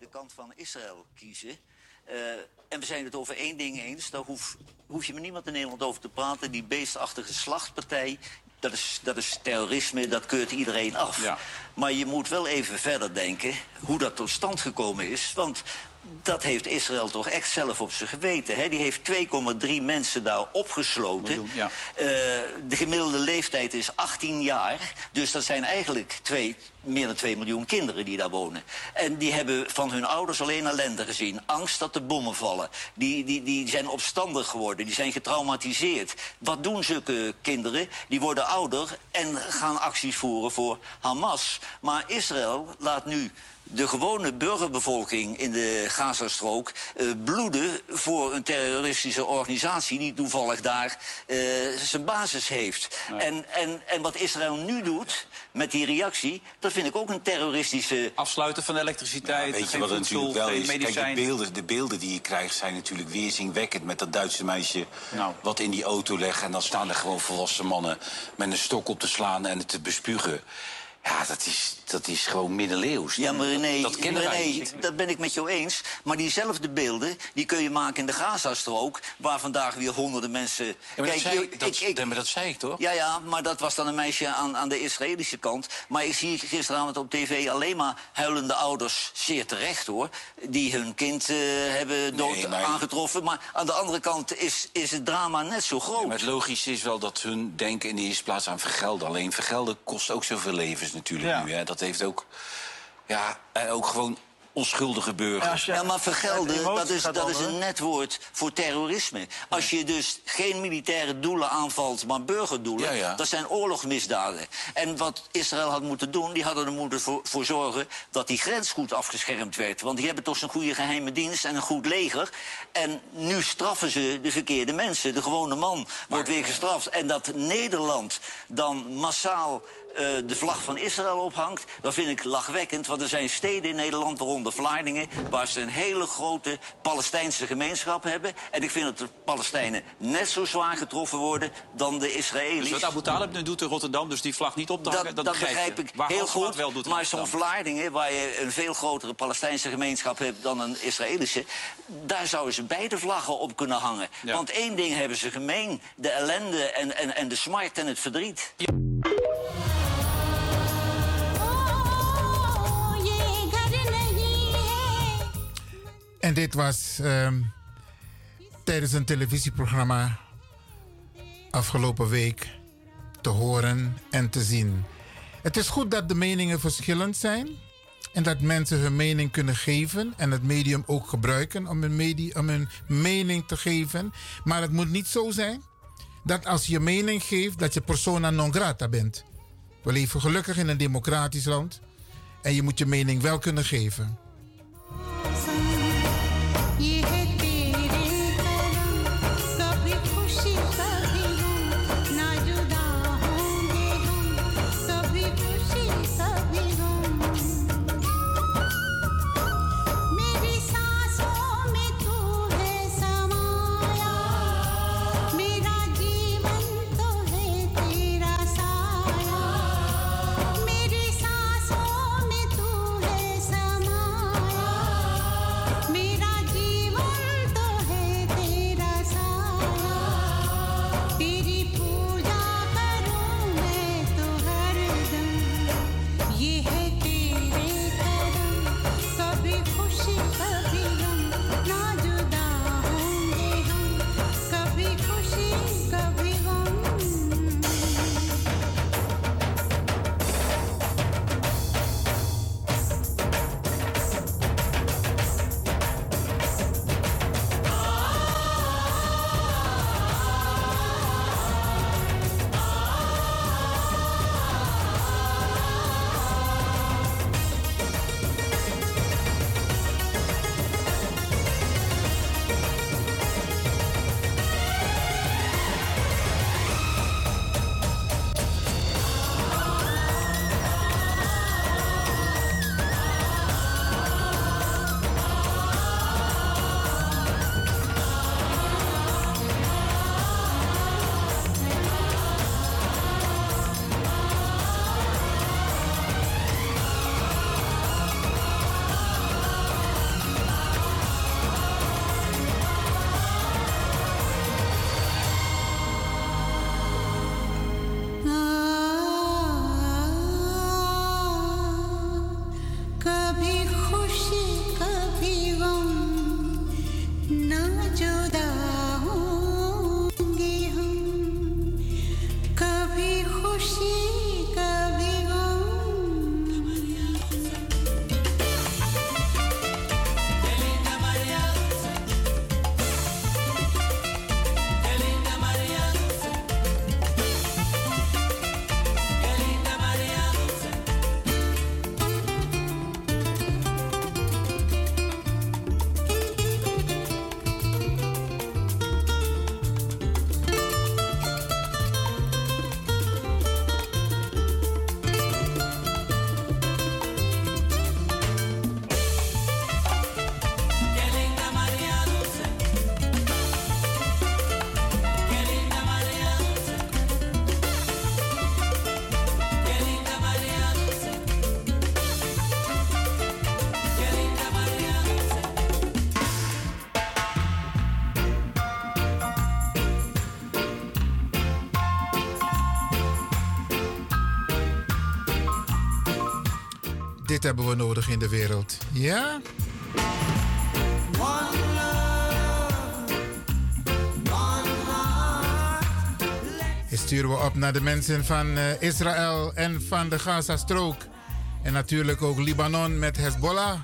de kant van Israël kiezen. Uh, en we zijn het over één ding eens. Daar hoef, hoef je met niemand in Nederland over te praten. Die beestachtige slachtpartij, dat is, dat is terrorisme, dat keurt iedereen af. Ja. Maar je moet wel even verder denken hoe dat tot stand gekomen is. Want dat heeft Israël toch echt zelf op zijn geweten. Hè? Die heeft 2,3 mensen daar opgesloten. Miljoen, ja. uh, de gemiddelde leeftijd is 18 jaar. Dus dat zijn eigenlijk twee, meer dan 2 miljoen kinderen die daar wonen. En die hebben van hun ouders alleen ellende gezien. Angst dat de bommen vallen. Die, die, die zijn opstandig geworden. Die zijn getraumatiseerd. Wat doen zulke kinderen? Die worden ouder en gaan acties voeren voor Hamas. Maar Israël laat nu de gewone burgerbevolking in de Gazastrook uh, bloeden voor een terroristische organisatie die toevallig daar uh, zijn basis heeft. Nee. En, en, en wat Israël nu doet met die reactie, dat vind ik ook een terroristische. Afsluiten van elektriciteit, ja, weet je wat het natuurlijk wel is? Kijk, de beelden, de beelden die je krijgt zijn natuurlijk weerzinwekkend met dat Duitse meisje nou. wat in die auto legt. En dan staan er gewoon volwassen mannen met een stok op te slaan en het te bespugen. Ja, dat is, dat is gewoon middeleeuws. Ja, maar René, dat, René, niet. dat ben ik met jou eens. Maar diezelfde beelden die kun je maken in de Gazastrook... waar vandaag weer honderden mensen... Ja, maar, Kijk, dat, zei, dat, ik, maar dat zei ik toch? Ja, ja, maar dat was dan een meisje aan, aan de Israëlische kant. Maar ik zie gisteravond op tv alleen maar huilende ouders... zeer terecht, hoor, die hun kind uh, hebben dood nee, maar... aangetroffen. Maar aan de andere kant is, is het drama net zo groot. Ja, maar het logische is wel dat hun denken in de eerste plaats aan vergelden. Alleen vergelden kost ook zoveel levens natuurlijk ja. nu. Hè. Dat heeft ook, ja, ook gewoon onschuldige burgers. Ja, maar vergelden, dat is, dat is een net woord voor terrorisme. Als je dus geen militaire doelen aanvalt, maar burgerdoelen... Ja, ja. dat zijn oorlogsmisdaden. En wat Israël had moeten doen, die hadden er moeten voor, voor, zorgen... dat die grens goed afgeschermd werd. Want die hebben toch zo'n goede geheime dienst en een goed leger. En nu straffen ze de verkeerde mensen. De gewone man wordt weer gestraft. En dat Nederland dan massaal de vlag van Israël ophangt, dat vind ik lachwekkend. Want er zijn steden in Nederland, waaronder Vlaardingen... waar ze een hele grote Palestijnse gemeenschap hebben. En ik vind dat de Palestijnen net zo zwaar getroffen worden dan de Israëli's. Dus wat Abu Talib nu doet in Rotterdam, dus die vlag niet ophangen, dat, dat, dat begrijp ik heel goed. Wel doet maar zo'n Vlaardingen, waar je een veel grotere Palestijnse gemeenschap hebt... dan een Israëlische, daar zouden ze beide vlaggen op kunnen hangen. Ja. Want één ding hebben ze gemeen. De ellende en, en, en de smart en het verdriet. Ja. En dit was um, tijdens een televisieprogramma afgelopen week te horen en te zien. Het is goed dat de meningen verschillend zijn en dat mensen hun mening kunnen geven en het medium ook gebruiken om hun, om hun mening te geven. Maar het moet niet zo zijn dat als je mening geeft dat je persona non grata bent. We leven gelukkig in een democratisch land en je moet je mening wel kunnen geven. Hebben we nodig in de wereld. Ja? Sturen we op naar de mensen van eh, Israël en van de Gazastrook. En natuurlijk ook Libanon met Hezbollah.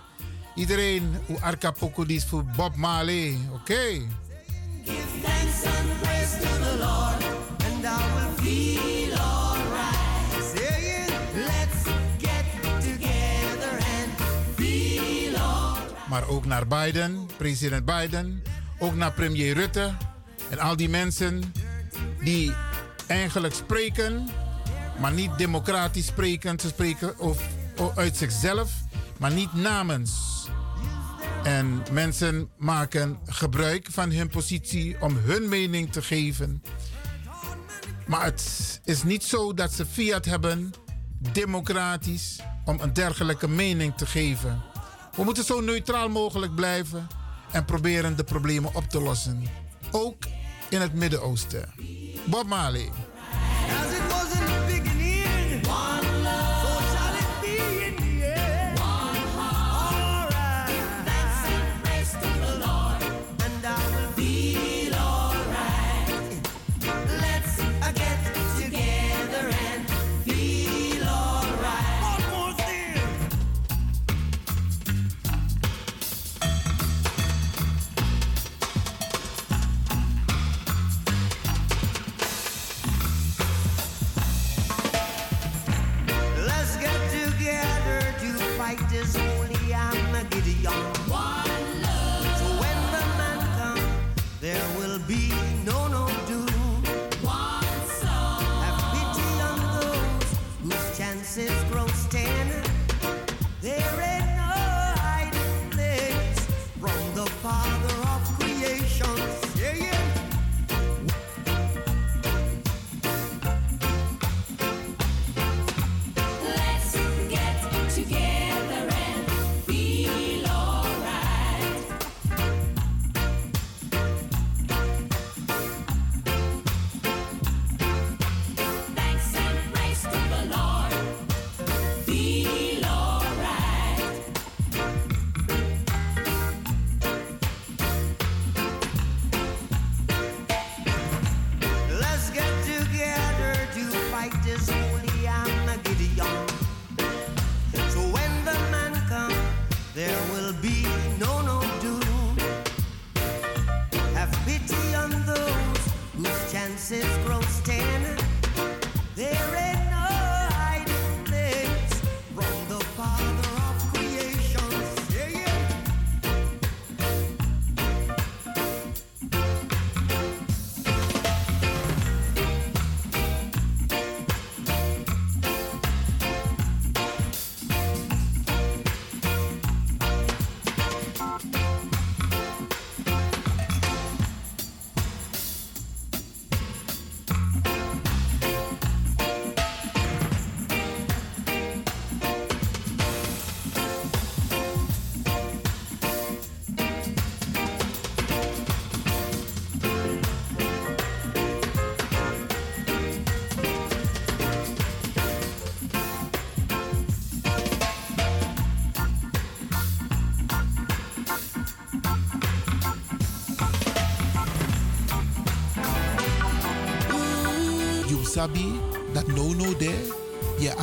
Iedereen, hoe Arkapokudis voor Bob Marley. Oké. Maar ook naar Biden, president Biden. Ook naar premier Rutte. En al die mensen die eigenlijk spreken, maar niet democratisch spreken. Ze spreken of, of uit zichzelf, maar niet namens. En mensen maken gebruik van hun positie om hun mening te geven. Maar het is niet zo dat ze fiat hebben, democratisch, om een dergelijke mening te geven. We moeten zo neutraal mogelijk blijven en proberen de problemen op te lossen. Ook in het Midden-Oosten. Bob Marley.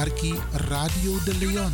Arki Radio de Leon.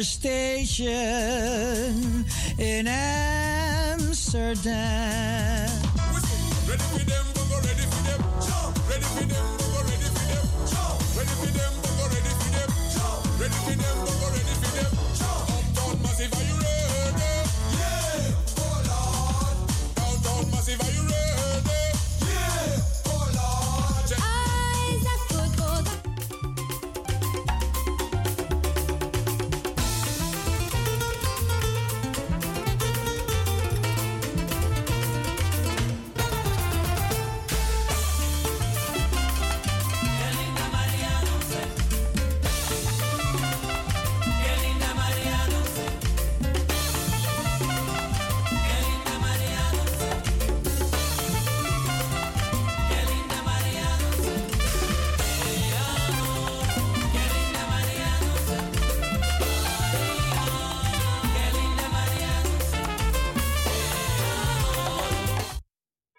Station